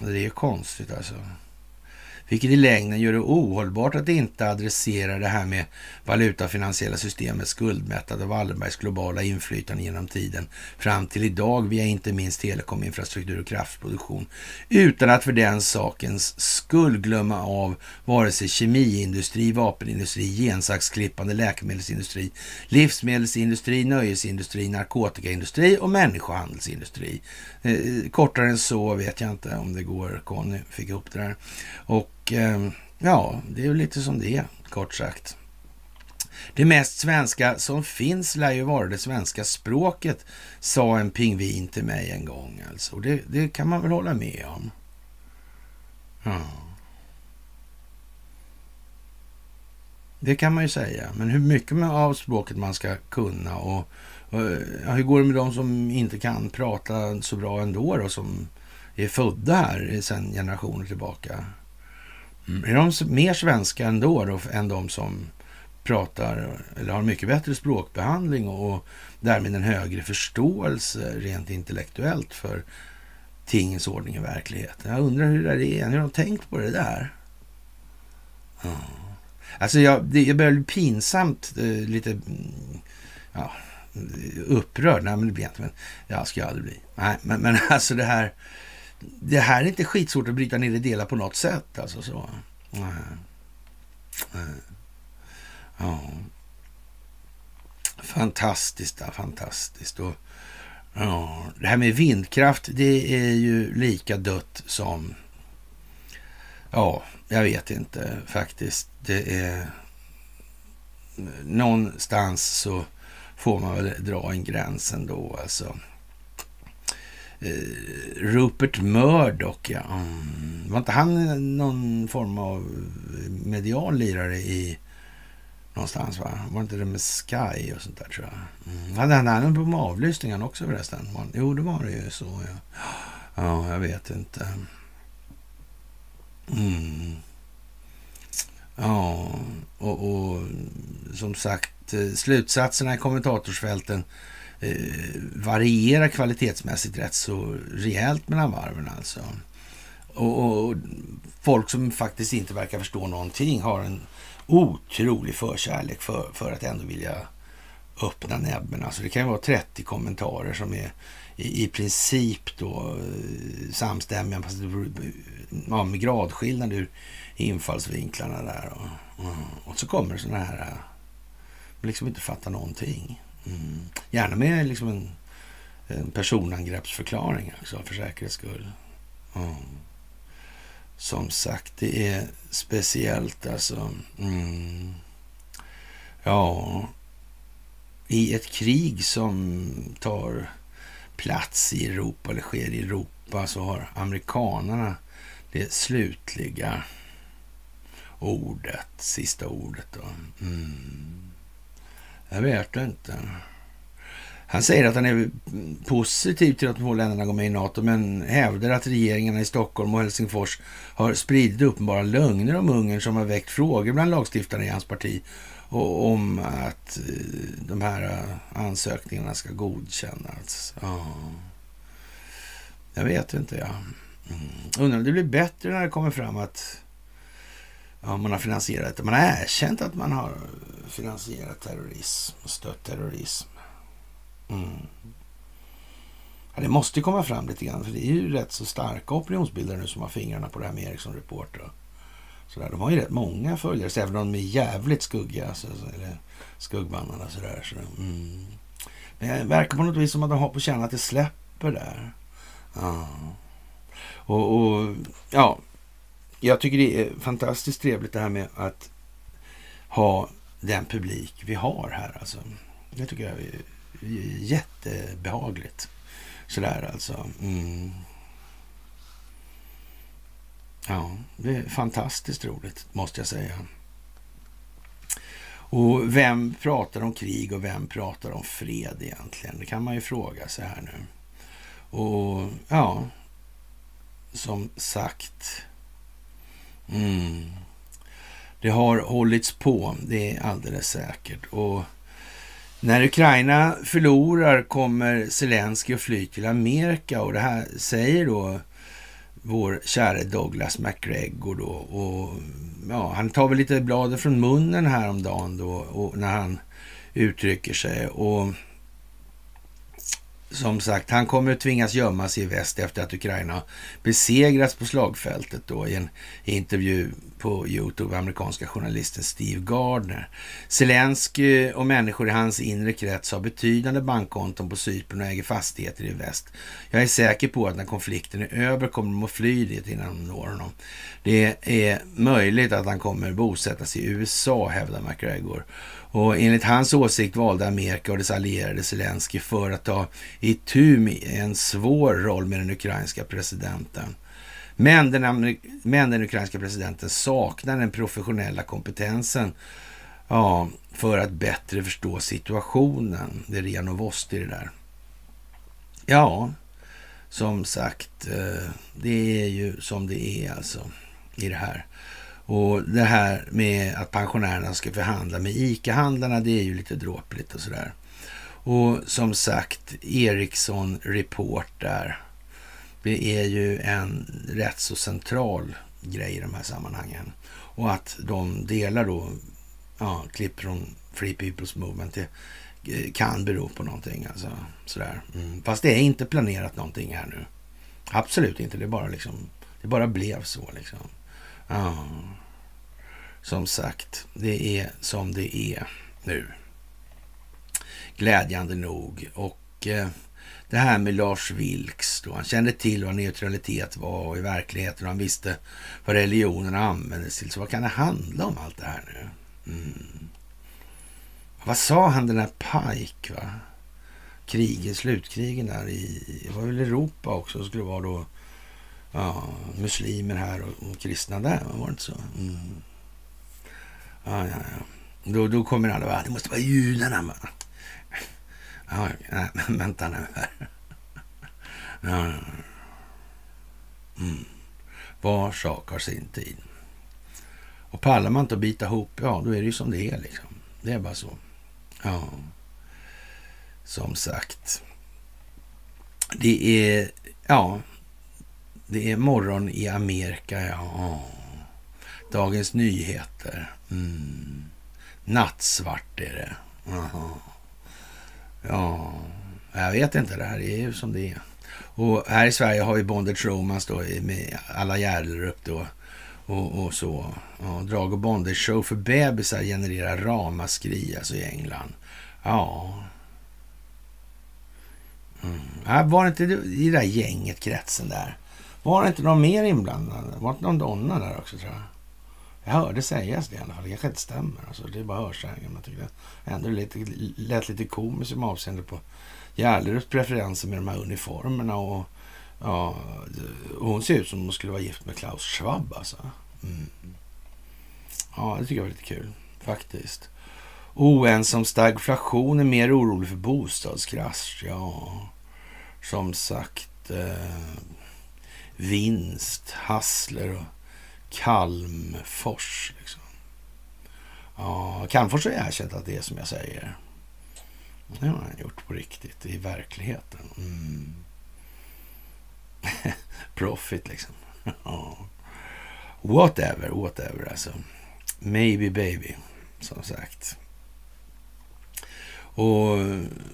Det är konstigt alltså. Vilket i längden gör det ohållbart att inte adressera det här med valutafinansiella systemet, skuldmättade Wallenbergs globala inflytande genom tiden fram till idag via inte minst telekominfrastruktur och kraftproduktion utan att för den sakens skull glömma av vare sig kemiindustri, vapenindustri, gensaxklippande läkemedelsindustri, livsmedelsindustri, nöjesindustri, narkotikaindustri och människohandelsindustri. Eh, kortare än så vet jag inte om det går. Conny fick ihop det där. Och ehm, ja, det är ju lite som det är, kort sagt. Det mest svenska som finns lär ju vara det svenska språket, sa en pingvin till mig en gång. Alltså. Det, det kan man väl hålla med om. Ja. Det kan man ju säga. Men hur mycket av språket man ska kunna och ja, hur går det med de som inte kan prata så bra ändå då, som är födda här sedan generationer tillbaka? Mm. Är de mer svenska ändå då, än de som pratar eller har mycket bättre språkbehandling och därmed en högre förståelse rent intellektuellt för tingens ordning i verkligheten. Jag undrar hur det är. Hur har de tänkt på det där? Mm. Alltså jag, det, jag börjar bli pinsamt eh, lite mm, ja, upprörd. Nej, men det blir jag inte. Men, ja, ska jag aldrig bli. Nej, men, men alltså det här det här är inte skitsvårt att bryta ner i delar på något sätt. Alltså så. Ja. Fantastiskt, fantastiskt. Och, ja, det här med vindkraft, det är ju lika dött som... Ja, jag vet inte faktiskt. Det är... Någonstans så får man väl dra en gräns ändå. Alltså. Eh, Rupert Murdoch, ja. Mm. Var inte han någon form av medial lirare i någonstans? va? Var inte det med Sky och sånt där tror jag? Mm. Hade han hand på avlyssningen också förresten? Jo, det var det ju så. Ja, ja jag vet inte. Mm. Ja, och, och som sagt, eh, slutsatserna i kommentatorsfälten eh, varierar kvalitetsmässigt rätt så rejält mellan varven alltså. Och, och, folk som faktiskt inte verkar förstå någonting har en otrolig förkärlek för, för att ändå vilja öppna näbben. Alltså det kan ju vara 30 kommentarer som är i, i princip då eh, samstämmiga, fast ja, med gradskillnad ur infallsvinklarna där. Och, och, så kommer det sådana här, man liksom inte fattar någonting. Mm. Gärna med liksom en, en personangreppsförklaring också, för säkerhets skull. Mm. Som sagt, det är speciellt alltså. Mm. Ja, i ett krig som tar plats i Europa eller sker i Europa så har amerikanerna det slutliga ordet, sista ordet. Då. Mm. Jag vet inte. Han säger att han är positiv till att de två länderna går med i NATO, men hävdar att regeringarna i Stockholm och Helsingfors har spridit uppenbara lögner om Ungern som har väckt frågor bland lagstiftarna i hans parti och om att eh, de här eh, ansökningarna ska godkännas. Ja. Jag vet inte, ja. Mm. Undrar om det blir bättre när det kommer fram att ja, man har finansierat det. Man har erkänt att man har finansierat terrorism och stött terrorism. Mm. Ja, det måste komma fram lite grann, för det är ju rätt så starka opinionsbildare nu som har fingrarna på det här med Ericsson Reporter. Sådär. De har ju rätt många följare, så även om de är jävligt skuggiga, så, eller skuggbannarna sådär. Så, mm. Men det verkar på något vis som att de har på känn att det släpper där. Ja. Och, och, ja, jag tycker det är fantastiskt trevligt det här med att ha den publik vi har här. Alltså. Det tycker jag är jättebehagligt. Sådär alltså. Mm. Ja, det är fantastiskt roligt måste jag säga. Och vem pratar om krig och vem pratar om fred egentligen? Det kan man ju fråga sig här nu. Och ja, som sagt. Mm, det har hållits på, det är alldeles säkert. Och när Ukraina förlorar kommer Zelensky att fly till Amerika och det här säger då vår käre Douglas McGregor då. Och, ja, han tar väl lite bladet från munnen häromdagen då och när han uttrycker sig. Och som sagt, han kommer att tvingas gömma sig i väst efter att Ukraina besegrats på slagfältet då i en intervju på Youtube, amerikanska journalisten Steve Gardner. Zelensky och människor i hans inre krets har betydande bankkonton på Cypern och äger fastigheter i väst. Jag är säker på att när konflikten är över kommer de att fly dit innan de når honom. Det är möjligt att han kommer bosätta sig i USA, hävdar McGregor. Och enligt hans åsikt valde Amerika och dess allierade Zelensky för att ta itu med en svår roll med den ukrainska presidenten. Men den, men den ukrainska presidenten saknar den professionella kompetensen ja, för att bättre förstå situationen. Det är ren Renovost i det där. Ja, som sagt, eh, det är ju som det är alltså i det här. Och det här med att pensionärerna ska förhandla med ICA-handlarna, det är ju lite dråpligt och sådär. Och som sagt, Ericsson Report där. Det är ju en rätt så central grej i de här sammanhangen. Och att de delar då ja, klipp från Free People's Movement, det eh, kan bero på någonting. Alltså, sådär. Mm. Fast det är inte planerat någonting här nu. Absolut inte. Det bara liksom, det bara blev så liksom. Ja. Som sagt, det är som det är nu. Glädjande nog. Och eh, det här med Lars Vilks då. Han kände till vad neutralitet var i verkligheten. Han visste vad religionen användes till. Så vad kan det handla om allt det här nu? Mm. Vad sa han den här Pike va? Kriget, slutkrigen där i, det var väl Europa också, skulle vara då ja, muslimer här och, och kristna där, var det inte så? Mm. Ja, ja, ja. Då, då kommer alla bara, det måste vara judarna. Man. Ja, nej, men vänta nu här. Ja, mm. Var sak har sin tid. Och pallar man inte att bita ihop, ja då är det ju som det är liksom. Det är bara så. Ja, som sagt. Det är, ja, det är morgon i Amerika, ja. Dagens Nyheter. Mm. Nattsvart är det. Aha. Ja, jag vet inte. Det här är ju som det är. Och här i Sverige har vi Bondage Romance då med alla Gärderup då. Och, och så. Ja, Drag och Bondage show för bebisar genererar ramaskri alltså i England. Ja. Mm. Var det inte i det där gänget, kretsen där? Var det inte någon mer inblandad? Var det inte någon donna där också tror jag? Jag hörde sägas det i alla fall. Det kanske inte stämmer. Alltså, det är bara hörsägen. Man tycker det ändå lite, lät lite komiskt med avseende på Gärlerups preferenser med de här uniformerna. Och, ja, hon ser ut som om hon skulle vara gift med Klaus Schwab. Alltså. Mm. Ja, det tycker jag var lite kul faktiskt. Oh, Oense om stagflation är mer orolig för bostadskrasch. Ja, som sagt. Eh, vinst, Hassler och Kalmfors. Liksom. Ja, Calmfors har erkänt att det är som jag säger. Det har han gjort på riktigt, i verkligheten. Mm. Profit liksom. whatever, whatever alltså. Maybe baby, som sagt. Och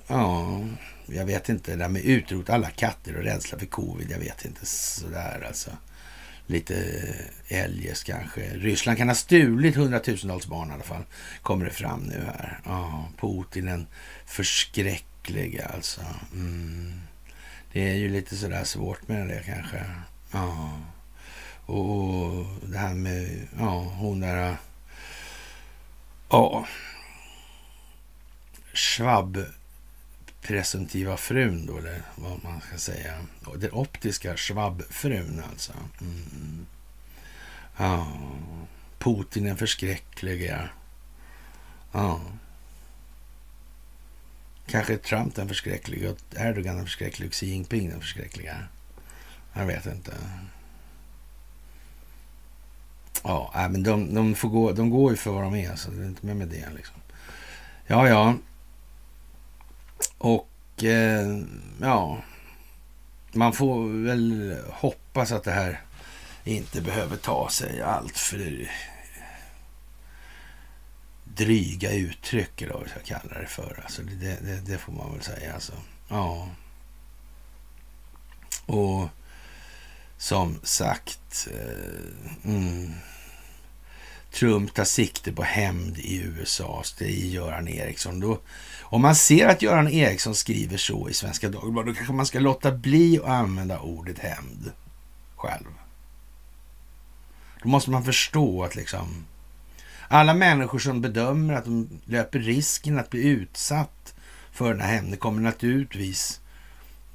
ja, jag vet inte, det där med utrota alla katter och rädsla för covid, jag vet inte sådär alltså lite eljest kanske. Ryssland kan ha stulit hundratusentals barn i alla fall. Kommer det fram nu här. Oh, Putin den förskräcklig alltså. Mm. Det är ju lite sådär svårt med det kanske. Ja. Och det här med, ja, hon där... Ja. Schwab presumtiva frun då, eller vad man ska säga. Den optiska Schwab-frun alltså. Mm. Ja. Putin den förskräckliga. Ja. Kanske Trump den förskräckliga och Erdogan den förskräckliga och Xi Jinping den förskräckliga. Jag vet inte. Ja, men de, de, får gå, de går ju för vad de är, så det är inte med med det. Liksom. Ja, ja. Och eh, ja, man får väl hoppas att det här inte behöver ta sig allt för dryga uttryck eller vad vi ska kalla det för. Alltså det, det, det får man väl säga. Alltså. Ja. Och som sagt, eh, mm, Trump tar sikte på hämnd i USA, det är Göran Eriksson. Då, om man ser att Göran Eriksson skriver så i Svenska Dagbladet, då kanske man ska låta bli att använda ordet hämnd själv. Då måste man förstå att liksom alla människor som bedömer att de löper risken att bli utsatt för den här hämnden kommer naturligtvis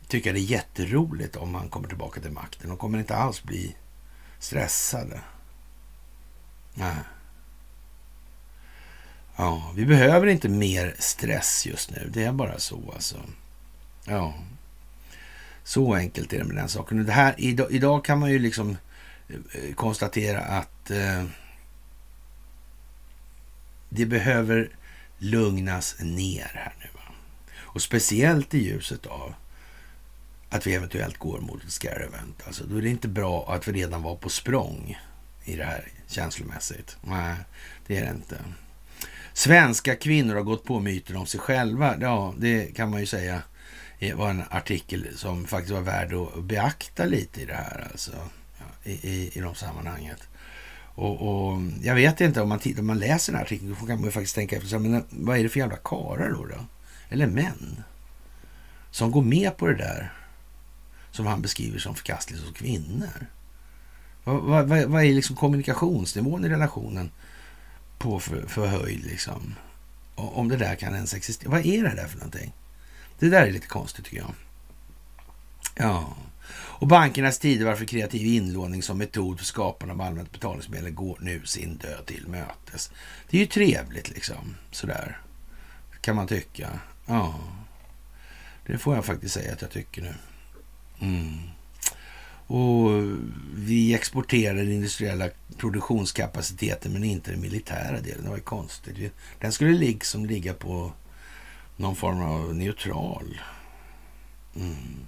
tycka det är jätteroligt om man kommer tillbaka till makten. De kommer inte alls bli stressade. Nej. Ja, vi behöver inte mer stress just nu. Det är bara så alltså. Ja. Så enkelt är det med den saken. Det här, idag, idag kan man ju liksom eh, konstatera att eh, det behöver lugnas ner här nu. Va? Och speciellt i ljuset av att vi eventuellt går mot ett scare event. Alltså, då är det inte bra att vi redan var på språng i det här känslomässigt. Nej, det är det inte. Svenska kvinnor har gått på myten om sig själva. Ja, det kan man ju säga det var en artikel som faktiskt var värd att beakta lite i det här, alltså, i, i, i de sammanhanget. Och, och, jag vet inte, om man, om man läser den här artikeln då kan man ju faktiskt tänka efter, men vad är det för jävla karlar då, då? Eller män? Som går med på det där som han beskriver som förkastligt hos kvinnor. Vad, vad, vad är liksom kommunikationsnivån i relationen på för, förhöjd liksom? Om det där kan ens existera. Vad är det där för någonting? Det där är lite konstigt tycker jag. Ja. Och bankernas tidevarv för kreativ inlåning som metod för skaparna av allmänt betalningsmedel går nu sin död till mötes. Det är ju trevligt liksom, sådär. Kan man tycka. Ja. Det får jag faktiskt säga att jag tycker nu. Mm. Och eh, vi exporterar den industriella produktionskapaciteten men inte den militära delen. Det var ju konstigt. Den skulle liksom ligga på någon form av neutral. Mm.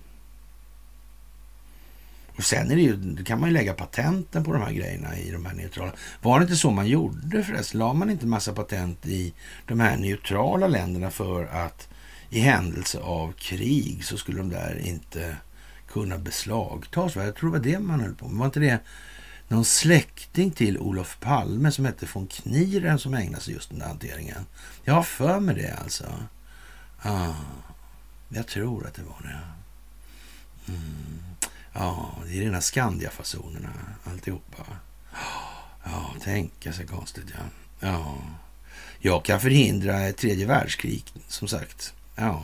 Och sen är det ju, då kan man ju lägga patenten på de här grejerna i de här neutrala. Var det inte så man gjorde förresten? La man inte massa patent i de här neutrala länderna för att i händelse av krig så skulle de där inte kunna beslagtas? Jag tror det var det man höll på med. Var inte det någon släkting till Olof Palme som hette von Kniren som ägnade sig just den där hanteringen? Jag har för mig det alltså. Ah, jag tror att det var det. Mm. Ja, det är rena Skandia-fasonerna alltihopa. Ja, tänka sig konstigt ja. Ja, jag kan förhindra ett tredje världskrig som sagt. Ja,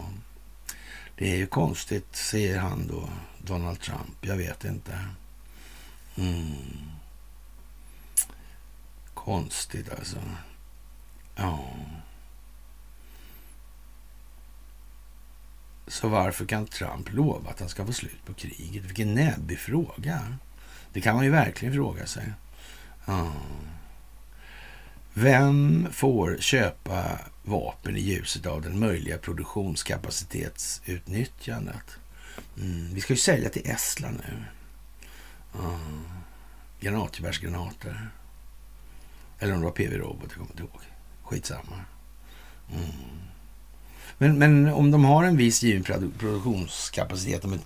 det är ju konstigt, säger han då, Donald Trump. Jag vet inte. Mm. Konstigt alltså. Ja. Så varför kan Trump lova att han ska få slut på kriget? Vilken näbbig fråga. Det kan man ju verkligen fråga sig. Ja. Vem får köpa vapen i ljuset av den möjliga produktionskapacitetsutnyttjandet? Mm. Vi ska ju sälja till Estland nu. Ja. Granatgevärsgranater. Eller om det var PV-robot, jag kommer inte ihåg. Skitsamma. Mm. Men, men om de har en viss given produktionskapacitet, en,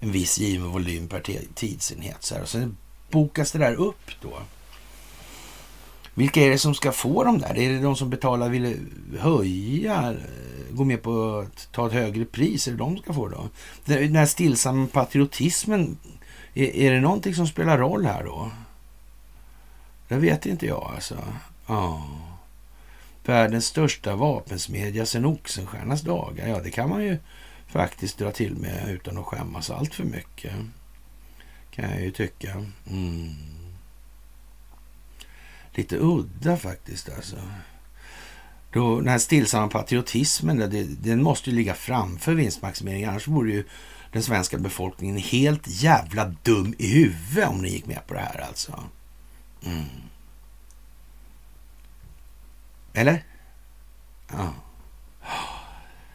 en viss given volym per tidsenhet, så här, och sen bokas det där upp då. Vilka är det som ska få dem där? Är det de som betalar, vill höja, gå med på att ta ett högre pris? Är det de som ska få då? Den här stillsamma patriotismen, är, är det någonting som spelar roll här då? Det vet inte jag alltså. Ja. Världens största vapensmedja sedan Oxenstiernas dagar. Ja, det kan man ju faktiskt dra till med utan att skämmas allt för mycket. Kan jag ju tycka. Mm. Lite udda faktiskt alltså. Då, den här stillsamma patriotismen, det, den måste ju ligga framför vinstmaximering. Annars vore ju den svenska befolkningen helt jävla dum i huvudet om ni gick med på det här alltså. Mm. Eller? Ja.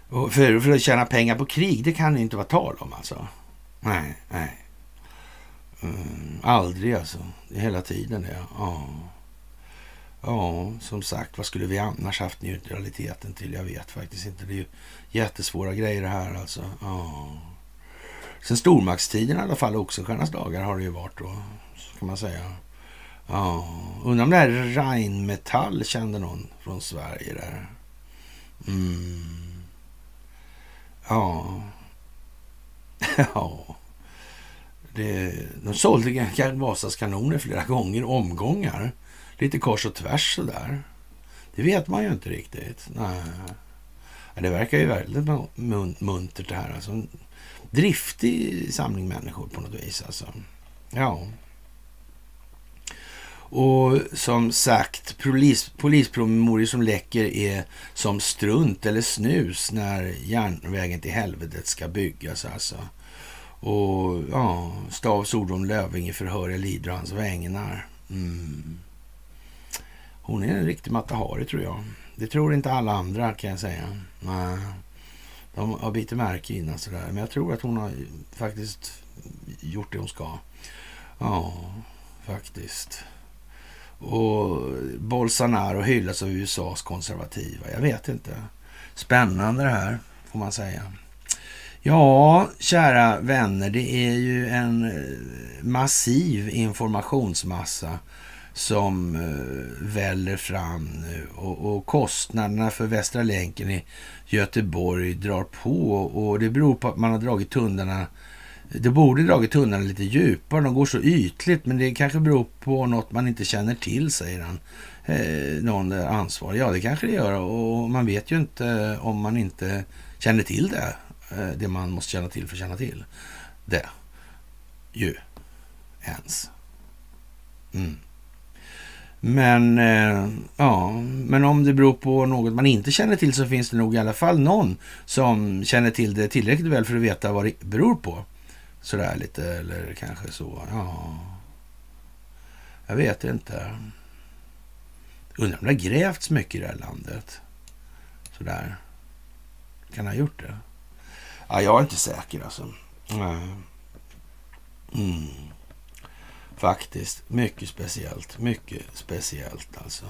Och för, för att tjäna pengar på krig, det kan det inte vara tal om alltså. Nej, nej. Mm, aldrig alltså. Hela tiden det. Ja ja, som sagt, vad skulle vi annars haft neutraliteten till? Jag vet faktiskt inte. Det är ju jättesvåra grejer det här alltså. Ja. Sen stormaktstiden i alla fall, Oxenstiernas dagar har det ju varit då, kan man säga. Ja, undrar om det här Rheinmetall kände någon från Sverige där. Mm. Ja. ja. Det, de sålde Vasas kanoner flera gånger, omgångar. Lite kors och tvärs sådär. Det vet man ju inte riktigt. Nej. Det verkar ju väldigt muntert det här. Alltså, en driftig samling människor på något vis. Alltså. Ja. Och som sagt, polis, polispromemorior som läcker är som strunt eller snus när järnvägen till helvetet ska byggas alltså. Och ja, Stavs ord om Löfving förhör jag lider hans vägnar. Mm. Hon är en riktig Mata Hari tror jag. Det tror inte alla andra kan jag säga. Nej. De har bitit märke innan sådär. Men jag tror att hon har faktiskt gjort det hon ska. Ja, faktiskt. Och Bolsonaro hyllas av USAs konservativa. Jag vet inte. Spännande det här, får man säga. Ja, kära vänner, det är ju en eh, massiv informationsmassa som eh, väller fram nu och, och, kostnaderna för Västra länken i Göteborg drar på och det beror på att man har dragit tunnlarna det borde dragit tunnlarna lite djupare. De går så ytligt, men det kanske beror på något man inte känner till, säger han. Eh, någon ansvarig. Ja, det kanske det gör. Och man vet ju inte om man inte känner till det. Eh, det man måste känna till för att känna till det. Ju. Ens. Mm. Men, eh, ja, men om det beror på något man inte känner till så finns det nog i alla fall någon som känner till det tillräckligt väl för att veta vad det beror på sådär lite, eller kanske så. Ja, jag vet inte. Undrar om det har grävts mycket i det här landet. Sådär. Kan ha gjort det? Ja, jag är inte säker alltså. Nej. Mm. Faktiskt. Mycket speciellt. Mycket speciellt alltså.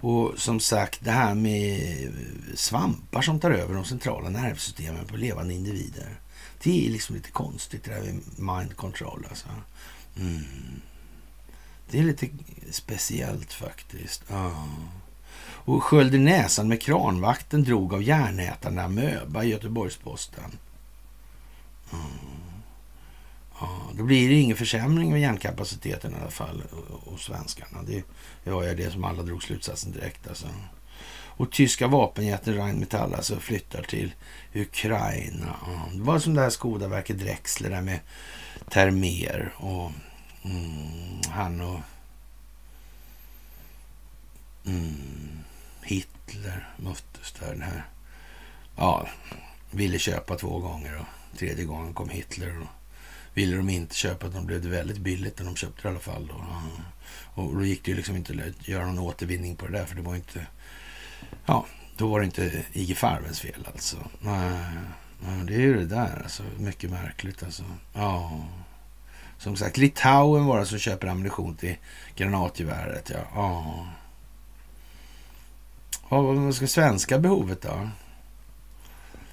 Och som sagt, det här med svampar som tar över de centrala nervsystemen på levande individer. Det är liksom lite konstigt det där med mind control alltså. Mm. Det är lite speciellt faktiskt. Ja. Och sköljde näsan med kranvakten drog av järnätarna, Möba, i Göteborgs-Posten. Mm. Ja, då blir det ingen försämring av hjärnkapaciteten i alla fall hos svenskarna. Det, var ju det som alla drog slutsatsen direkt. Alltså. Och tyska vapenjätten Rheinmetall alltså flyttar till Ukraina. Ja, det var som det här Skodaverket Drexler där med Termer och mm, han och mm, Hitler möttes där. Den här, ja, ville köpa två gånger och tredje gången kom Hitler. Och, ville de inte köpa de blev det väldigt billigt när de köpte det i alla fall. Då. Och då gick det ju liksom inte att göra någon återvinning på det där för det var inte... Ja, då var det inte IG Farvens fel alltså. Nej, det är ju det där alltså. Mycket märkligt alltså. Ja. Som sagt, Litauen var det som köper ammunition till granatgeväret. Ja. ja. Vad ska svenska behovet då?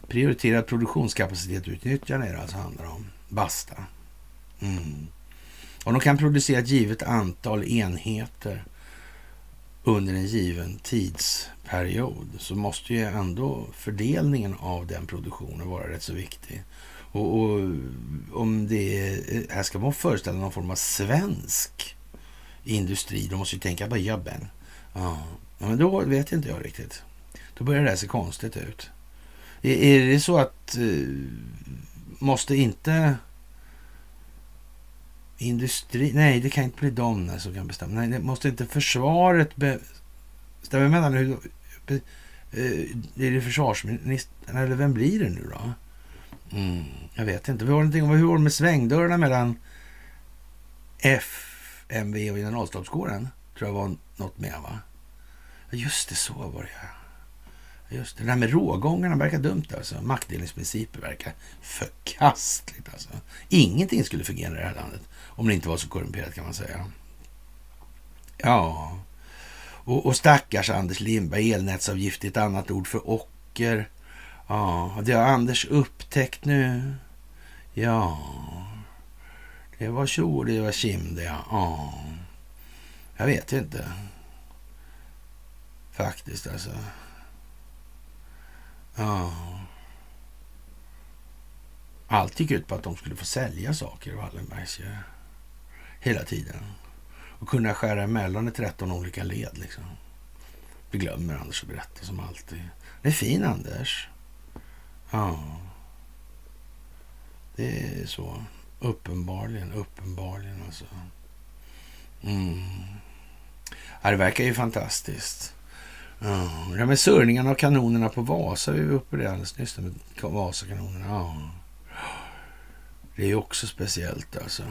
Prioriterad produktionskapacitet utnyttjande är det alltså handlar om. Basta. Mm. Om de kan producera ett givet antal enheter under en given tidsperiod så måste ju ändå fördelningen av den produktionen vara rätt så viktig. Och, och om det är, här ska man föreställa någon form av svensk industri, då måste ju tänka på jobben. Ja. men då vet inte jag riktigt. Då börjar det här se konstigt ut. Är, är det så att eh, måste inte industri... Nej, det kan inte bli de som kan bestämma. Nej, det måste inte försvaret bestämma mellan hur... Be, eh, är det försvarsministern eller vem blir det nu då? Mm, jag vet inte. Vi har någonting om hur var det med svängdörrarna mellan FMV och generalstabskåren? Tror jag var något med va? Just det, så var det ja. Just det, det där med rågångarna verkar dumt alltså. Maktdelningsprinciper verkar förkastligt alltså. Ingenting skulle fungera i det här landet om det inte var så korrumperat kan man säga. Ja, och, och stackars Anders Lindberg, elnätsavgift är ett annat ord för ocker. Ja, det har Anders upptäckt nu. Ja, det var tjo det var kim det. Ja, jag vet inte. Faktiskt alltså. Ja. Allt gick ut på att de skulle få sälja saker Wallenbergs. Wallenbergs hela tiden. Och kunna skära emellan i 13 olika led. Liksom. Vi glömmer Anders att berätta som alltid. Det är fin Anders. Ja. Det är så. Uppenbarligen, uppenbarligen alltså. Mm. Ja, det verkar ju fantastiskt. Ja, det med surningarna och kanonerna på Vasa, vi var uppe det alldeles nyss, med Vasakanonerna. Ja. Det är ju också speciellt alltså.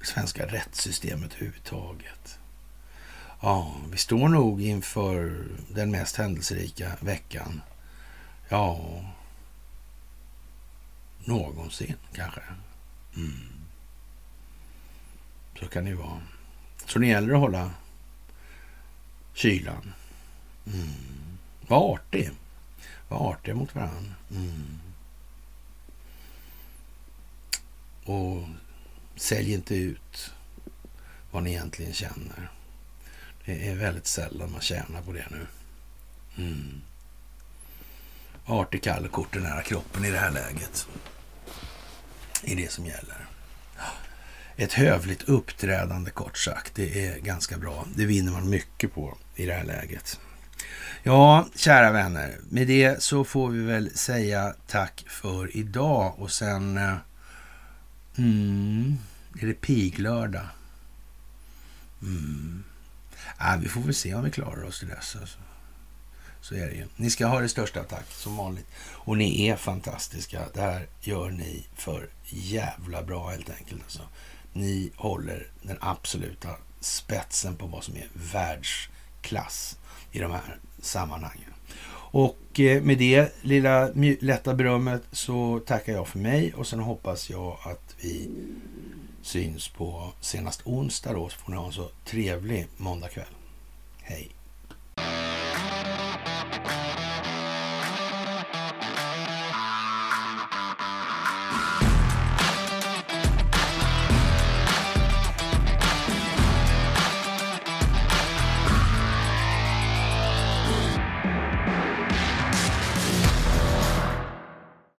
Det svenska rättssystemet överhuvudtaget. Ja, vi står nog inför den mest händelserika veckan. Ja, någonsin kanske. Mm. Så kan det ju vara. Så det gäller att hålla kylan. Mm. Var artig. Var artig mot varandra. Mm. Och sälj inte ut vad ni egentligen känner. Det är väldigt sällan man tjänar på det nu. Mm. Artig kall korten nära kroppen i det här läget. Det är det som gäller. Ett hövligt uppträdande kort sagt. Det är ganska bra. Det vinner man mycket på i det här läget. Ja, kära vänner. Med det så får vi väl säga tack för idag och sen... Eh, mm, är det piglördag? Mm. Ja, vi får väl se om vi klarar oss till dess. Alltså. Så är det ju. Ni ska ha det största tack som vanligt. Och ni är fantastiska. Det här gör ni för jävla bra helt enkelt. Alltså. Ni håller den absoluta spetsen på vad som är världs klass i de här sammanhangen. Och eh, med det lilla lätta berömmet så tackar jag för mig och sen hoppas jag att vi syns på senast onsdag då så får ni ha en så trevlig måndagkväll. Hej!